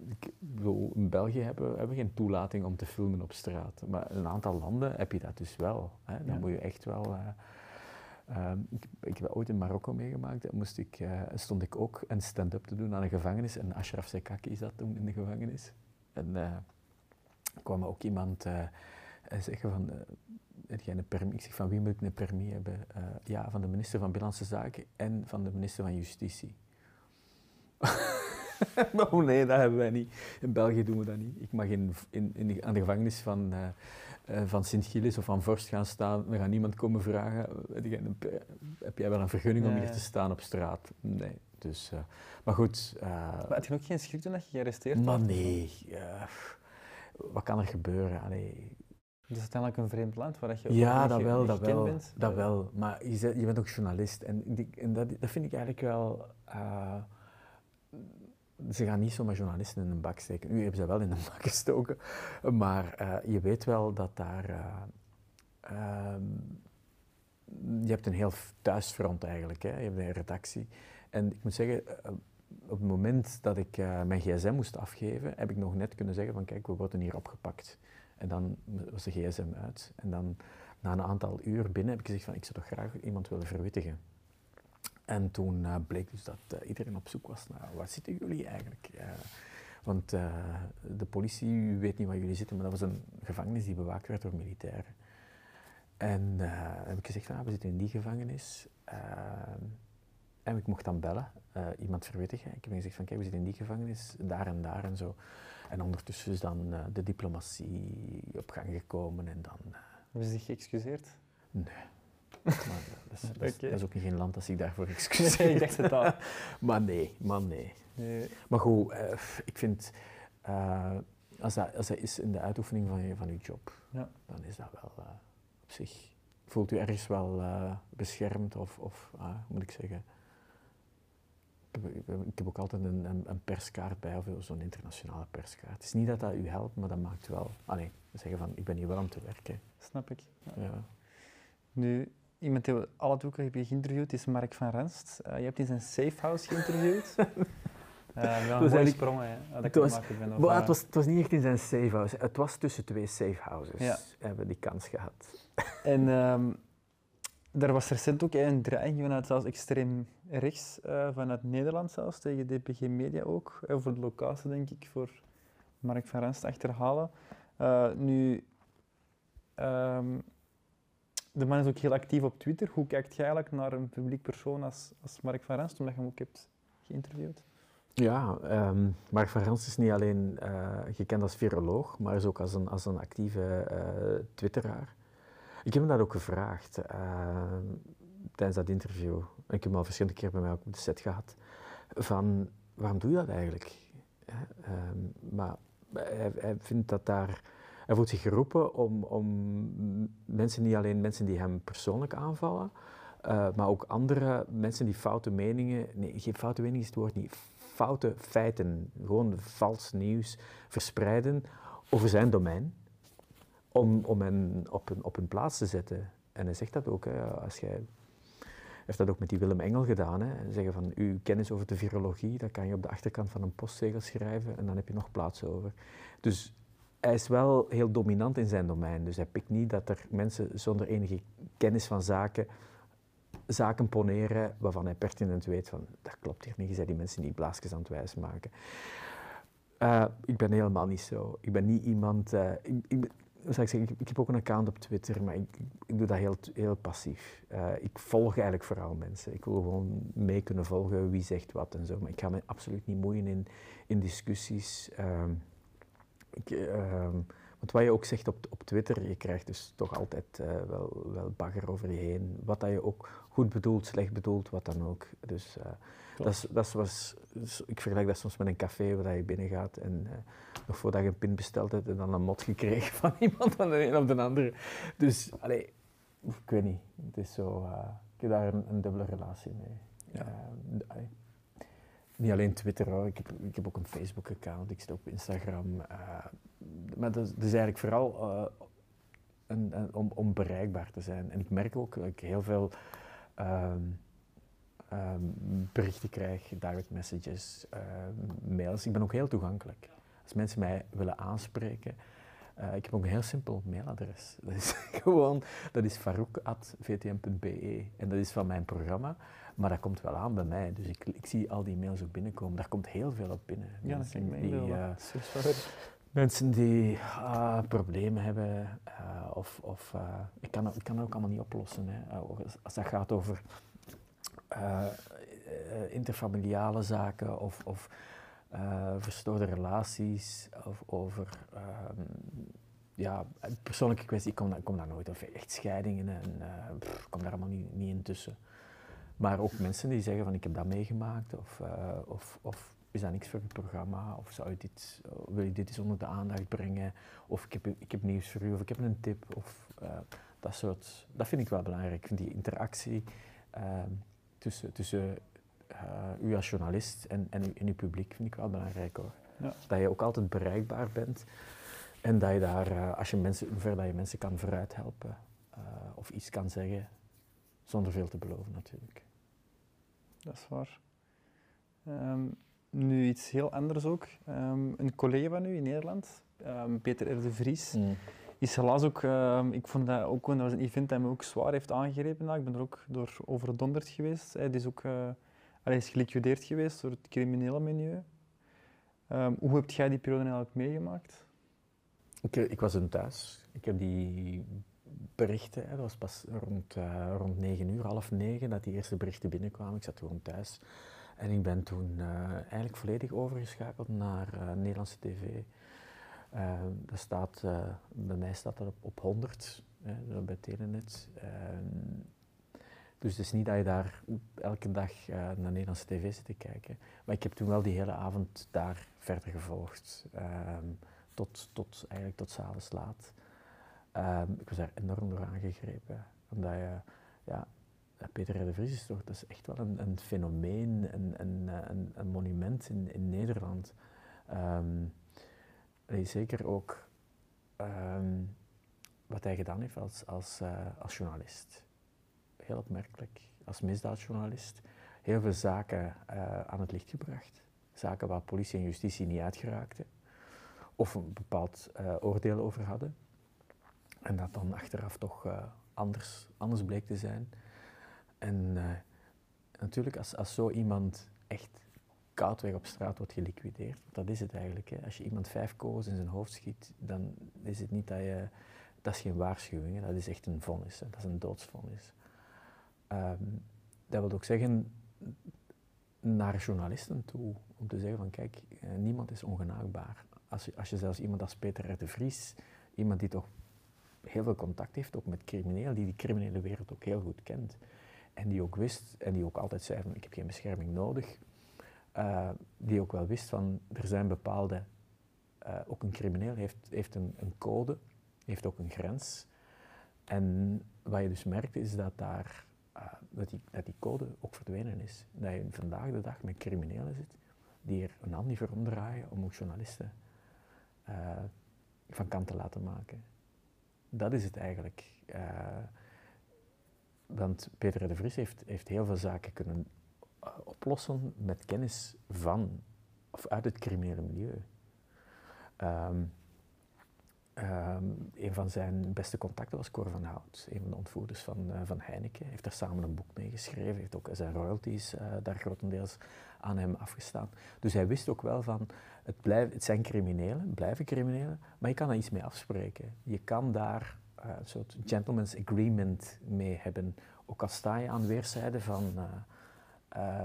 Ik bedoel, in België hebben we hebben geen toelating om te filmen op straat. Maar in een aantal landen heb je dat dus wel. Hè? Dan Ja. moet je echt wel... eh, ehm, ik, ik heb ooit in Marokko meegemaakt, moest ik, eh, stond ik ook een stand-up te doen aan een gevangenis. En Ashraf Sekaki zat toen in de gevangenis. En eh, kwam ook iemand zeggen van... jij een? Ik zeg van wie moet ik een permis hebben? Ja, van de minister van Binnenlandse Zaken en van de minister van Justitie. oh nee, dat hebben wij niet. In België doen we dat niet. Ik mag in, in, in, aan de gevangenis van, uh, uh, van Sint-Gilles of van Vorst gaan staan. Er gaat niemand komen vragen, heb jij wel een vergunning om hier te staan op straat? Nee. Dus, uh, maar goed. maar had je ook geen schrik toen dat je gearresteerd was? Maar nee. wat kan er gebeuren? Allee, het is uiteindelijk een vreemd land waar je Ja, dat wel, dat wel. Bent. Dat wel. Maar je, bent, je bent ook journalist. En, die, en dat, dat, vind ik eigenlijk wel... Uh, ze gaan niet zomaar journalisten in een bak steken. Nu hebben ze wel in een bak gestoken. Maar uh, je weet wel dat daar... Uh, je hebt een heel thuisfront eigenlijk. Hè. Je hebt een redactie. En ik moet zeggen, op het moment dat ik mijn gsm moest afgeven, heb ik nog net kunnen zeggen van kijk, we worden hier opgepakt. En dan was de gsm uit. En dan na een aantal uur binnen heb ik gezegd van ik zou toch graag iemand willen verwittigen. En toen uh, bleek dus dat uh, iedereen op zoek was naar waar zitten jullie eigenlijk? Uh, want de politie weet niet waar jullie zitten, maar dat was een gevangenis die bewaakt werd door militairen. En heb ik gezegd, nou, we zitten in die gevangenis. en ik mocht dan bellen, iemand verwittigen. Ik heb gezegd van kijk, we zitten in die gevangenis, daar en daar en zo. En ondertussen is dan de diplomatie op gang gekomen en dan... Hebben ze zich geëxcuseerd? Nee. Maar dat, is, dat, is, dat, is, ook geen land dat zich daarvoor excuseert. ik dacht het al. maar nee, man nee. nee. Maar goed, uh, ik vind... als, dat, als dat is in de uitoefening van je, van je job, ja. dan is dat wel op zich... Voelt u ergens wel beschermd of, of moet ik zeggen ik heb ook altijd een, een, een perskaart bij, of zo'n internationale perskaart. Het is niet dat dat u helpt, maar dat maakt wel... Allee, zeggen van, ik ben hier wel om te werken. Snap ik. Ja. Nu, iemand die we alle twee hebben geïnterviewd is Mark van Renst. Uh, je hebt in zijn safe house geïnterviewd. Uh, wel een mooie sprongen, hè. Dat het, was, ben, of, het, was, het was niet echt in zijn safe house. Het was tussen twee safe houses. Ja. Hebben we die kans gehad. En um, er was recent ook een dreiging vanuit zelfs extreem rechts, uh, vanuit Nederland zelfs, tegen DPG Media ook. Over de locatie, denk ik, voor Mark van Renst achterhalen. Nu, um, de man is ook heel actief op Twitter. Hoe kijkt jij eigenlijk naar een publiek persoon als, als Mark van Renst, omdat je hem ook hebt geïnterviewd? Ja, um, Mark van Renst is niet alleen uh, gekend als viroloog, maar is ook als een, als een actieve twitteraar. Ik heb hem dat ook gevraagd uh, tijdens dat interview. Ik heb hem al verschillende keer bij mij ook op de set gehad. Van, waarom doe je dat eigenlijk? Uh, maar hij, vindt dat daar... Hij voelt zich geroepen om, om mensen, niet alleen mensen die hem persoonlijk aanvallen, uh, maar ook andere mensen die foute meningen... Nee, geen foute meningen is het woord niet. Foute feiten, gewoon vals nieuws verspreiden over zijn domein om, om hen op hun, op hun plaats te zetten. En hij zegt dat ook, hè, als jij heeft dat ook met die Willem Engel gedaan. Hè. Zeggen van, uw kennis over de virologie, dat kan je op de achterkant van een postzegel schrijven en dan heb je nog plaats over. Dus hij is wel heel dominant in zijn domein. Dus hij pikt niet dat er mensen zonder enige kennis van zaken zaken poneren waarvan hij pertinent weet van, dat klopt hier niet, zijn die mensen niet blaasjes aan het wijs maken. Uh, ik ben helemaal niet zo. Ik ben niet iemand... Uh, ik, ik, ik, ik, heb ook een account op Twitter, maar ik, ik doe dat heel, heel passief. Uh, ik volg eigenlijk vooral mensen. Ik wil gewoon mee kunnen volgen wie zegt wat en zo. Maar ik ga me absoluut niet moeien in, in discussies. Uh, ik, uh, want wat je ook zegt op, op Twitter, je krijgt dus toch altijd uh, wel, wel bagger over je heen. Wat dat je ook goed bedoelt, slecht bedoelt, wat dan ook. Dus uh, dat, dat was, dus ik vergelijk dat soms met een café waar je binnen gaat en uh, nog voordat je een pin besteld hebt en dan een mot gekregen van iemand van de een of de andere. Dus, allee, ik weet niet. Het is zo, ik heb daar een, een dubbele relatie mee. Ja. Niet alleen Twitter hoor, ik heb, ik heb ook een Facebook-account, ik zit op Instagram. Uh, maar dat is, eigenlijk vooral uh, een, om, om, bereikbaar te zijn. En ik merk ook dat ik heel veel um, um, berichten krijg, direct messages, uh, mails. Ik ben ook heel toegankelijk. Als mensen mij willen aanspreken, uh, ik heb ook een heel simpel mailadres. Dat is gewoon, dat is farouk.vtm.be en dat is van mijn programma. Maar dat komt wel aan bij mij, dus ik, ik zie al die mails ook binnenkomen. Daar komt heel veel op binnen. Ja, dat ik die, uh, Mensen die uh, problemen hebben, uh, of, of ik, kan, ik kan dat ook allemaal niet oplossen. Hè. als dat gaat over interfamiliale zaken of, of eh, verstoorde relaties of over ehm, ja, persoonlijke kwesties. Ik kom, daar, ik kom daar nooit of echt scheidingen en eh, ik kom daar allemaal niet, niet in tussen. Maar ook mensen die zeggen van ik heb dat meegemaakt of, eh, of, of is dat niks voor het programma of zou je dit, wil je dit eens onder de aandacht brengen of ik heb, ik heb nieuws voor u of ik heb een tip of eh, dat soort, dat vind ik wel belangrijk. Ik vind die interactie ehm, tussen, tussen eh, u als journalist en, en, uw publiek vind ik wel belangrijk hoor. Ja. Dat je ook altijd bereikbaar bent en dat je daar, als je mensen, dat je mensen kan vooruit helpen of iets kan zeggen, zonder veel te beloven natuurlijk. Dat is waar. Ehm, nu iets heel anders ook. Ehm, een collega van u in Nederland, ehm, Peter R. de Vries, is helaas ook, ehm, ik vond dat ook, dat was een event dat me ook zwaar heeft aangegrepen. Ik ben er ook door overdonderd geweest. Hij is ook eh, hij is geliquideerd geweest door het criminele milieu. Ehm, hoe heb jij die periode eigenlijk meegemaakt? Ik, ik was toen thuis. Ik heb die berichten, hè, dat was pas rond, eh, rond 9 uur, half negen, dat die eerste berichten binnenkwamen. Ik zat toen thuis. En ik ben toen eh, eigenlijk volledig overgeschakeld naar eh, Nederlandse tv. Dat staat, bij mij staat dat op, op 100, hè, bij Telenet. Ehm, dus het is niet dat je daar elke dag naar Nederlandse tv zit te kijken. Maar ik heb toen wel die hele avond daar verder gevolgd. Ehm, tot, tot, eigenlijk tot s'avonds laat. Ehm, ik was daar enorm door aangegrepen. Omdat ja, Peter de Vries is toch, dat is echt wel een, een fenomeen, een, een, een, monument in, in Nederland. Allee, zeker ook ehm, wat hij gedaan heeft als, als, eh, als journalist. Heel opmerkelijk. Als misdaadjournalist. Heel veel zaken eh, aan het licht gebracht. Zaken waar politie en justitie niet uitgeraakten. Of een bepaald eh, oordeel over hadden. En dat dan achteraf toch eh, anders, anders bleek te zijn. En eh, natuurlijk, als, als zo iemand echt koudweg op straat wordt geliquideerd, dat is het eigenlijk. Hè. Als je iemand vijf kogels in zijn hoofd schiet, dan is het niet dat je... Dat is geen waarschuwing, hè. dat is echt een vonnis. Hè. Dat is een doodsvonnis. Ehm, dat wil ook zeggen naar journalisten toe, om te zeggen van kijk, eh, niemand is ongenaakbaar. Als je, als je zelfs iemand als Peter R. de Vries, iemand die toch heel veel contact heeft, ook met criminelen, die die criminele wereld ook heel goed kent. En die ook wist, en die ook altijd zei van ik heb geen bescherming nodig. eh, die ook wel wist van er zijn bepaalde, eh, ook een crimineel heeft, heeft een, een code, heeft ook een grens. En wat je dus merkt is dat daar, eh, dat, die, dat die code ook verdwenen is. Dat je vandaag de dag met criminelen zit die er een hand niet voor omdraaien om ook journalisten van kant te laten maken. Dat is het eigenlijk. Eh, want Peter de Vries heeft, heeft heel veel zaken kunnen eh, oplossen met kennis van of uit het criminele milieu. Ehm, ehm, een van zijn beste contacten was Cor van Hout, een van de ontvoerders van, eh, van Heineken. Hij heeft daar samen een boek mee geschreven, heeft ook zijn royalties eh, daar grotendeels aan hem afgestaan. Dus hij wist ook wel van, het, het zijn criminelen, blijven criminelen, maar je kan daar iets mee afspreken. Je kan daar eh, een soort gentleman's agreement mee hebben. Ook al sta je aan weerszijden van,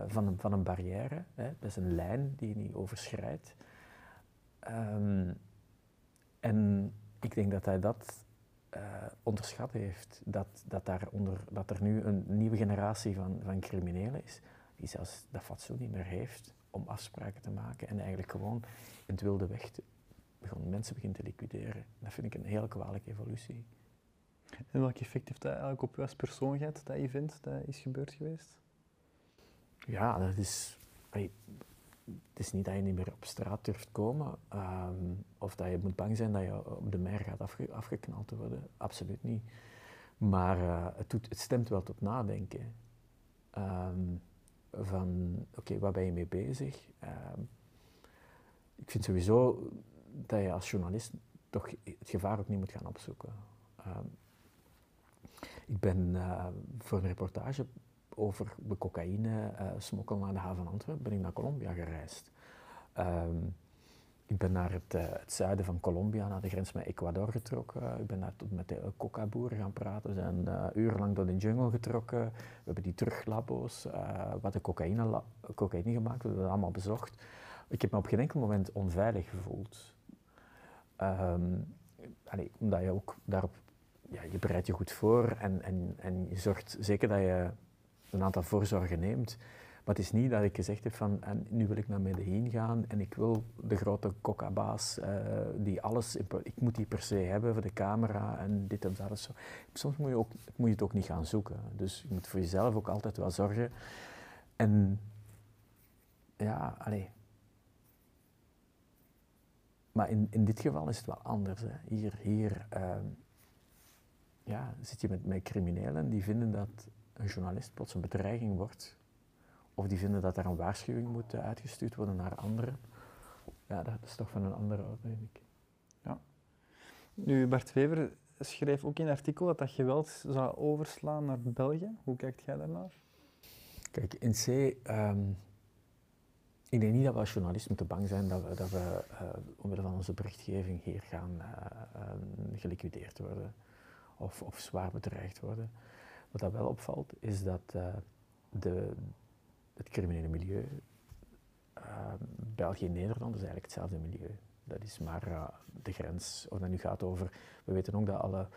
van, een, van een barrière, hè, dat is een lijn die je niet overschrijdt. Ehm, en ik denk dat hij dat eh, onderschat heeft. Dat, dat, daar onder, dat er nu een nieuwe generatie van, van criminelen is, die zelfs dat fatsoen niet meer heeft om afspraken te maken en eigenlijk gewoon in het wilde weg te, gewoon mensen begint te liquideren. Dat vind ik een heel kwalijke evolutie. En welk effect heeft dat eigenlijk op u als persoon gehad, dat event dat is gebeurd geweest? Ja, dat is. Het is niet dat je niet meer op straat durft komen ehm, of dat je moet bang zijn dat je op de mer gaat afge- afgeknald worden. Absoluut niet. Maar eh, het, doet, het stemt wel tot nadenken. Ehm, van, oké, waar ben je mee bezig? Ehm, ik vind sowieso dat je als journalist toch het gevaar ook niet moet gaan opzoeken. Ik ben eh, voor een reportage over de cocaïne-smokkel naar de haven Antwerpen ben ik naar Colombia gereisd. Ehm, ik ben naar het, eh, het zuiden van Colombia, naar de grens met Ecuador getrokken. Ik ben daar tot met de coca-boeren gaan praten. We zijn eh, urenlang door de jungle getrokken. We hebben die teruglabo's, eh waar de cocaïne, cocaïne gemaakt we hebben dat allemaal bezocht. ik heb me op geen enkel moment onveilig gevoeld. Ehm, omdat je ook daarop, ja, je bereidt je goed voor en, en, en je zorgt zeker dat je een aantal voorzorgen neemt. Maar het is niet dat ik gezegd heb van en nu wil ik naar Medellin gaan en ik wil de grote coca-baas eh, die alles, ik moet die per se hebben voor de camera en dit en dat. en Zo. Soms moet je, ook, moet je het ook niet gaan zoeken. Dus je moet voor jezelf ook altijd wel zorgen. En ja, allee. Maar in, in dit geval is het wel anders. Hè. Hier, hier ehm, ja, zit je met, met criminelen die vinden dat een journalist plots een bedreiging wordt. Of die vinden dat er een waarschuwing moet eh, uitgestuurd worden naar anderen. Ja, dat is toch van een andere orde, denk ik. Nu, Bart Wever schreef ook in een artikel dat dat geweld zou overslaan naar België. Hoe kijkt jij daarnaar? Kijk, in C, ehm, ik denk niet dat we als journalist moeten bang zijn dat we, dat we eh, omwille van onze berichtgeving hier gaan eh, ehm, geliquideerd worden of, of zwaar bedreigd worden. Wat dat wel opvalt, is dat eh, de, het criminele milieu, ehm, België en Nederland, is eigenlijk hetzelfde milieu. Dat is maar eh, de grens. Of dat nu gaat over, we weten ook dat alle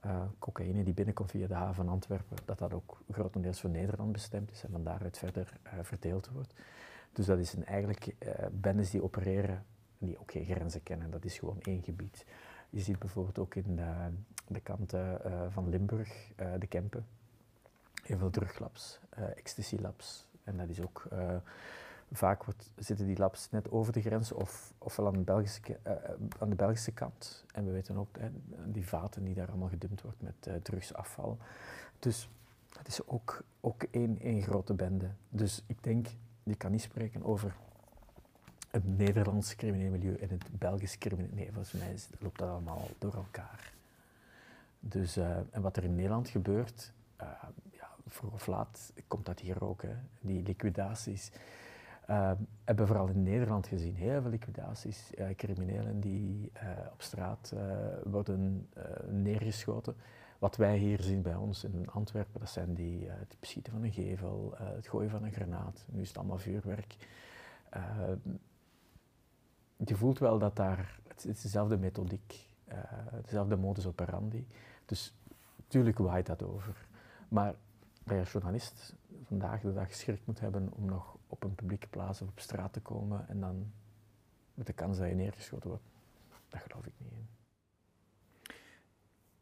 eh, cocaïne die binnenkomt via de haven Antwerpen, dat dat ook grotendeels voor Nederland bestemd is en van daaruit verder eh, verdeeld wordt. Dus dat is een, eigenlijk eh bendes die opereren, die ook geen grenzen kennen, dat is gewoon één gebied. Je ziet bijvoorbeeld ook in de, kanten eh, van Limburg, eh, de Kempen, heel veel druglabs, eh ecstasy-labs. En dat is ook, vaak wordt, zitten die labs net over de grens of, ofwel aan de, Belgische, aan de Belgische kant. En we weten ook die vaten die daar allemaal gedumpt wordt met drugsafval. Dus dat is ook, ook één, één grote bende. Dus ik denk, je kan niet spreken over het Nederlands crimineel milieu en het Belgisch crimineel. Nee, volgens mij loopt dat allemaal door elkaar. Dus, eh, en wat er in Nederland gebeurt, eh, ja, vroeg of laat komt dat hier ook. Hè. Die liquidaties eh, hebben we vooral in Nederland gezien. Heel veel liquidaties, criminelen die op straat worden neergeschoten. Wat wij hier zien bij ons in Antwerpen, dat zijn die, het beschieten van een gevel, het gooien van een granaat. Nu is het allemaal vuurwerk. Je voelt wel dat daar, het is dezelfde methodiek, dezelfde modus operandi. Dus natuurlijk waait dat over. Maar je als journalist vandaag de dag schrik moet hebben om nog op een publieke plaats of op straat te komen en dan met de kans dat je neergeschoten wordt, dat geloof ik niet in.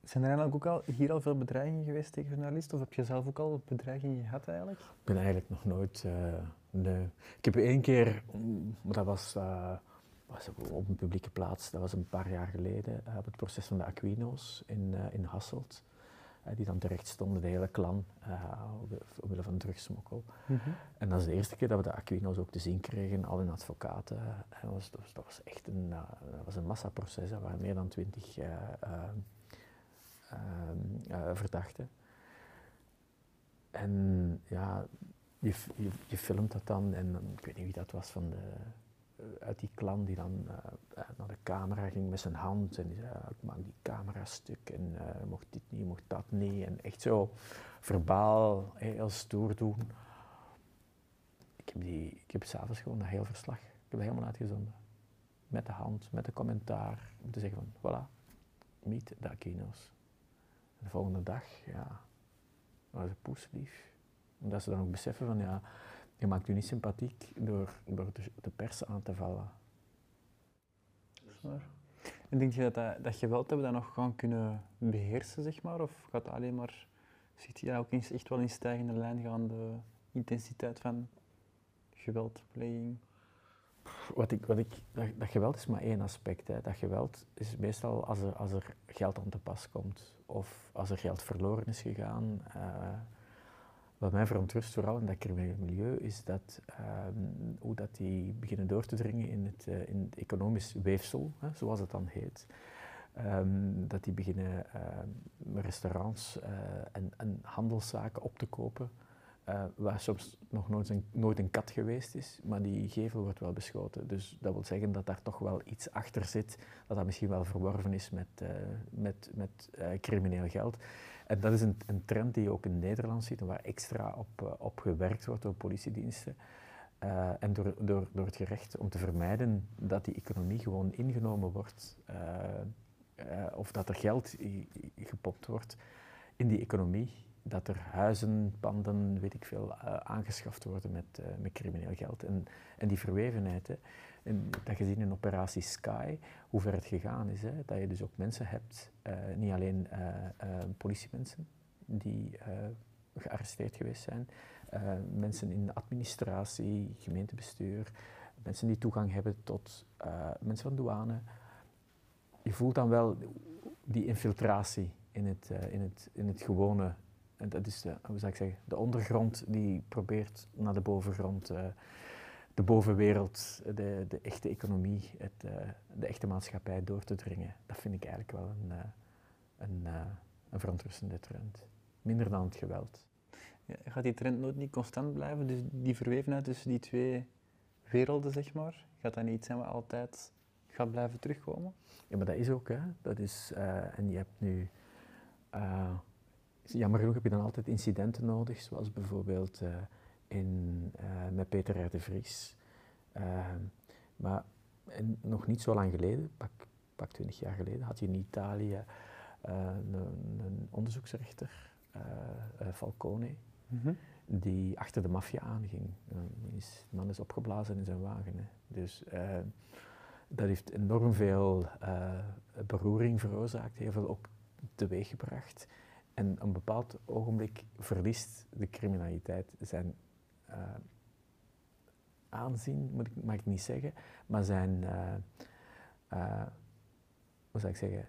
Zijn er eigenlijk ook al hier al veel bedreigingen geweest tegen journalisten? Of heb je zelf ook al bedreigingen gehad eigenlijk? Ik ben eigenlijk nog nooit. eh, nee. Ik heb één keer, mm, maar dat was, eh, was op een publieke plaats, dat was een paar jaar geleden, eh, op het proces van de Aquino's in, eh, in Hasselt. eh, die dan terecht stonden, de hele clan, uh, omwille van drugsmokkel. En dat is de eerste keer dat we de Aquino's ook te zien kregen, al hun advocaten. En dat, was, dat, was, dat was echt een, dat was een massaproces, er waren meer dan twintig uh, verdachten. En ja, je, je, je, filmt dat dan en ik weet niet wie dat was van de, uit die klan die dan uh, naar de camera ging met zijn hand en die zei, ik maak die camera stuk en mocht dit niet, mocht dat niet. En echt zo verbaal, heel stoer doen. Ik heb, die, ik heb s'avonds gewoon dat heel verslag, ik heb helemaal uitgezonden. Met de hand, met de commentaar, om te zeggen van, voilà, meet de Aquino's. De volgende dag, ja, was het poeslief. Omdat ze dan ook beseffen van, ja, je maakt je niet sympathiek door, door de, de pers aan te vallen. Zwaar. En denk je dat, dat, dat geweld hebben dat nog gaan kunnen beheersen, zeg maar? Of gaat dat alleen maar, ziet je ook echt wel in stijgende lijn gaan, de intensiteit van geweldpleging? Wat ik, wat ik, dat, dat, geweld is maar één aspect. Hè. Dat geweld is meestal als er, als er geld aan te pas komt of als er geld verloren is gegaan. Uh, wat mij verontrust vooral in dat criminele milieu is dat, um, hoe dat die beginnen door te dringen in het, uh, in economisch weefsel, hè, zoals het dan heet. Um, dat die beginnen uh, restaurants uh, en, en, handelszaken op te kopen, uh, waar soms nog nooit een, nooit een kat geweest is, maar die gevel wordt wel beschoten. Dus dat wil zeggen dat daar toch wel iets achter zit, dat dat misschien wel verworven is met, met, met crimineel geld. En dat is een, een, trend die je ook in Nederland ziet en waar extra op, uh, op gewerkt wordt door politiediensten. eh, en door, door, door het gerecht om te vermijden dat die economie gewoon ingenomen wordt eh, eh, of dat er geld gepompt wordt in die economie, dat er huizen, panden, weet ik veel, eh, aangeschaft worden met, eh, met crimineel geld. En, en die verwevenheid, hè, en dat je ziet in operatie Sky, hoe ver het gegaan is. Hè, dat je dus ook mensen hebt, eh, niet alleen eh, eh, politiemensen, die gearresteerd geweest zijn, mensen in de administratie, gemeentebestuur, mensen die toegang hebben tot mensen van douane. Je voelt dan wel die infiltratie in het, in het, in het gewone. En dat is de, hoe zou ik zeggen, de ondergrond die probeert naar de bovengrond, de bovenwereld, de, de echte economie, het, eh, de echte maatschappij door te dringen. Dat vind ik eigenlijk wel een, eh, een, eh, een verontrustende trend. Minder dan het geweld. Ja, gaat die trend nooit niet constant blijven? Dus die verwevenheid tussen die twee werelden, zeg maar, gaat dat niet iets zijn wat altijd gaat blijven terugkomen? Ja, maar dat is ook, hè. Dat is, en je hebt nu... jammer genoeg heb je dan altijd incidenten nodig, zoals bijvoorbeeld in, eh, met Peter R. de Vries. Eh, maar en nog niet zo lang geleden, pak, pak 20 jaar geleden, had je in Italië eh, een, een onderzoeksrechter, eh, Falcone, die achter de maffia aanging. De man is opgeblazen in zijn wagen. Hè. Dus dat heeft enorm veel beroering veroorzaakt, heel veel ook teweeggebracht. En op een bepaald ogenblik verliest de criminaliteit zijn eh, aanzien, moet ik, mag ik niet zeggen, maar zijn, eh, eh, hoe zou ik zeggen,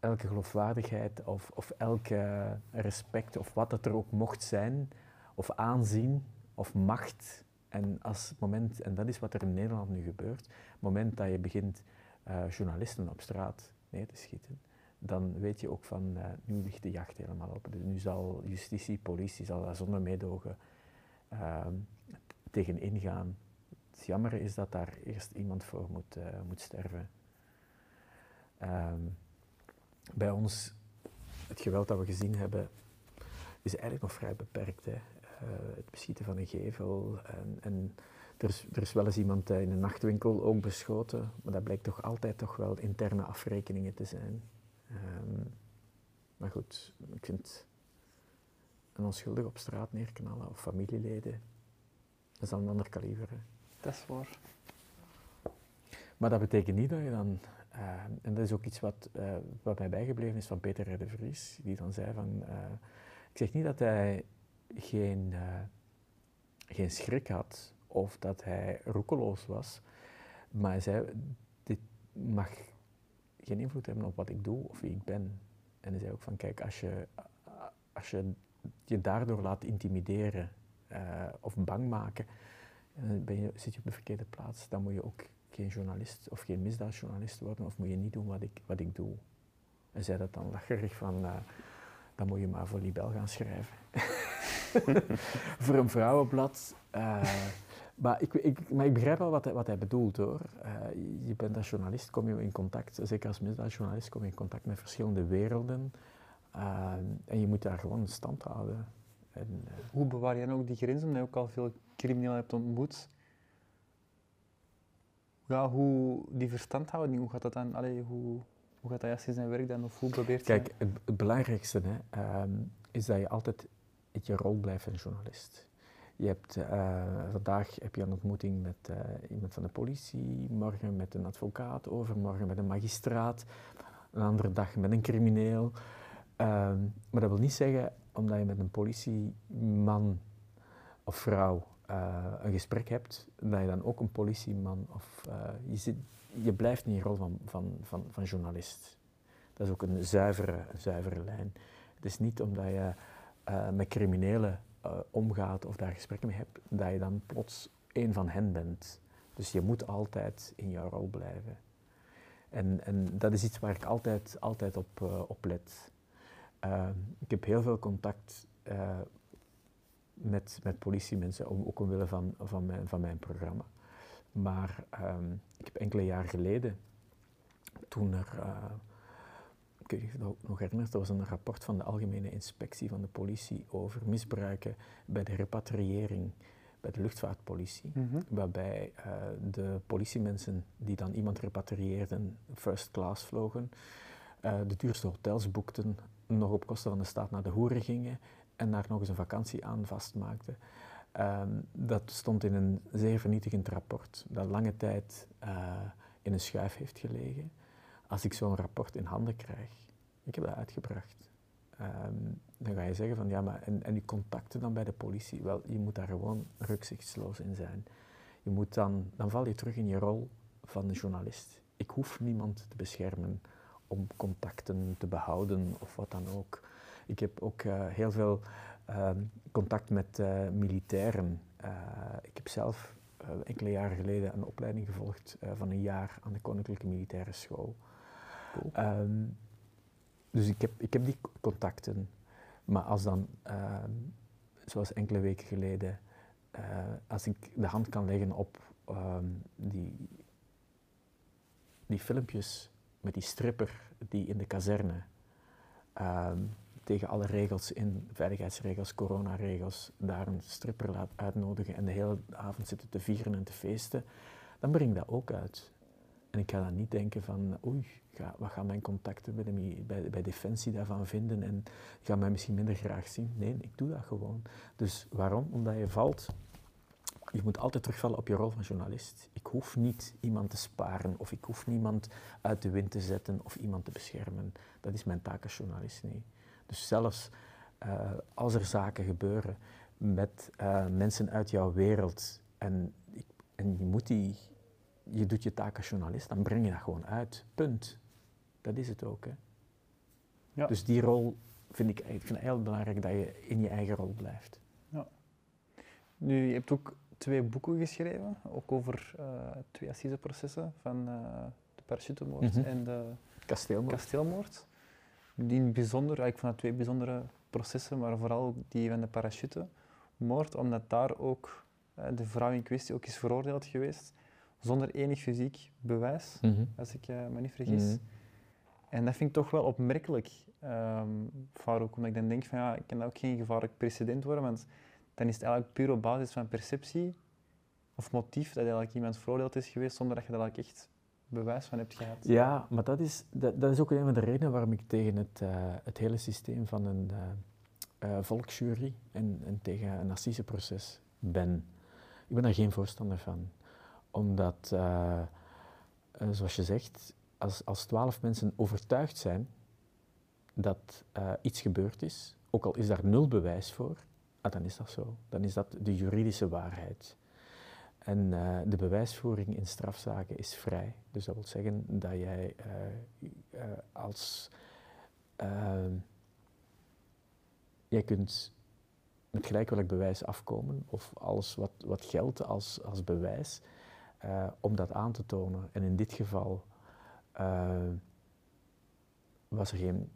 elke geloofwaardigheid of, of elke respect of wat het er ook mocht zijn, of aanzien of macht. En als het moment, en dat is wat er in Nederland nu gebeurt, het moment dat je begint journalisten op straat neer te schieten, dan weet je ook van, nu ligt de jacht helemaal op. Dus nu zal justitie, politie, zal daar zonder meedogen ehm, tegen ingaan. Het jammer is dat daar eerst iemand voor moet, eh, moet sterven. Ehm, bij ons, het geweld dat we gezien hebben, is eigenlijk nog vrij beperkt. Eh, het beschieten van een gevel. En, en er, is, er is wel eens iemand eh, in een nachtwinkel ook beschoten, maar dat blijkt toch altijd toch wel interne afrekeningen te zijn. Ehm, maar goed, ik vind een onschuldig op straat neerknallen of familieleden, dat is dan een ander kaliber. Hè. Dat is waar. Maar dat betekent niet dat je dan, eh, en dat is ook iets wat, eh, wat mij bijgebleven is van Peter R. de Vries, die dan zei van, eh, ik zeg niet dat hij geen, geen schrik had of dat hij roekeloos was, maar hij zei, dit mag geen invloed hebben op wat ik doe of wie ik ben. En hij zei ook van, kijk, als je als je, je daardoor laat intimideren eh, of bang maken, dan ben je, zit je op de verkeerde plaats. Dan moet je ook geen journalist of geen misdaadjournalist worden of moet je niet doen wat ik, wat ik doe. En zei dat dan lacherig van, eh, dan moet je maar voor Libel gaan schrijven. voor een vrouwenblad. eh, maar, ik, ik, maar ik begrijp wel wat hij, wat hij bedoelt hoor. Eh, je bent als journalist, kom je in contact, zeker als misdaadjournalist, kom je in contact met verschillende werelden. Eh, en je moet daar gewoon stand houden. En, eh, Hoe bewaar jij ook die grens, omdat je ook al veel criminelen hebt ontmoet? Ja, hoe die verstandhouding, hoe gaat dat dan, allee, hoe, hoe gaat dat juist in zijn werk dan, of hoe probeert Kijk, het, het belangrijkste hè, ehm, is dat je altijd in je rol blijft als journalist. Je hebt, eh, vandaag heb je een ontmoeting met eh, iemand van de politie, morgen met een advocaat, overmorgen met een magistraat, een andere dag met een crimineel. Ehm, maar dat wil niet zeggen, omdat je met een politieman of vrouw eh, een gesprek hebt, dat je dan ook een politieman of... eh, je, zit, je blijft in je rol van, van, van, van journalist. Dat is ook een zuivere, een zuivere lijn. Het is niet omdat je eh, met criminelen omgaat of daar gesprekken mee hebt, dat je dan plots één van hen bent. Dus je moet altijd in jouw rol blijven. En, en dat is iets waar ik altijd, altijd op, op let. Eh, ik heb heel veel contact eh, met, met politiemensen, om, ook omwille van, van, mijn, van mijn programma. Maar ehm, ik heb enkele jaar geleden, toen er, eh, ik weet niet of je dat nog herinnert, er was een rapport van de Algemene Inspectie van de Politie over misbruiken bij de repatriëring bij de luchtvaartpolitie, Mhm. waarbij eh, de politiemensen die dan iemand repatrieerden, first class vlogen, de duurste hotels boekten, nog op kosten van de staat naar de hoeren gingen en daar nog eens een vakantie aan vastmaakten. Ehm, dat stond in een zeer vernietigend rapport, dat lange tijd eh, in een schuif heeft gelegen. Als ik zo'n rapport in handen krijg, ik heb dat uitgebracht, ehm, dan ga je zeggen van ja, maar en, en die contacten dan bij de politie, wel, je moet daar gewoon rukzichtsloos in zijn. Je moet dan, dan val je terug in je rol van een journalist. Ik hoef niemand te beschermen om contacten te behouden of wat dan ook. Ik heb ook eh, heel veel ehm, contact met eh, militairen. Eh, ik heb zelf enkele jaren geleden een opleiding gevolgd van een jaar aan de Koninklijke Militaire School. Ehm, dus ik heb, ik heb die contacten. Maar als dan, ehm, zoals enkele weken geleden, als ik de hand kan leggen op die, die filmpjes met die stripper die in de kazerne ehm, tegen alle regels in, veiligheidsregels, coronaregels, daar een stripper laat uitnodigen en de hele avond zitten te vieren en te feesten, dan breng dat ook uit. En ik ga dan niet denken van, oei, ga, wat gaan mijn contacten bij, de, bij, bij Defensie daarvan vinden en gaan mij misschien minder graag zien. Nee, ik doe dat gewoon. Dus waarom? Omdat je valt, je moet altijd terugvallen op je rol van journalist. Ik hoef niet iemand te sparen of ik hoef niemand uit de wind te zetten of iemand te beschermen. Dat is mijn taak als journalist niet. Dus zelfs eh, als er zaken gebeuren met eh, mensen uit jouw wereld en, ik, en je, moet die, je doet je taak als journalist, dan breng je dat gewoon uit. Punt. Dat is het ook. Hè. Ja. Dus die rol vind ik, ik vind het heel belangrijk dat je in je eigen rol blijft. Nu, je hebt ook twee boeken geschreven, ook over eh, twee assiseprocessen van eh, de parachutemoord Mhm. en de Kasteelmoord. kasteelmoord. Die in bijzonder, ik vond dat twee bijzondere processen, maar vooral ook die van de parachutemoord, omdat daar ook eh, de vrouw in kwestie ook is veroordeeld geweest, zonder enig fysiek bewijs, Mhm. als ik me niet vergis. Mhm. En dat vind ik toch wel opmerkelijk, ehm Farouk, omdat ik dan denk van ja, ik kan dat ook geen gevaarlijk precedent worden, want dan is het eigenlijk puur op basis van perceptie of motief dat eigenlijk iemand veroordeeld is geweest zonder dat je daar eigenlijk echt bewijs van hebt gehad. Ja, maar dat is, dat, is ook een van de redenen waarom ik tegen het, eh, het hele systeem van een eh, eh, volksjury en, en tegen een assiseproces ben. Ik ben daar geen voorstander van. Omdat, zoals je zegt, als, als twaalf mensen overtuigd zijn dat iets gebeurd is, ook al is daar nul bewijs voor, ah, dan is dat zo. Dan is dat de juridische waarheid. En eh, de bewijsvoering in strafzaken is vrij. Dus dat wil zeggen dat jij eh, eh, als. ehm, jij kunt met gelijk bewijs afkomen, of alles wat, wat geldt als, als bewijs, om dat aan te tonen. En in dit geval was er geen,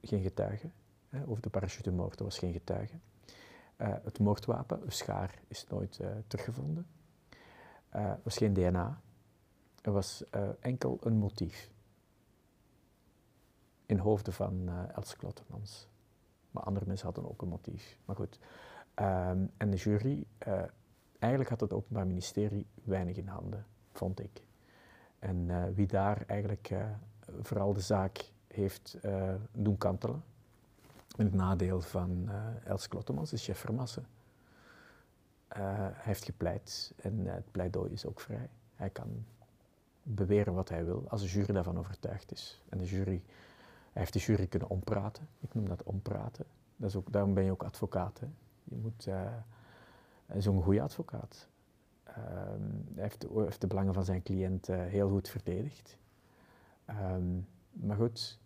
geen getuige over de parachutemoord, er was geen getuige. Eh, het moordwapen, een schaar, is nooit eh, teruggevonden. Eh, er was geen DNA. Er was enkel een motief. In hoofden van Els Klottemans. Maar andere mensen hadden ook een motief. Maar goed. Ehm, en de jury, eigenlijk had het Openbaar Ministerie weinig in handen, vond ik. En wie daar eigenlijk vooral de zaak heeft doen kantelen, in het nadeel van eh Els Klottemans is chef Vermassen. Eh, hij heeft gepleit en eh, het pleidooi is ook vrij. Hij kan beweren wat hij wil als de jury daarvan overtuigd is. En de jury, hij heeft de jury kunnen ompraten. Ik noem dat ompraten. Dat is ook, daarom ben je ook advocaat. Hè. Je moet, ook een goede advocaat. Ehm, hij heeft de, de belangen van zijn cliënt heel goed verdedigd. Ehm, maar goed,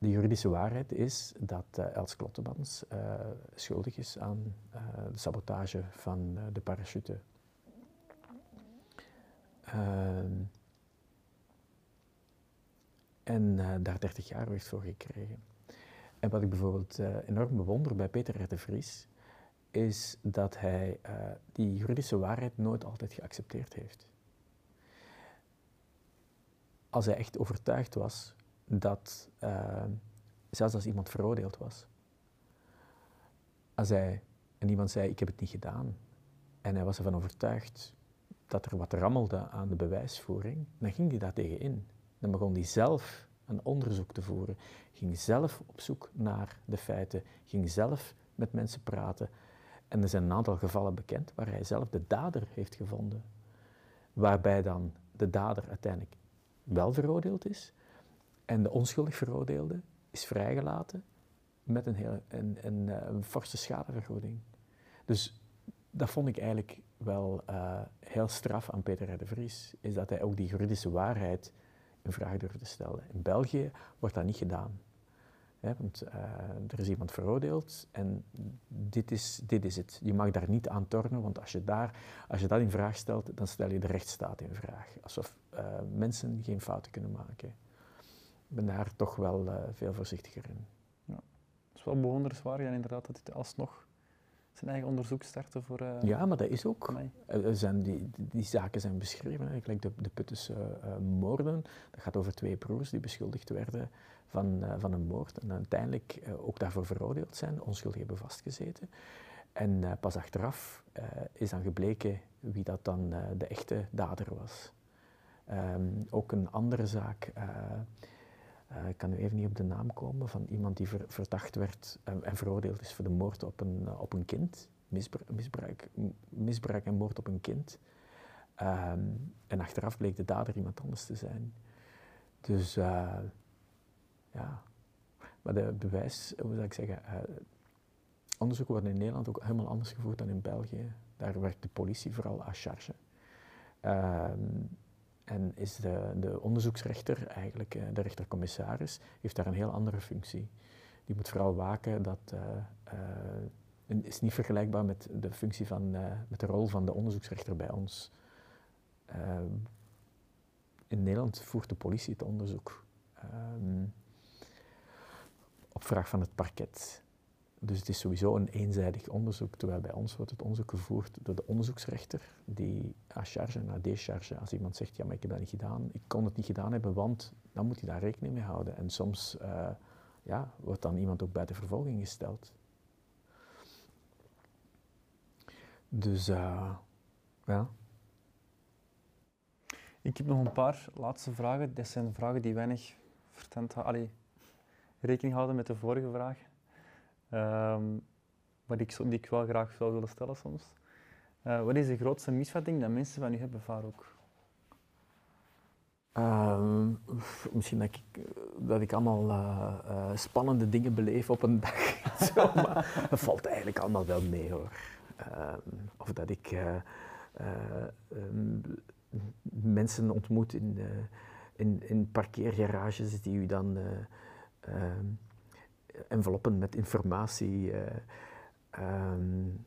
de juridische waarheid is dat eh, Els Klottemans eh, schuldig is aan eh, de sabotage van de parachute. Ehm, en daar 30 jaar heeft voor gekregen. En wat ik bijvoorbeeld enorm bewonder bij Peter R. Vries, is dat hij die juridische waarheid nooit altijd geaccepteerd heeft. Als hij echt overtuigd was dat, eh, zelfs als iemand veroordeeld was, als hij en iemand zei, ik heb het niet gedaan. En hij was ervan overtuigd dat er wat rammelde aan de bewijsvoering, dan ging hij daar tegen in. Dan begon hij zelf een onderzoek te voeren, ging zelf op zoek naar de feiten, ging zelf met mensen praten. En er zijn een aantal gevallen bekend waar hij zelf de dader heeft gevonden. Waarbij dan de dader uiteindelijk wel veroordeeld is en de onschuldig veroordeelde is vrijgelaten met een, hele, een, eh, een forse schadevergoeding. Dus dat vond ik eigenlijk wel uh, heel straf aan Peter R. de Vries, is dat hij ook die juridische waarheid in vraag durfde stellen. In België wordt dat niet gedaan. Want uh, er is iemand veroordeeld en dit is, dit is het. Je mag daar niet aan tornen, want als je, daar, als je dat in vraag stelt, dan stel je de rechtsstaat in vraag. Alsof mensen geen fouten kunnen maken. Ik ben daar toch wel uh, veel voorzichtiger in. Ja. Het is wel bewonderenswaardig en inderdaad dat dit alsnog zijn eigen onderzoek starten voor. Uh, ja, maar dat is ook. Er zijn die, die, zaken zijn beschreven. Like de, de Puttense uh, moorden. Dat gaat over twee broers die beschuldigd werden van, van een moord. En uiteindelijk ook daarvoor veroordeeld zijn, onschuldig hebben vastgezeten. En pas achteraf is dan gebleken wie dat dan de echte dader was. Um, ook een andere zaak. Uh, ik kan nu even niet op de naam komen van iemand die ver, verdacht werd en, en, veroordeeld is voor de moord op een, uh, op een kind. Misbruik, misbruik, en moord op een kind. Um, en achteraf bleek de dader iemand anders te zijn. Dus ja, maar de bewijs, hoe zou ik zeggen, onderzoeken worden in Nederland ook helemaal anders gevoerd dan in België. Daar werkt de politie vooral à charge. Um, en is de, de onderzoeksrechter, eigenlijk eh, de rechtercommissaris, heeft daar een heel andere functie. Die moet vooral waken dat. Uh, uh, is niet vergelijkbaar met de functie van, met de rol van de onderzoeksrechter bij ons. in Nederland voert de politie het onderzoek. Ehm, op vraag van het parket. Dus het is sowieso een eenzijdig onderzoek, terwijl bij ons wordt het onderzoek gevoerd door de onderzoeksrechter, die à charge en à décharge, als iemand zegt, ja, maar ik heb dat niet gedaan, ik kon het niet gedaan hebben, want dan moet hij daar rekening mee houden. En soms uh, ja, wordt dan iemand ook bij de vervolging gesteld. Dus, uh, ja. Ik heb nog een paar laatste vragen. Dat zijn vragen die weinig vertent, allee, rekening houden met de vorige vraag. Um, wat ik, die ik wel graag zou willen stellen soms. Uh, wat is de grootste misvatting dat mensen van u hebben, Farouk? Um, misschien dat ik, dat ik allemaal uh, uh, spannende dingen beleef op een dag. Zo, maar dat valt eigenlijk allemaal wel mee hoor. Um, of dat ik mensen ontmoet in, in, in parkeergarages die u dan enveloppen met informatie uh, um,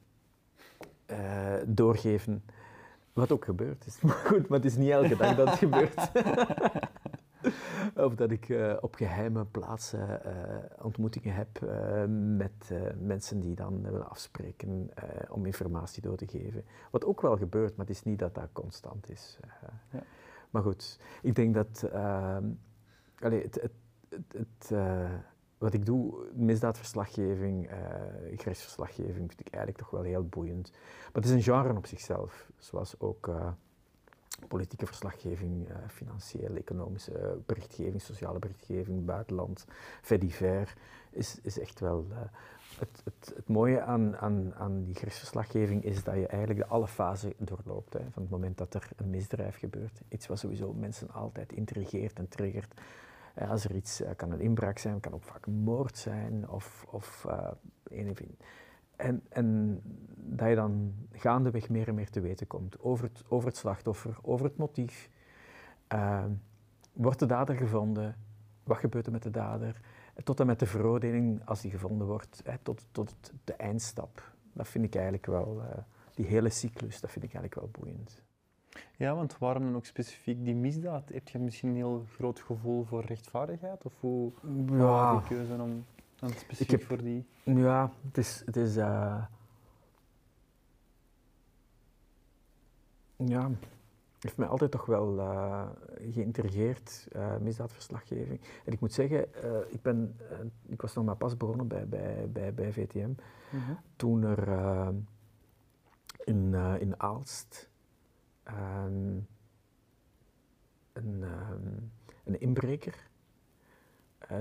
uh, doorgeven. Wat ook gebeurt is. Maar goed, maar het is niet elke dag dat het gebeurt. of dat ik uh, op geheime plaatsen ontmoetingen heb met mensen die dan willen afspreken om informatie door te geven. Wat ook wel gebeurt, maar het is niet dat dat constant is. Ja. Maar goed, ik denk dat ehm, allez, het, het, het wat ik doe, misdaadverslaggeving, uh, vind ik eigenlijk toch wel heel boeiend. Maar het is een genre op zichzelf, zoals ook uh, politieke verslaggeving, uh, financiële, economische berichtgeving, sociale berichtgeving, buitenland, fait is, is echt wel... Het, het, het, mooie aan, aan, aan die rechtsverslaggeving is dat je eigenlijk de alle fasen doorloopt. Hè, van het moment dat er een misdrijf gebeurt. Iets wat sowieso mensen altijd intrigeert en triggert als er iets, uh, kan een inbraak zijn, kan ook vaak een moord zijn of, of uh, een of. En, en dat je dan gaandeweg meer en meer te weten komt over het, over het slachtoffer, over het motief. wordt de dader gevonden? Wat gebeurt er met de dader? Tot en met de veroordeling, als die gevonden wordt, hè, tot, tot de eindstap. Dat vind ik eigenlijk wel, die hele cyclus, dat vind ik eigenlijk wel boeiend. Ja, want waarom dan ook specifiek die misdaad? Heb je misschien een heel groot gevoel voor rechtvaardigheid? Of hoe ja. die keuze om dan specifiek heb, voor die... Ja, het is... Het is uh, ja, heeft mij altijd toch wel uh, geïntrigeerd, uh, misdaadverslaggeving. En ik moet zeggen, uh, ik, ben, ik was nog maar pas begonnen bij, bij, bij, bij VTM, -hmm. toen er in, in Aalst um, een, um, een inbreker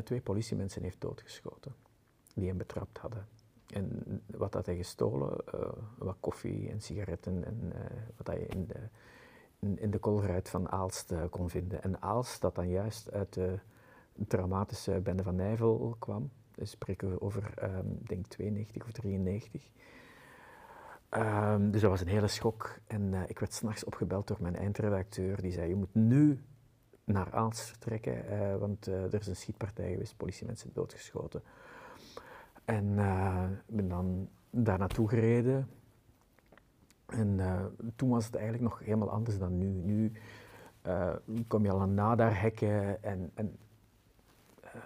twee politiemensen heeft doodgeschoten, die hem betrapt hadden. En wat had hij gestolen? wat koffie en sigaretten en wat hij in de in de koolruit van Aalst uh, kon vinden. En Aalst, dat dan juist uit de traumatische bende van Nijvel kwam, dus spreken we over, um, denk 92 of 93. Um, dus dat was een hele schok. En uh, ik werd s'nachts opgebeld door mijn eindredacteur, die zei, je moet nu naar Aalst vertrekken, uh, want er is een schietpartij geweest, politiemensen doodgeschoten. En ik ben dan daar naartoe gereden, en toen was het eigenlijk nog helemaal anders dan nu. Nu kom je al aan nadarhekken en, en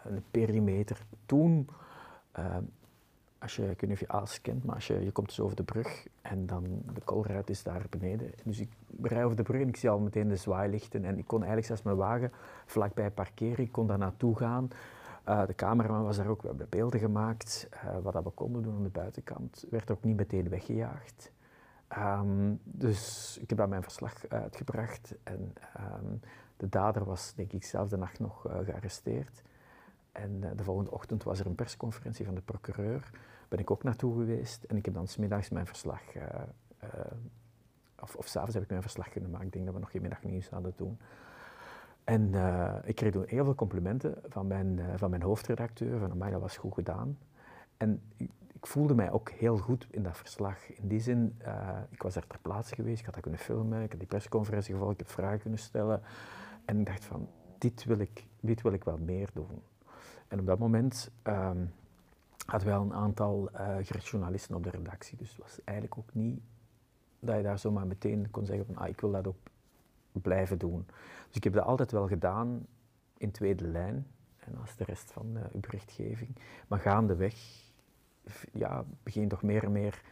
een perimeter. Toen, als je, ik weet niet of je Aals kent, maar als je, je komt dus over de brug en dan de koolruit is daar beneden. Dus ik rij over de brug en ik zie al meteen de zwaailichten en ik kon eigenlijk zelfs mijn wagen vlakbij parkeren. Ik kon daar naartoe gaan. de cameraman was daar ook, we hebben beelden gemaakt. wat we konden doen aan de buitenkant werd ook niet meteen weggejaagd. Um, dus ik heb daar mijn verslag uitgebracht en um, de dader was denk ik zelf de nacht nog gearresteerd. En uh, de volgende ochtend was er een persconferentie van de procureur. Ben ik ook naartoe geweest en ik heb dan smiddags mijn verslag, uh, of, of s'avonds heb ik mijn verslag kunnen maken. Ik denk dat we nog geen middagnieuws hadden doen. En ik kreeg toen heel veel complimenten van mijn, van mijn hoofdredacteur, van mij dat was goed gedaan. En ik voelde mij ook heel goed in dat verslag. In die zin, ik was er ter plaatse geweest, ik had dat kunnen filmen, ik heb die persconferentie gevolgd, ik heb vragen kunnen stellen. En ik dacht van, dit wil ik, dit wil ik wel meer doen. En op dat moment um, hadden wij al een aantal uh, journalisten op de redactie. Dus het was eigenlijk ook niet dat je daar zomaar meteen kon zeggen van, ah, ik wil dat ook blijven doen. Dus ik heb dat altijd wel gedaan in tweede lijn. En als de rest van uh, berichtgeving. Maar gaandeweg ja, begin toch meer en meer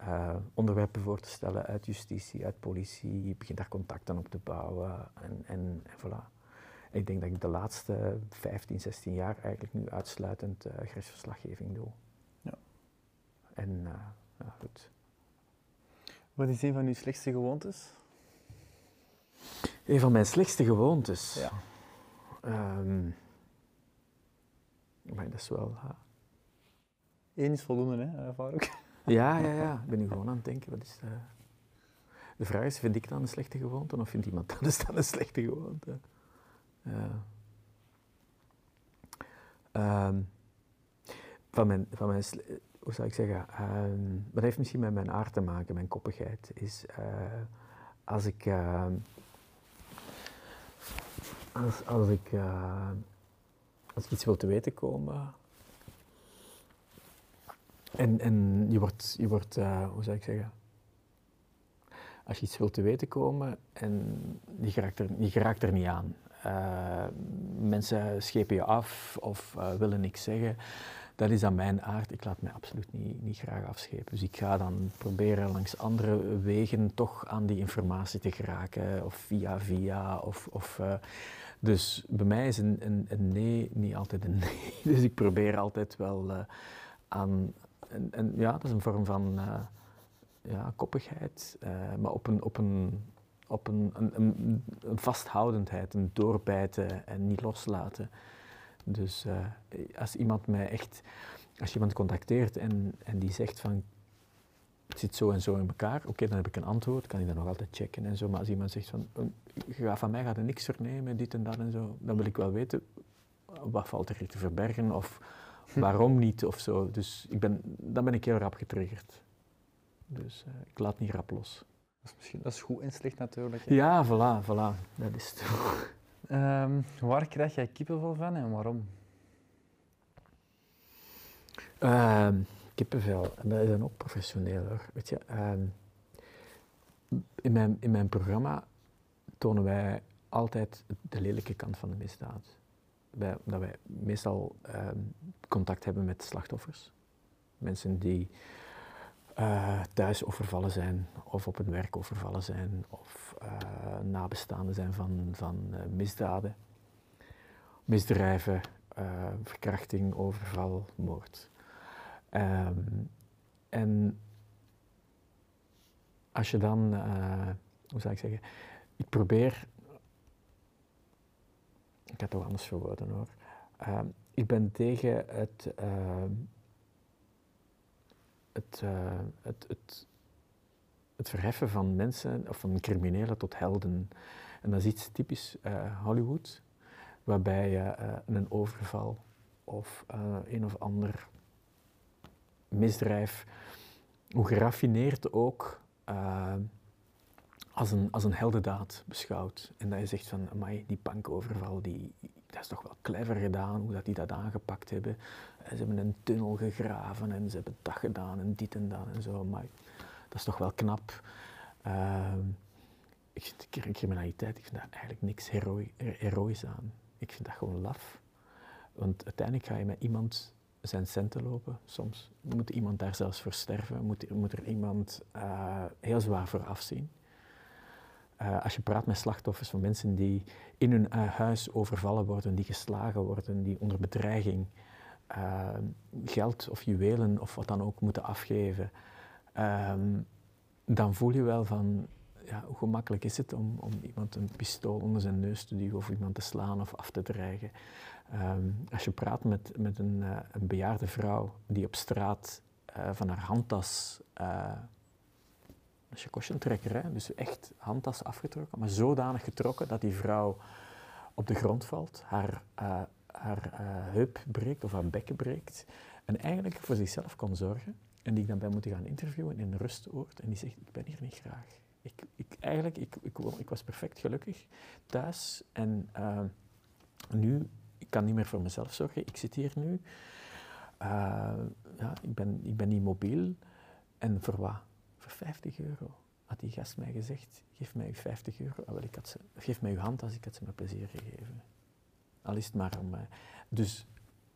uh, onderwerpen voor te stellen uit justitie, uit politie. Je begint daar contacten op te bouwen en, en, en voilà. Ik denk dat ik de laatste 15, 16 jaar eigenlijk nu uitsluitend uh, grensverslaggeving doe. Ja. En uh, ja, goed. Wat is een van uw slechtste gewoontes? Een van mijn slechtste gewoontes? Ja. Um, maar dat is wel... Eén is voldoende, hè, eh, Farouk? Ja, ja, ja. Ik ben nu gewoon aan het denken. Wat is de... de vraag is, vind ik dan een slechte gewoonte of vindt iemand anders dan een slechte gewoonte? Um, van mijn, van mijn, hoe zou ik zeggen, um, wat heeft misschien met mijn aard te maken, mijn koppigheid, is uh, als ik, uh, als, als ik, als ik iets wil te weten komen, en, en je wordt, je wordt uh, hoe zou ik zeggen, als je iets wilt te weten komen en je geraakt er, je er niet aan. Uh, mensen schepen je af of uh, willen niks zeggen. Dat is aan mijn aard. Ik laat mij absoluut niet, niet graag afschepen. Dus ik ga dan proberen langs andere wegen toch aan die informatie te geraken. Of via via. Of, of, uh, dus bij mij is een, een, nee niet altijd een nee. Dus ik probeer altijd wel aan, en, en, ja, dat is een vorm van ja, koppigheid, maar op een, op een, op een, een, een, vasthoudendheid, een doorbijten en niet loslaten. Dus uh, als iemand mij echt, als je iemand contacteert en, en die zegt van het zit zo en zo in elkaar, oké, dan heb ik een antwoord, kan ik dat nog altijd checken en zo. Maar als iemand zegt van ga van mij gaat er niks vernemen, dit en dat en zo, dan wil ik wel weten wat valt er hier te verbergen of waarom niet of zo. Dus ik ben, dan ben ik heel rap getriggerd. Dus uh, ik laat niet rap los. Dat is, misschien, dat is goed en slecht natuurlijk. Ja, voilà, voilà. Dat is het. um, waar krijg jij kippenvel van en waarom? Uh, kippenvel, en dat is dan ook professioneel hoor. Weet je, uh, in, mijn, in mijn programma tonen wij altijd de lelijke kant van de misdaad wij, dat wij meestal contact hebben met slachtoffers. Mensen die eh, thuis overvallen zijn of op hun werk overvallen zijn of eh, nabestaanden zijn van, van eh, misdaden, misdrijven, verkrachting, overval, moord. Ehm, en als je dan, hoe zou ik zeggen, ik probeer, ik ga het toch anders verwoorden hoor, Ehm, ik ben tegen het, ehm, het, eh, het, het, het verheffen van mensen of van criminelen tot helden. En dat is iets typisch eh, Hollywood, waarbij je eh, een overval of een of ander misdrijf, hoe geraffineerd ook, als, een, als een heldendaad beschouwt. En dat je zegt van, amai, die bankoverval, die, dat is toch wel clever gedaan, hoe dat die dat aangepakt hebben. Eh, Ze hebben een tunnel gegraven en ze hebben dat gedaan en dit en dat en zo. Maar dat is toch wel knap. Ehm, ik vind cr- criminaliteit, ik vind daar eigenlijk niks heroïs aan. Ik vind dat gewoon laf. Want uiteindelijk ga je met iemand zijn centen lopen, soms. Moet iemand daar zelfs voor sterven? Moet, moet er iemand eh, heel zwaar voor afzien? Eh, als je praat met slachtoffers van mensen die in hun eh, huis overvallen worden, die geslagen worden, die onder bedreiging eh, geld of juwelen of wat dan ook moeten afgeven, ehm, dan voel je wel van, ja, hoe gemakkelijk is het om, om iemand een pistool onder zijn neus te duwen of iemand te slaan of af te dreigen. Ehm, als je praat met, met een, eh, een bejaarde vrouw die op straat van haar handtas een dus echt handtas afgetrokken, maar zodanig getrokken dat die vrouw op de grond valt, haar, eh, haar eh, heup breekt of haar bekken breekt en eigenlijk voor zichzelf kon zorgen en die ik dan bij moeten gaan interviewen in een rustoord en die zegt, ik ben hier niet graag. Ik, ik, eigenlijk, ik, ik, ik was perfect gelukkig thuis en eh, nu, ik kan niet meer voor mezelf zorgen, ik zit hier nu, ja, ik, ben, ik ben niet mobiel en voor wat? Voor 50 euro. Had die gast mij gezegd, geef mij uw 50 euro. Ah, wel, ik had ze, geef mij uw hand als ik had ze met plezier gegeven. Al is het maar om mij. Dus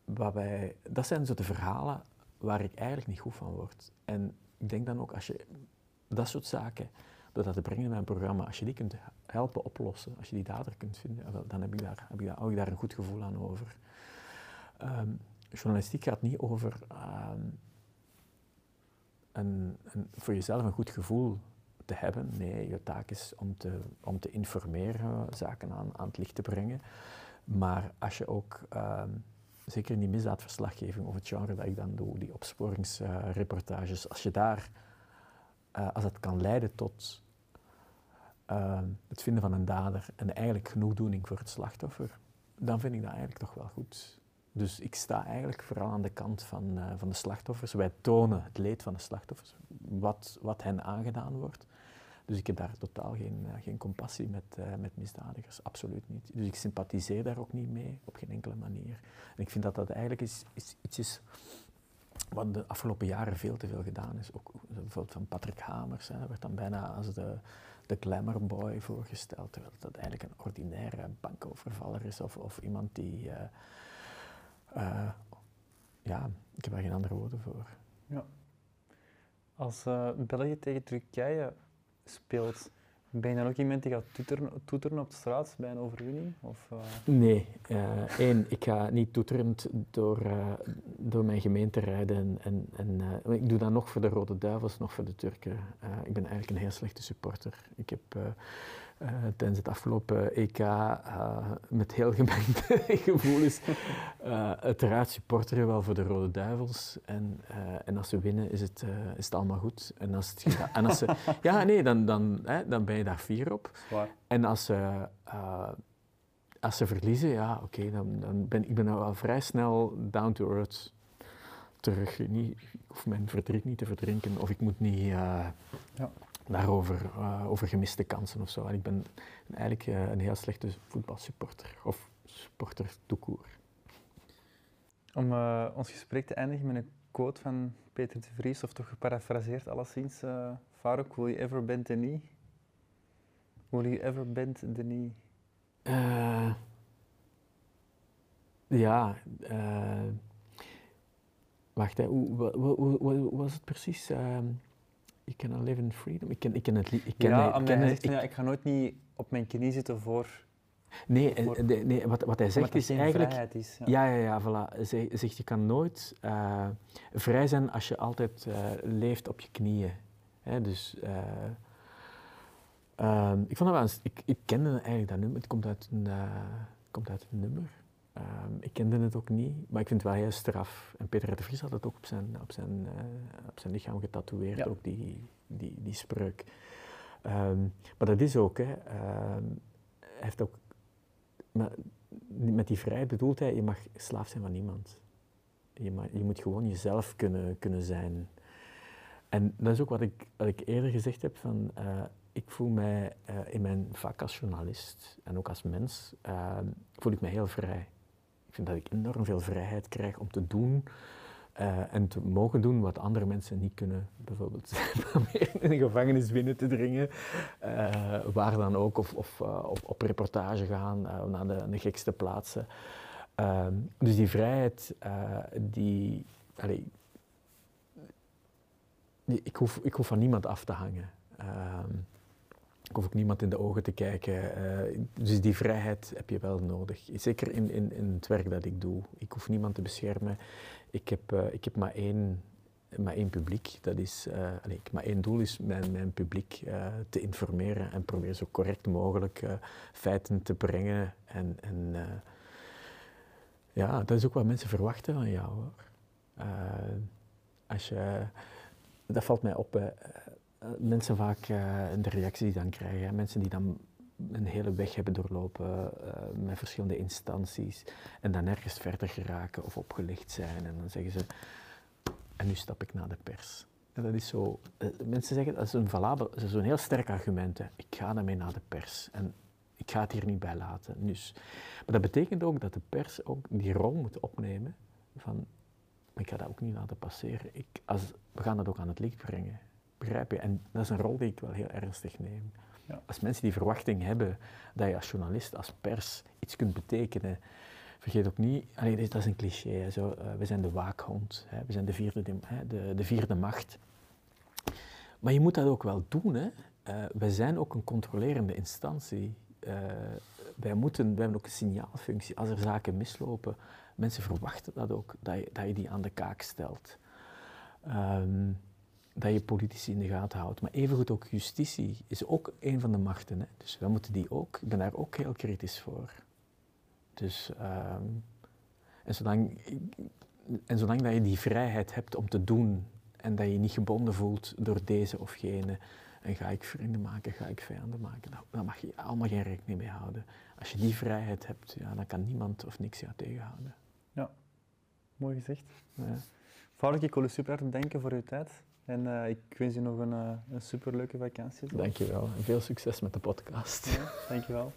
wat wij, dat zijn zo de verhalen waar ik eigenlijk niet goed van word. En ik denk dan ook, als je dat soort zaken, door dat te brengen in mijn programma, als je die kunt helpen oplossen, als je die dader kunt vinden, ah, dan heb ik daar, heb ik daar, hou daar een goed gevoel aan over. Ehm, journalistiek gaat niet over ehm, een, voor jezelf een goed gevoel te hebben. Nee, je taak is om te, om informeren, zaken aan, aan het licht te brengen. Maar als je ook, ehm, zeker in die misdaadverslaggeving of het genre dat ik dan doe, die opsporingsreportages, als je daar, eh, als het kan leiden tot ehm, het vinden van een dader en eigenlijk genoegdoening voor het slachtoffer, dan vind ik dat eigenlijk toch wel goed. Dus ik sta eigenlijk vooral aan de kant van, eh, van de slachtoffers. Wij tonen het leed van de slachtoffers, wat, wat hen aangedaan wordt. Dus ik heb daar totaal geen, eh, geen compassie met, eh, met misdadigers, absoluut niet. Dus ik sympathiseer daar ook niet mee, op geen enkele manier. En ik vind dat dat eigenlijk is, is, iets is wat de afgelopen jaren veel te veel gedaan is. Ook bijvoorbeeld van Patrick Hamers, hè, werd dan bijna als de, de glamour boy voorgesteld, terwijl dat eigenlijk een ordinaire bankovervaller is of, of iemand die... eh, ja, ik heb daar geen andere woorden voor. Als eh, België tegen Turkije speelt, ben je dan ook iemand die gaat toeteren, toeteren op de straat bij een overwinning? Of, eh, Nee, eh, één, ik ga niet toeterend door, eh, door mijn gemeente rijden. En, en, en, eh, ik doe dat nog voor de Rode Duivels, nog voor de Turken. Eh, ik ben eigenlijk een heel slechte supporter. Ik heb eh, eh, tijdens het afgelopen EK eh, met heel gemengde gevoelens eh, uiteraard supporteren wel voor de Rode Duivels. En, eh, en als ze winnen is het, eh, is het allemaal goed. En als, het, en als ze, ja, nee, dan, dan, hè, dan ben je daar fier op. En als ze, eh, als ze verliezen, ja, oké, dan, dan ben ik ben nou wel vrij snel down to earth terug. Niet, ik hoef mijn verdriet niet te verdrinken of ik moet niet eh, Ja. Daarover eh, over gemiste kansen of zo. En ik ben eigenlijk eh, een heel slechte voetbalsupporter of supporter court. Om eh, ons gesprek te eindigen met een quote van Peter de Vries, of toch geparafraseerd alleszins. eh Farouk, will you ever bend the knee? Will you ever bend the knee? Ja, wacht, hè, hoe, hoe was het precies? You cannot live in freedom. Ik ken, ik ken het lied. Ik ken, ja, ik maar ken zegt ik- ja, ik ga nooit niet op mijn knie zitten voor nee, eh, voor- nee wat, wat hij zegt is geen eigenlijk... vrijheid is. Ja. Ja, ja, ja, voilà. Hij zegt, je kan nooit eh, vrij zijn als je altijd eh, leeft op je knieën. Hè, dus... ehm, ik, vond dat wel een, s- ik, ik kende eigenlijk dat nummer. Het komt uit een, komt uit een nummer. Ehm, ik kende het ook niet, maar ik vind het wel heel straf. En Peter de Vries had het ook op zijn, op zijn, eh, op zijn lichaam getatoeëerd, Ja. ook die, die, die spreuk. Ehm, maar dat is ook, hè. ehm, hij heeft ook... Maar met die vrijheid bedoelt hij, je mag slaaf zijn van niemand. Je, mag, je moet gewoon jezelf kunnen, kunnen zijn. En dat is ook wat ik, wat ik eerder gezegd heb, van, eh, ik voel mij eh, in mijn vak als journalist en ook als mens, voel ik mij heel vrij. Ik vind dat ik enorm veel vrijheid krijg om te doen eh, en te mogen doen wat andere mensen niet kunnen. Bijvoorbeeld in een gevangenis binnen te dringen, eh, waar dan ook, of, of eh, op, op reportage gaan naar de, gekste plaatsen. Ehm, dus die vrijheid, die, die- ik, hoef, ik hoef van niemand af te hangen. Ik hoef ook niemand in de ogen te kijken. eh, dus die vrijheid heb je wel nodig. Zeker in, in, in het werk dat ik doe. Ik hoef niemand te beschermen. Ik heb, eh, ik heb maar, één, maar één publiek. Dat is, heb maar één doel is mijn, mijn publiek te informeren en probeer zo correct mogelijk feiten te brengen. En, en ja, dat is ook wat mensen verwachten van jou. Hoor. Als je, dat valt mij op. Eh, mensen vaak eh, de reactie die dan krijgen, mensen die dan een hele weg hebben doorlopen eh, met verschillende instanties en dan ergens verder geraken of opgelicht zijn en dan zeggen ze, en nu stap ik naar de pers. En dat is zo, mensen zeggen, dat is een valabel, is een heel sterk argument, ik ga daarmee naar de pers en ik ga het hier niet bij laten. Dus, maar dat betekent ook dat de pers ook die rol moet opnemen van, ik ga dat ook niet laten passeren. Ik, als, we gaan dat ook aan het licht brengen. Begrijp je? En dat is een rol die ik wel heel ernstig neem. Ja. Als mensen die verwachting hebben dat je als journalist, als pers iets kunt betekenen, vergeet ook niet, allee, dat is een cliché, hè, zo, eh, we zijn de waakhond, hè, we zijn de vierde, hè, de, de vierde macht. Maar je moet dat ook wel doen. Hè. Eh, wij zijn ook een controlerende instantie. Eh, wij, moeten, wij hebben ook een signaalfunctie. Als er zaken mislopen, mensen verwachten dat ook, dat je, dat je die aan de kaak stelt. Ehm, dat je politici in de gaten houdt. Maar evengoed ook justitie is ook een van de machten. Hè. Dus wij moeten die ook, ik ben daar ook heel kritisch voor. Dus, ehm, en, zolang, en zolang dat je die vrijheid hebt om te doen en dat je je niet gebonden voelt door deze of gene, en ga ik vrienden maken, ga ik vijanden maken, daar, daar mag je allemaal geen rekening mee houden. Als je die vrijheid hebt, ja, dan kan niemand of niks jou tegenhouden. Ja, mooi gezegd. Ja. Fout, ik wil u super hard bedanken voor uw tijd. En eh, ik wens u nog een, eh, een superleuke vakantie. Dankjewel en veel succes met de podcast. Ja, dankjewel.